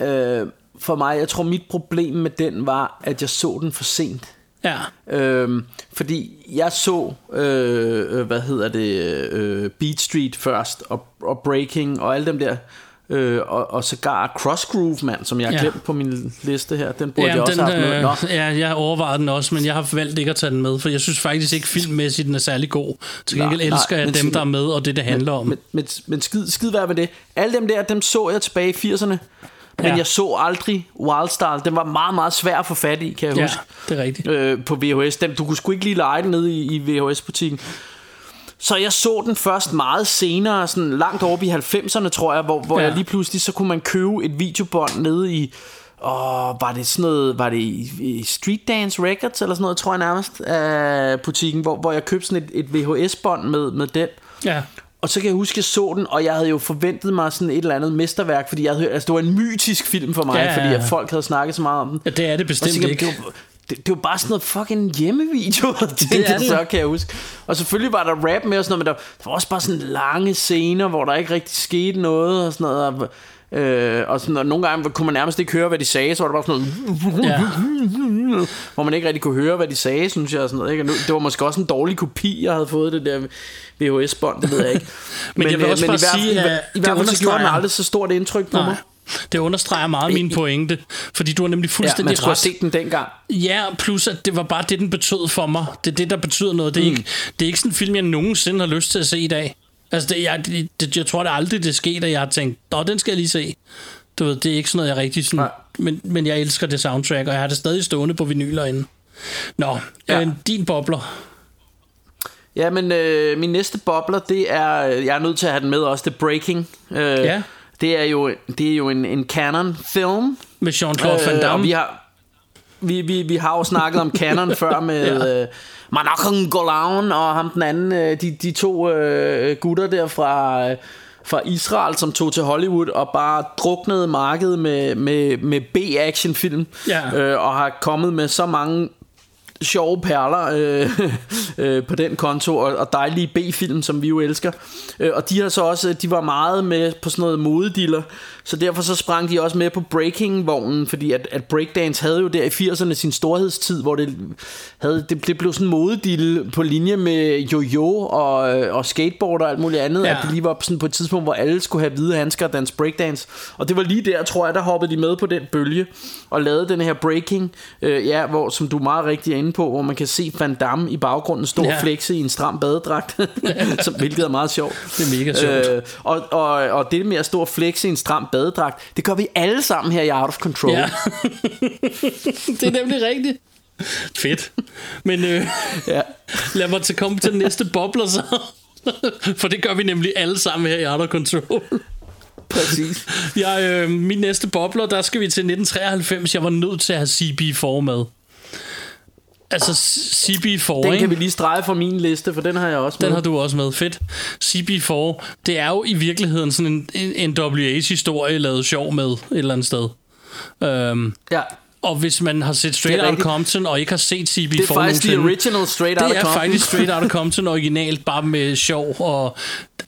øh, for mig, jeg tror mit problem med den var, at jeg så den for sent. Ja, Øhm, fordi jeg så, øh, øh, hvad hedder det, øh, Beat Street først, og, og Breaking, og alle dem der, øh, og, og sågar Cross Groove, mand, som jeg har Ja. glemt på min liste her. Den burde jeg ja, også den, have haft med. Nå, øh, ja, jeg overvejede den også, men jeg har valgt ikke at tage den med, for jeg synes faktisk ikke filmmæssigt, den er særlig god. Til gengæld Nej, nej, elsker jeg men dem, der er med, og det, det handler om. Men, men, men skid, skid være med det. Alle dem der, dem så jeg tilbage i 80'erne. Men Ja. jeg så aldrig Wildstyle. Den var meget, meget svær at få fat i, kan jeg Ja, huske. det er rigtigt. øh, på VHS. Den, du kunne sgu ikke lige lege den nede i, i VHS-butikken. Så jeg så den først meget senere, sådan langt over i 90'erne, tror jeg, hvor, hvor Ja. jeg lige pludselig, så kunne man købe et videobånd nede i, åh, var det sådan noget, var det i, i Street Dance Records, eller sådan noget, tror jeg nærmest, af butikken, hvor, hvor jeg købte sådan et, et VHS-bånd med, med den. Ja, Og så kan jeg huske, at jeg så den, og jeg havde jo forventet mig sådan et eller andet mesterværk, fordi jeg havde altså det var en mytisk film for mig, Ja, ja, ja, fordi at folk havde snakket så meget om den. ja det er det bestemt tænkte ikke. det, var, det, det var bare sådan noget fucking hjemmevideo, tænkte er det. så, kan jeg huske. Og selvfølgelig var der rap med og sådan noget, men der, der var også bare sådan lange scener, hvor der ikke rigtig skete noget og sådan noget. Og, øh, og sådan, og nogle gange kunne man nærmest ikke høre, hvad de sagde, så var der bare sådan noget, Ja. hvor man ikke rigtig kunne høre, hvad de sagde, synes jeg. Og sådan noget, ikke? Og nu, det var måske også en dårlig kopi, jeg havde fået det der VHS-bånd, det ved jeg ikke. Men jeg vil øh, også men bare i, sige, i, at hvert- i det hvert fald så gjorde den aldrig så stort indtryk på Nej. mig. Det understreger meget min pointe, fordi du har nemlig Ja, fuldstændig man skulle ret. set den dengang. Ja, plus at det var bare det, den betød for mig. Det er det, der betyder noget. Det er, mm. ikke, det er ikke sådan en film, jeg nogensinde har lyst til at se i dag. Altså, det, jeg, det, jeg tror det aldrig, det skete, at jeg har tænkt, Nå, den skal jeg lige se. Du ved, det er ikke sådan noget, jeg rigtig sådan... Nej. Men, men jeg elsker det soundtrack, og jeg har det stadig stående på vinyler inde. Nå, ja. Øh, din bobler. Ja, men øh, min næste bobler, det er, jeg er nødt til at have den med også, det er Breaking. Øh, Ja. Det er jo, det er jo en, en canon film. Med Jean-Claude Van Øh, og Damme. vi har, vi, vi, vi har jo snakket om canon før med Ja. øh, Manakon Golan og ham den anden, øh, de, de to øh, gutter der fra, øh, fra Israel, som tog til Hollywood og bare druknede markedet med, med, med B-action-film. Ja. Øh, og har kommet med så mange sjove perler øh, øh, på den konto og, og dejlige B-film som vi jo elsker øh, og de har så også de var meget med på sådan noget modediller så derfor så sprang de også med på breaking vognen fordi at, at breakdance havde jo der i 80'erne sin storhedstid hvor det havde det, det blev sådan en modedille på linje med jojo og, øh, og skateboard og alt muligt andet Ja. at det lige var sådan på et tidspunkt hvor alle skulle have hvide handsker og danse breakdance og det var lige der tror jeg der hoppede de med på den bølge og lavede den her breaking øh, ja hvor som du meget rigtig er inde på hvor man kan se Van Damme i baggrunden stå ja. og flexe i en stram badedragt som, hvilket er meget sjovt Det er mega sjovt. øh, og, og, og det med at stå og flexe i en stram badedragt det gør vi alle sammen her i Out of Control Ja. det er nemlig rigtigt. Fedt. Men øh, ja. lad mig til komme til den næste bobler så. For det gør vi nemlig alle sammen her i Out of Control. præcis Jeg, øh, min næste bobler, der skal vi til 1993. Jeg var nødt til at have CB4 med. Altså CB4, den ikke? kan vi lige strege fra min liste for den har jeg også med Den har du også med. Fedt. CB4, det er jo i virkeligheden sådan en, en NWA's-historie lavet sjov med et eller andet sted. Øhm, ja. og hvis man har set Straight Det er Outta. Compton og ikke har set CB4 det er faktisk the original straight det out er of faktisk Straight Outta Compton originalt, bare med sjov, og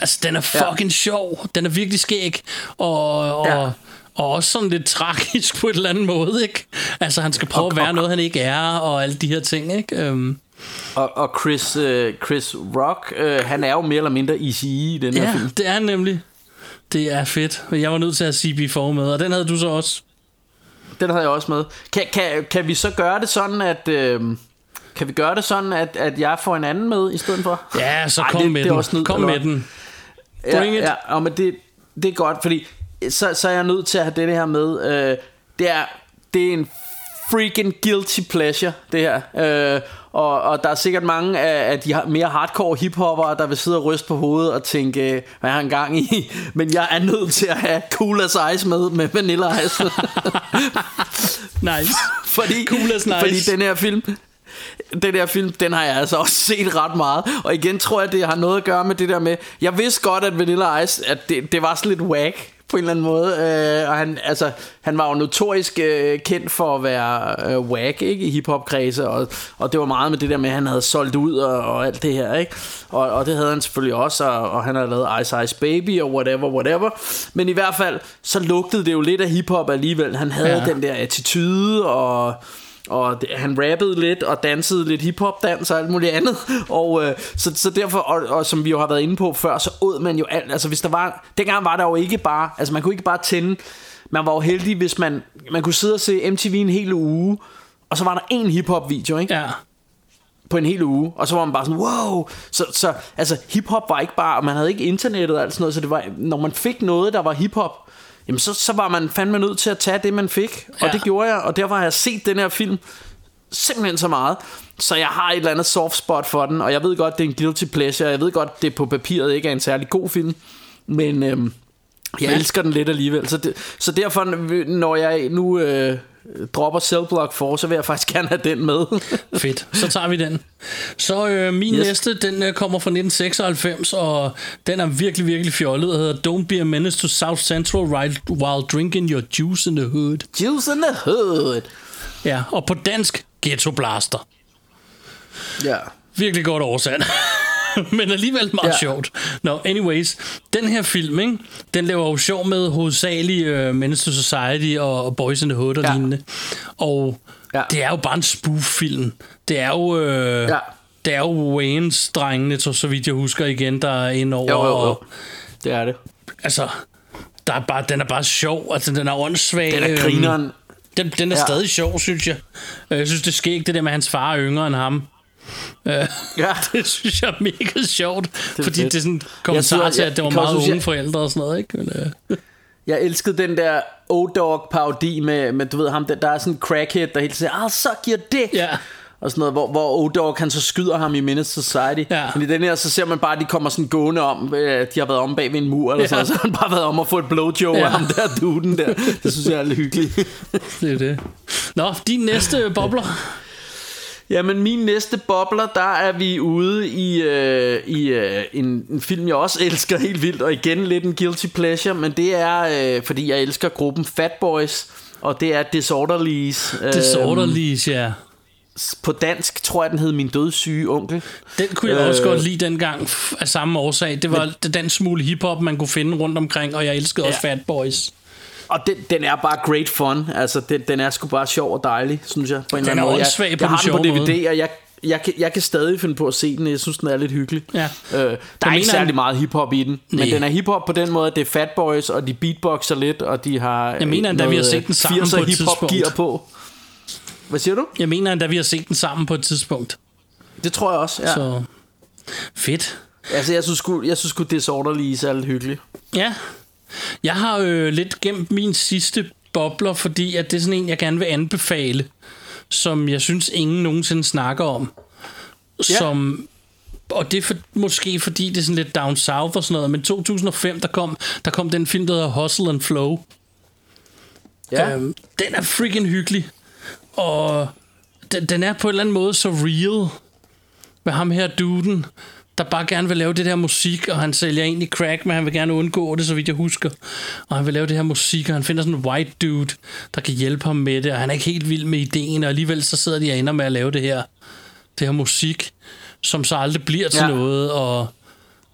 altså, den er Ja. fucking sjov, den er virkelig skæg, og, og, Ja. Og også sådan lidt tragisk på et eller andet måde, ikke? Altså, han skal prøve Og- at være og- noget, han ikke er, og alle de her ting, ikke? Øhm, Og, og Chris, øh, Chris Rock, øh, han er jo mere eller mindre easy i den her ja, film. det er nemlig. Det er fedt. Jeg var nødt til at have CB4 med, og den havde du så også. Den havde jeg også med. Kan, kan, kan vi så gøre det sådan, at... Øh, kan vi gøre det sådan, at, at jeg får en anden med i stedet for? Ja, så Ej, kom det- med det er den. også snyd, kom med den. Bring ja, it. Ja, og men det, det er godt, fordi så, så er jeg nødt til at have det her med. Øh, det, er, det er en freaking guilty pleasure, det her. Øh, og, og der er sikkert mange af, af de mere hardcore hiphoppere, der vil sidde og ryste på hovedet og tænke, hvad har han gang i? Men jeg er nødt til at have Cool as Ice med, med Vanilla Ice. Nice. fordi, Cool as nice. fordi den her film den her film, den har jeg altså også set ret meget Og igen tror jeg, det har noget at gøre med det der med Jeg vidste godt, at Vanilla Ice At det, det var sådan lidt whack På en eller anden måde øh, Og han, altså, han var jo notorisk øh, kendt for at være øh, whack ikke? I hiphop kredse og, og det var meget med det der med At han havde solgt ud og, og alt det her ikke? Og, og det havde han selvfølgelig også og, og han havde lavet Ice Ice Baby Og whatever, whatever Men i hvert fald, så lugtede det jo lidt af hiphop alligevel Han havde ja. den der attitude Og og det, han rappede lidt og dansede lidt hiphop dans og alt muligt andet. Og øh, så, så derfor og, og som vi jo har været inde på før så åd man jo alt. Altså hvis der var dengang var der jo ikke bare altså man kunne ikke bare tænde. Man var jo heldig hvis man man kunne sidde og se MTV en hel uge og så var der en hiphop video ikke? Ja. på en hel uge, og så var man bare sådan, wow, så, så altså hiphop var ikke bare, man havde ikke internettet og alt sådan noget, så det var, når man fik noget, der var hiphop, jamen så, så var man fandme nødt til at tage det, man fik, og Ja. det gjorde jeg, og derfor har jeg set den her film simpelthen så meget, så jeg har et eller andet soft spot for den, og jeg ved godt, det er en guilty pleasure, jeg ved godt, det på papiret ikke er en særlig god film, men øhm, jeg Ja. elsker den lidt alligevel, så, det, så derfor, når jeg nu øh, dropper Cellblock for, så vil jeg faktisk gerne have den med. Fedt, så tager vi den. Så øh, min yes. Næste, den øh, kommer fra 1996, og den er virkelig, virkelig fjollet, og hedder Don't be a menace to South Central while drinking your juice in the hood. Juice in the hood. Ja, og på dansk, Ghetto Blaster. Ja. Virkelig godt oversat. Men alligevel meget ja. Sjovt. Nå, no, anyways. Den her film, ikke? den laver jo sjov med hovedsageligt Menace to Society og, og Boys in the Hood og ja. Lignende. Og ja. Det er jo bare en spoof-film. Det er jo... Øh, Ja. Det er jo Waynes drengene, så så vidt jeg husker igen, der er inde over. Jo, jo, jo. Og, Det er det. altså, der er bare, den er bare sjov. Altså, den er åndssvag. Den er øhm, grineren. Den, den er ja. Stadig sjov, synes jeg. Øh, Jeg synes, det sker ikke det der med, at hans far er yngre end ham. Ja. Det synes jeg er mega sjovt. er fordi fedt. det er sådan en kommentar synes, til, at det var meget unge forældre og sådan noget. Ikke? Men, øh, Jeg elskede den der O-Dog parodi med, med, du ved ham, der, der er sådan en crackhead, der hele tiden siger, I'll suck your dick. Ja. og sådan noget, hvor, hvor O-Dog han så skyder ham i Menace Society. Ja. Men i den her, så ser man bare, at de kommer sådan gående om, øh, de har været om bag ved en mur, eller Ja. sådan, så har han bare været om at få et blowjob ja. Af ham der duden der. Det synes jeg er hyggeligt. Det er det. Nå, din næste bobler. Jamen min næste bobler, der er vi ude i, øh, i øh, en, en film, jeg også elsker helt vildt, og igen lidt en guilty pleasure, men det er, øh, fordi jeg elsker gruppen Fat Boys, og det er Disorderlies. Øh, Disorderlies, ja. På dansk tror jeg, den hed Min dødssyge onkel. Den kunne jeg også Øh. godt lide dengang af samme årsag. Det var Men, den smule hiphop, man kunne finde rundt omkring, og jeg elskede også Ja. Fat Boys. Og den, den er bare great fun. Altså, den, den er sgu bare sjov og dejlig, synes jeg. På en Den eller er anden måde. Jeg, åndssvag på jeg den har den på DVD, måde. og jeg, jeg, kan, jeg kan stadig finde på at se den. Jeg synes, den er lidt hyggelig. Ja. Øh, der er ikke særlig han- meget hiphop i den. Men den er hiphop på den måde, at det er Fat Boys, og de beatboxer lidt, og de har Jeg mener endda, vi har set den sammen på et hiphop gear tidspunkt. på. Hvad siger du? Jeg mener endda, vi har set den sammen på et tidspunkt. Det tror jeg også, ja. Så fedt. Altså, jeg synes sgu, jeg synes sgu Disorderlies er lidt hyggeligt. Ja. Jeg har øh, lidt gemt min sidste bobler, fordi at det er sådan en, jeg gerne vil anbefale, som jeg synes ingen nogensinde snakker om. Ja. Som, og det er for, måske fordi det er sådan lidt down south og sådan noget, men 2005, der kom, der kom den film, der hedder Hustle and Flow. Ja. Øhm, den er freaking hyggelig. Og den, den er på en eller anden måde så real. Med ham her duden, der bare gerne vil lave det der musik, og han sælger egentlig crack, men han vil gerne undgå det, så vidt jeg husker. Og han vil lave det her musik, og han finder sådan en white dude, der kan hjælpe ham med det, og han er ikke helt vild med ideen, og alligevel så sidder de og ender med at lave det her, det her musik, som så aldrig bliver til Ja. noget, og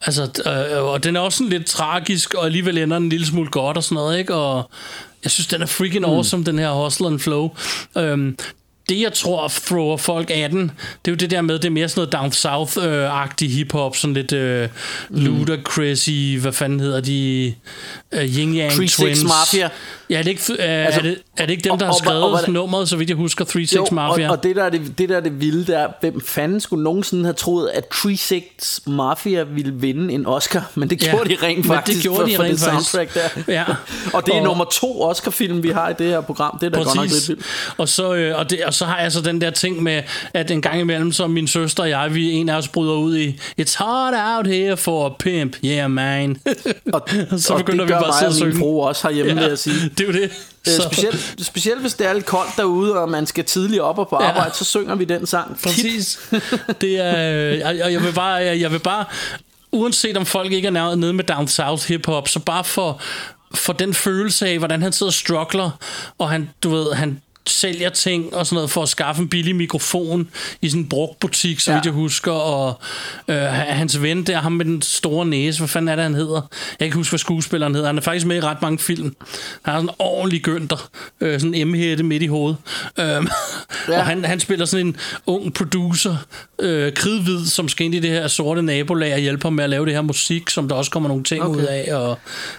Altså, øh, og den er også sådan lidt tragisk, og alligevel ender den en lille smule godt og sådan noget, ikke? Og jeg synes, den er freaking mm. awesome, den her Hustle and Flow. Øhm, det, jeg tror, thrower folk af den, det er jo det der med, det er mere sådan noget down south-agtig hiphop, sådan lidt øh, Mm. Ludacrisy, hvad fanden hedder de? Øh, Yin Yang 3-6 Twins. Mafia. Ja, er det, ikke, øh, altså, er, det, er det ikke dem, og- der har og- og- skrevet og hvad- nummeret, så vidt jeg husker, 3-6 Jo, Mafia? Og, og det, der er det, det der er det vilde, der er, hvem fanden skulle nogensinde have troet, at 3-6 Mafia ville vinde en Oscar, men det Ja, gjorde de rent men det faktisk gjorde for, de for rent det soundtrack faktisk. der. Ja. og det er Og- nummer to Oscar-film, vi har i det her program. Det er da godt nok lidt vildt. Og så, øh, og, det, og så har jeg så den der ting med, at en gang imellem, så min søster og jeg, vi en af os bryder ud i, It's hard out here for a pimp, yeah man. Og, Så og begynder det vi bare mig sidde og og min fru også herhjemme, ja. vil jeg sige. det er jo det. Øh, Så, specielt, specielt hvis det er lidt koldt derude, og man skal tidligt op og på Ja. arbejde, så synger vi den sang. Præcis. Det er, øh, og jeg vil bare, jeg, jeg vil bare, uanset om folk ikke er nede med Down South hiphop, så bare for, for den følelse af, hvordan han sidder og struggler, og han, du ved, han sælger ting og sådan noget for at skaffe en billig mikrofon i sådan en brugt butik, så Ja. vidt jeg husker, og øh, hans ven der, ham med den store næse, hvad fanden er det, han hedder? Jeg kan ikke huske, hvad skuespilleren hedder. Han er faktisk med i ret mange film. Han har sådan en ordentlig gønter, øh, sådan en M-hætte midt i hovedet. Øhm, Ja. og han, han spiller sådan en ung producer, øh, kridhvid, som skal ind i det her sorte nabolag og hjælpe ham med at lave det her musik, som der også kommer nogle ting Okay. ud af. Og,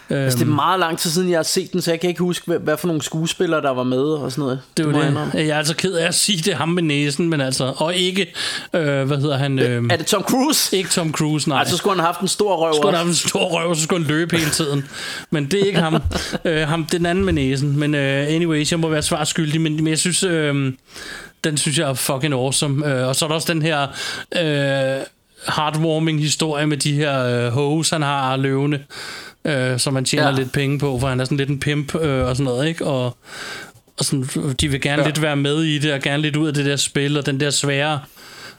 øh, Altså, det er meget lang tid siden, jeg har set den, så jeg kan ikke huske, hvad, hvad for nogle skuespillere, der var med og sådan noget. Det er jeg jo det. Jeg er altså ked af at sige det ham med næsen, men altså, og ikke, øh, hvad hedder han? Øh, Er det Tom Cruise? ikke Tom Cruise, nej. Ej, så skulle han have haft en stor røv skulle han have en stor røv, så skulle han løbe hele tiden. Men det er ikke ham. øh, ham den anden med næsen. Men øh, anyways, jeg må være svar skyldig, men, men jeg synes, øh, den synes jeg er fucking awesome. Øh, og så er der også den her øh, heartwarming historie med de her øh, hoes, han har løvende, øh, som man tjener ja. lidt penge på, for han er sådan lidt en pimp øh, og sådan noget, ikke? Og, og sådan, de vil gerne Ja. lidt være med i det, og gerne lidt ud af det der spil, og den der svære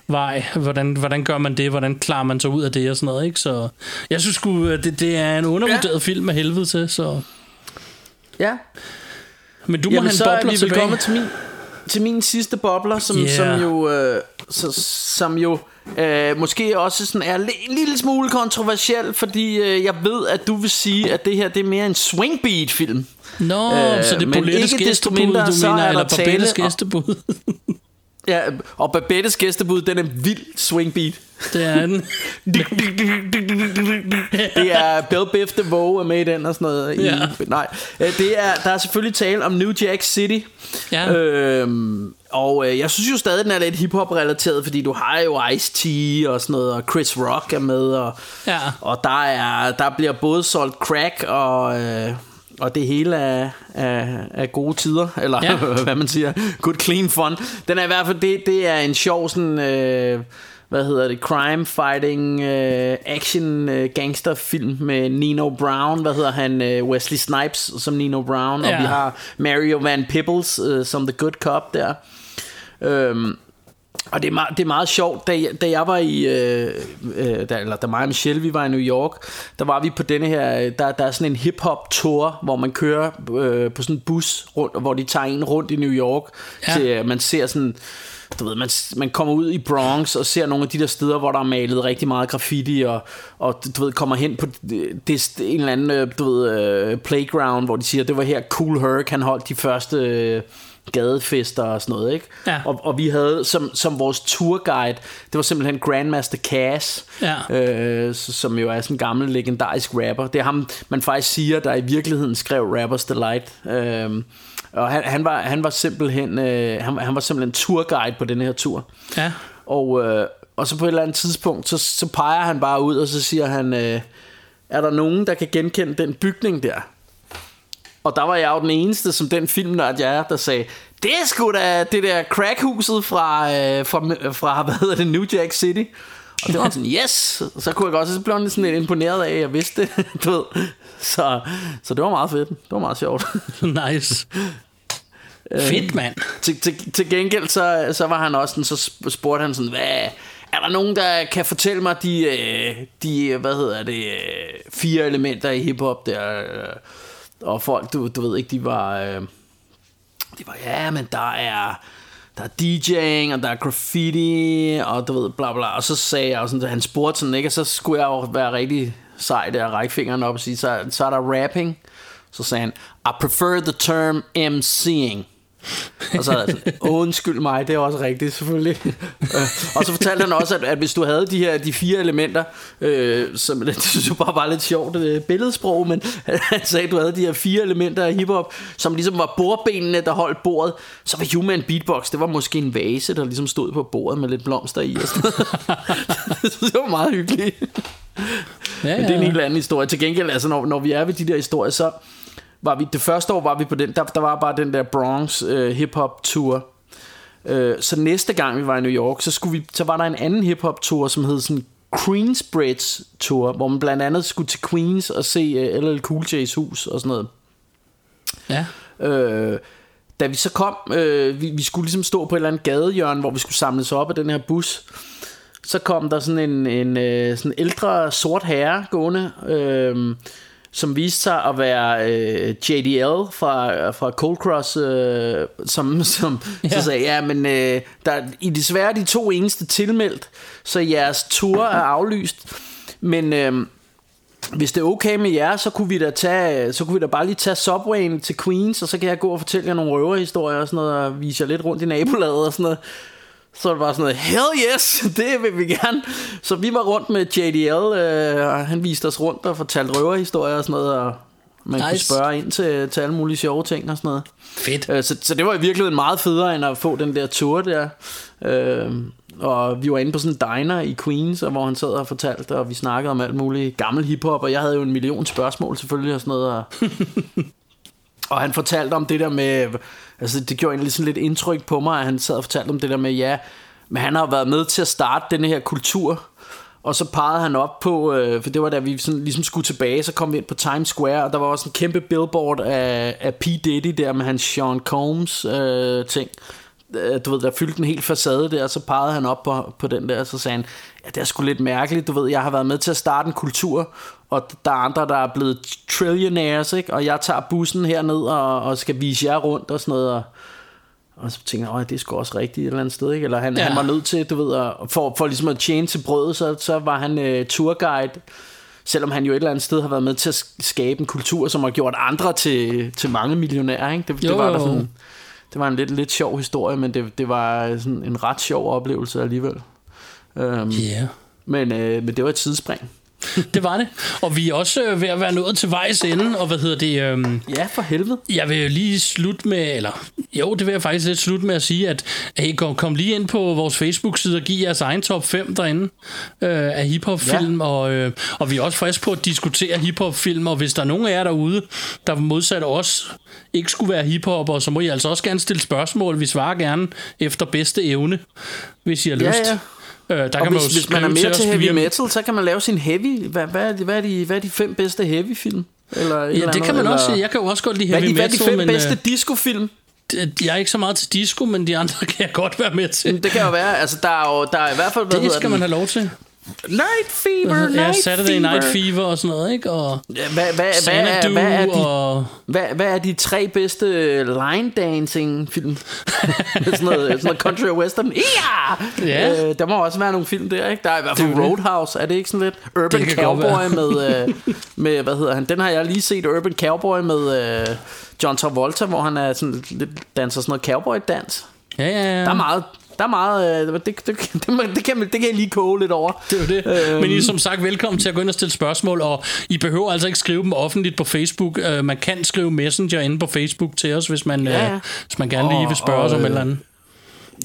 vej. Hvordan, hvordan gør man det? Hvordan klarer man sig ud af det og sådan noget, ikke? Så jeg synes sgu, det, det er en undervurderet ja. film af helvede til, så... Ja. Men du må Jamen, have så en er bobler vi tilbage. kommet til min, til min sidste bobler, som, Yeah. som jo, øh, så, som jo øh, måske også sådan er en lille smule kontroversiel, fordi øh, jeg ved, at du vil sige, at det her det er mere en swingbeat-film. Nå, Øh, så det er Bolettes gæstebud, mindre, du mener, er eller Babettes gæstebud. Ja, og Babettes gæstebud, den er vild swingbeat. det er den. Det er Bill Biff DeVoe er med i den og sådan noget. I, Ja. Nej, øh, det er, der er selvfølgelig tale om New Jack City. Ja. Øhm, og øh, jeg synes jo stadig, den er lidt hiphop-relateret, fordi du har jo Ice-T og sådan noget, og Chris Rock er med, og, Ja. og der, er, der bliver både solgt crack og... Øh, og det hele er, er, er gode tider, eller Ja. hvad man siger, good clean fun. Den er i hvert fald, det, det er en sjov sådan, øh, hvad hedder det, crime fighting øh, action øh, gangsterfilm med Nino Brown, hvad hedder han, øh, Wesley Snipes som Nino Brown, Ja. og vi har Mario Van Peebles øh, som the good cop der. Øhm, og det er, meget, det er meget sjovt, da jeg, da jeg var i, øh, øh, da, eller da mig og Michelle, vi var i New York, der var vi på denne her, der, der er sådan en hip-hop tour, hvor man kører øh, på sådan en bus rundt, hvor de tager en rundt i New York, Ja. til øh, man ser sådan, du ved, man, man kommer ud i Bronx og ser nogle af de der steder, hvor der er malet rigtig meget graffiti, og, og du ved, kommer hen på det, det, en eller anden, øh, du ved, playground, hvor de siger, det var her Cool Herc, han holdt de første... Øh, gadefester og sådan noget, ikke? Ja. Og, og vi havde som, som vores tourguide, det var simpelthen Grandmaster Cass, Ja. øh, som jo er sådan en gammel legendarisk rapper. Det er ham, man faktisk siger, der i virkeligheden skrev Rappers Delight. Øh, og han, han, var, han var simpelthen øh, han, han var simpelthen tourguide på den her tur. Ja. Og, øh, og så på et eller andet tidspunkt, så, så peger han bare ud, og så siger han, øh, er der nogen, der kan genkende den bygning der? Og der var jeg jo den eneste, som den filmnørd jeg er, der sagde, det er sgu da det der crackhuset fra, øh, fra, fra hvad hedder det, New Jack City. Og det var sådan, yes! Så kunne jeg godt, så blev jeg sådan lidt imponeret af, at jeg vidste det, du ved. Så, så det var meget fedt. Det var meget sjovt. Nice. Fedt, mand. til, til, til gengæld så, så var han også sådan, så sp- spurgte han sådan, hvad, er der nogen, der kan fortælle mig de, øh, de hvad hedder det, øh, fire elementer i hiphop der, øh, og folk, du, du ved ikke, de var, øh, de var, ja, men der er, der er DJ'ing, og der er graffiti, og du ved, bla bla, og så sagde jeg, og sådan, han spurgte sådan, ikke, og så skulle jeg jo være rigtig sej der, og række fingeren op og sige, så, så er der rapping, så sagde han, I prefer the term MC'ing. Og så sådan, undskyld mig, det er også rigtigt selvfølgelig. Øh, og så fortalte han også, at, at hvis du havde de her de fire elementer, øh, som det synes jeg bare var lidt sjovt øh, billedsprog, men han sagde, at du havde de her fire elementer af hiphop, som ligesom var bordbenene, der holdt bordet, så var Human Beatbox, det var måske en vase, der ligesom stod på bordet med lidt blomster i. Og sådan. det var meget hyggeligt. Ja, Men det er en helt anden historie. Til gengæld, altså, når, når vi er ved de der historier, så var vi, det første år var vi på den, der, der var bare den der Bronx øh, hip-hop tour. Øh, så næste gang vi var i New York, så, skulle vi, så var der en anden hip-hop tour, som hed sådan Queensbridge tour, hvor man blandt andet skulle til Queens og se øh, LL Cool J's hus og sådan noget. Ja. Øh, da vi så kom, øh, vi, vi skulle ligesom stå på et eller andet gadehjørne, hvor vi skulle samles op af den her bus. Så kom der sådan en, en øh, sådan ældre sort herre gående, øh, som viste sig at være øh, JDL fra, fra Cold Cross, øh, som, som ja. Så sagde, ja, men øh, der, I desværre de to eneste tilmeldt, så jeres tur er aflyst. Men... Øh, hvis det er okay med jer, så kunne vi da tage, så kunne vi da bare lige tage Subwayen til Queens, og så kan jeg gå og fortælle jer nogle røverhistorier og sådan noget, og vise jer lidt rundt i nabolaget og sådan noget. Så det var sådan noget, hell yes, det vil vi gerne. Så vi var rundt med JDL, øh, og han viste os rundt og fortalte røverhistorier og sådan noget, og man nice. kunne spørge ind til, til alle mulige sjove ting og sådan noget. Fedt. Øh, Så, så det var i virkeligheden meget federe end at få den der tur der. Øh, og vi var inde på sådan en diner i Queens, og hvor han sad og fortalte, og vi snakkede om alt muligt gammel hiphop, og jeg havde jo en million spørgsmål selvfølgelig og sådan noget. Og, og han fortalte om det der med, altså det gjorde egentlig sådan lidt indtryk på mig, at han sad og fortalte om det der med, ja, men han har været med til at starte den her kultur, og så pegede han op på, øh, for det var da vi sådan, ligesom skulle tilbage, så kom vi ind på Times Square, og der var også en kæmpe billboard af, af P. Diddy der med hans Sean Combs øh, ting. Øh, du ved, der fyldte en hel facade der, og så pegede han op på, på den der, og så sagde han, ja, det er sgu lidt mærkeligt, du ved, jeg har været med til at starte en kultur, og der er andre, der er blevet trillionaires, ikke? og jeg tager bussen herned og, og skal vise jer rundt og sådan noget, og, og så tænker jeg, "Åh, det er sgu også rigtigt et eller andet sted, ikke? Eller han, ja. Han var nødt til, du ved, at, for, for ligesom at tjene til brødet, så, så var han uh, tourguide, selvom han jo et eller andet sted har været med til at sk- skabe en kultur, som har gjort andre til, til mange millionærer, ikke? Det, Jo, det var der sådan, det var en lidt, lidt sjov historie, men det, det var sådan en ret sjov oplevelse alligevel. Um, Yeah. men, øh, men det var et tidsspring. det var det. Og vi er også øh, ved at være nået til vejs ende, og hvad hedder det... Øhm, Ja, for helvede. jeg vil lige slutte med, eller jo, det vil jeg faktisk lidt slutte med at sige, at hey, kom, kom lige ind på vores Facebook-side og giv jeres egen top 5 derinde øh, af hiphop-film, ja. og, øh, og vi er også friske på at diskutere hiphop-film, og hvis der er nogen af jer derude, der modsat os ikke skulle være hiphopper, så må I altså også gerne stille spørgsmål. Vi svarer gerne efter bedste evne, hvis I har Ja, lyst. ja. Øh, der Og kan man hvis, jo hvis man er mere os til heavy metal, så kan man lave sin heavy. Hvad, hvad, er, de, hvad, er, de, hvad er de fem bedste heavy film? Eller Ja, det kan man eller, også. Jeg kan jo også godt lide Hvad heavy de, hvad er de metal, fem men bedste øh, discofilm? jeg er ikke så meget til disco, men de andre kan jeg godt være med til. Det kan jo være, altså der er jo der er i hvert fald, hvad Det skal man have lov til. Night Fever, Ja, Night Saturday Fever. Night Fever og sådan noget, ikke? Og Ja, Hvad, hvad, hvad, er, Xanadu hvad, er de, og... hvad, hvad er de tre bedste line dancing film? sådan, noget, sådan noget country og western. Ja! Ja. Øh, der må også være nogle film der, ikke? Der er i hvert fald er. Roadhouse, er det ikke sådan lidt? Urban Cowboy med, øh, med, hvad hedder han? Den har jeg lige set, Urban Cowboy med øh, John Travolta, hvor han er sådan lidt, danser sådan noget cowboy-dans. Ja, ja, ja. Der er meget, der er meget, øh, det, det, det, det, det, kan, man- det kan jeg lige koge lidt over. Det er jo det. Øhm. Men I er som sagt velkommen til at gå ind og stille spørgsmål, og I behøver altså ikke skrive dem offentligt på Facebook. Uh, man kan skrive Messenger inde på Facebook til os, hvis man, Ja, uh, hvis man gerne lige vil spørge Og- os om og, et eller andet.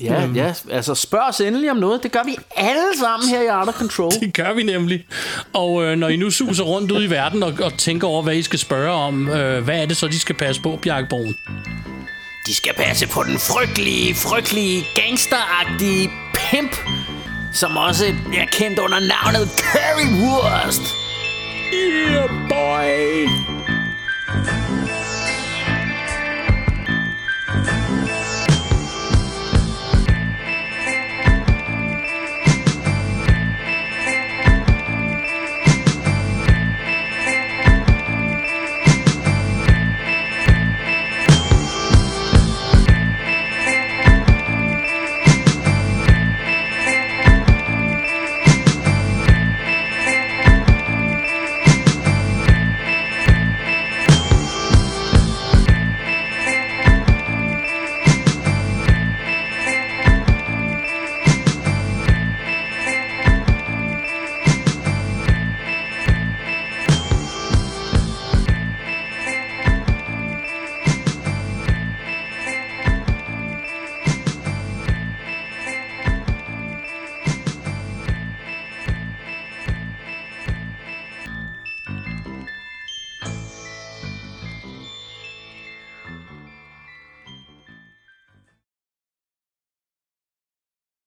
Ja, ja, altså spørg os endelig om noget. Det gør vi alle sammen her i Art of Control. Det gør vi nemlig. Og øh, når I nu suser rundt ud i verden og, og tænker over, hvad I skal spørge om, øh, hvad er det så, de skal passe på, Bjarke Broen? De skal passe på den frygtelige, frygtelige, gangsteragtige pimp, som også er kendt under navnet Currywurst. Yeah, boy!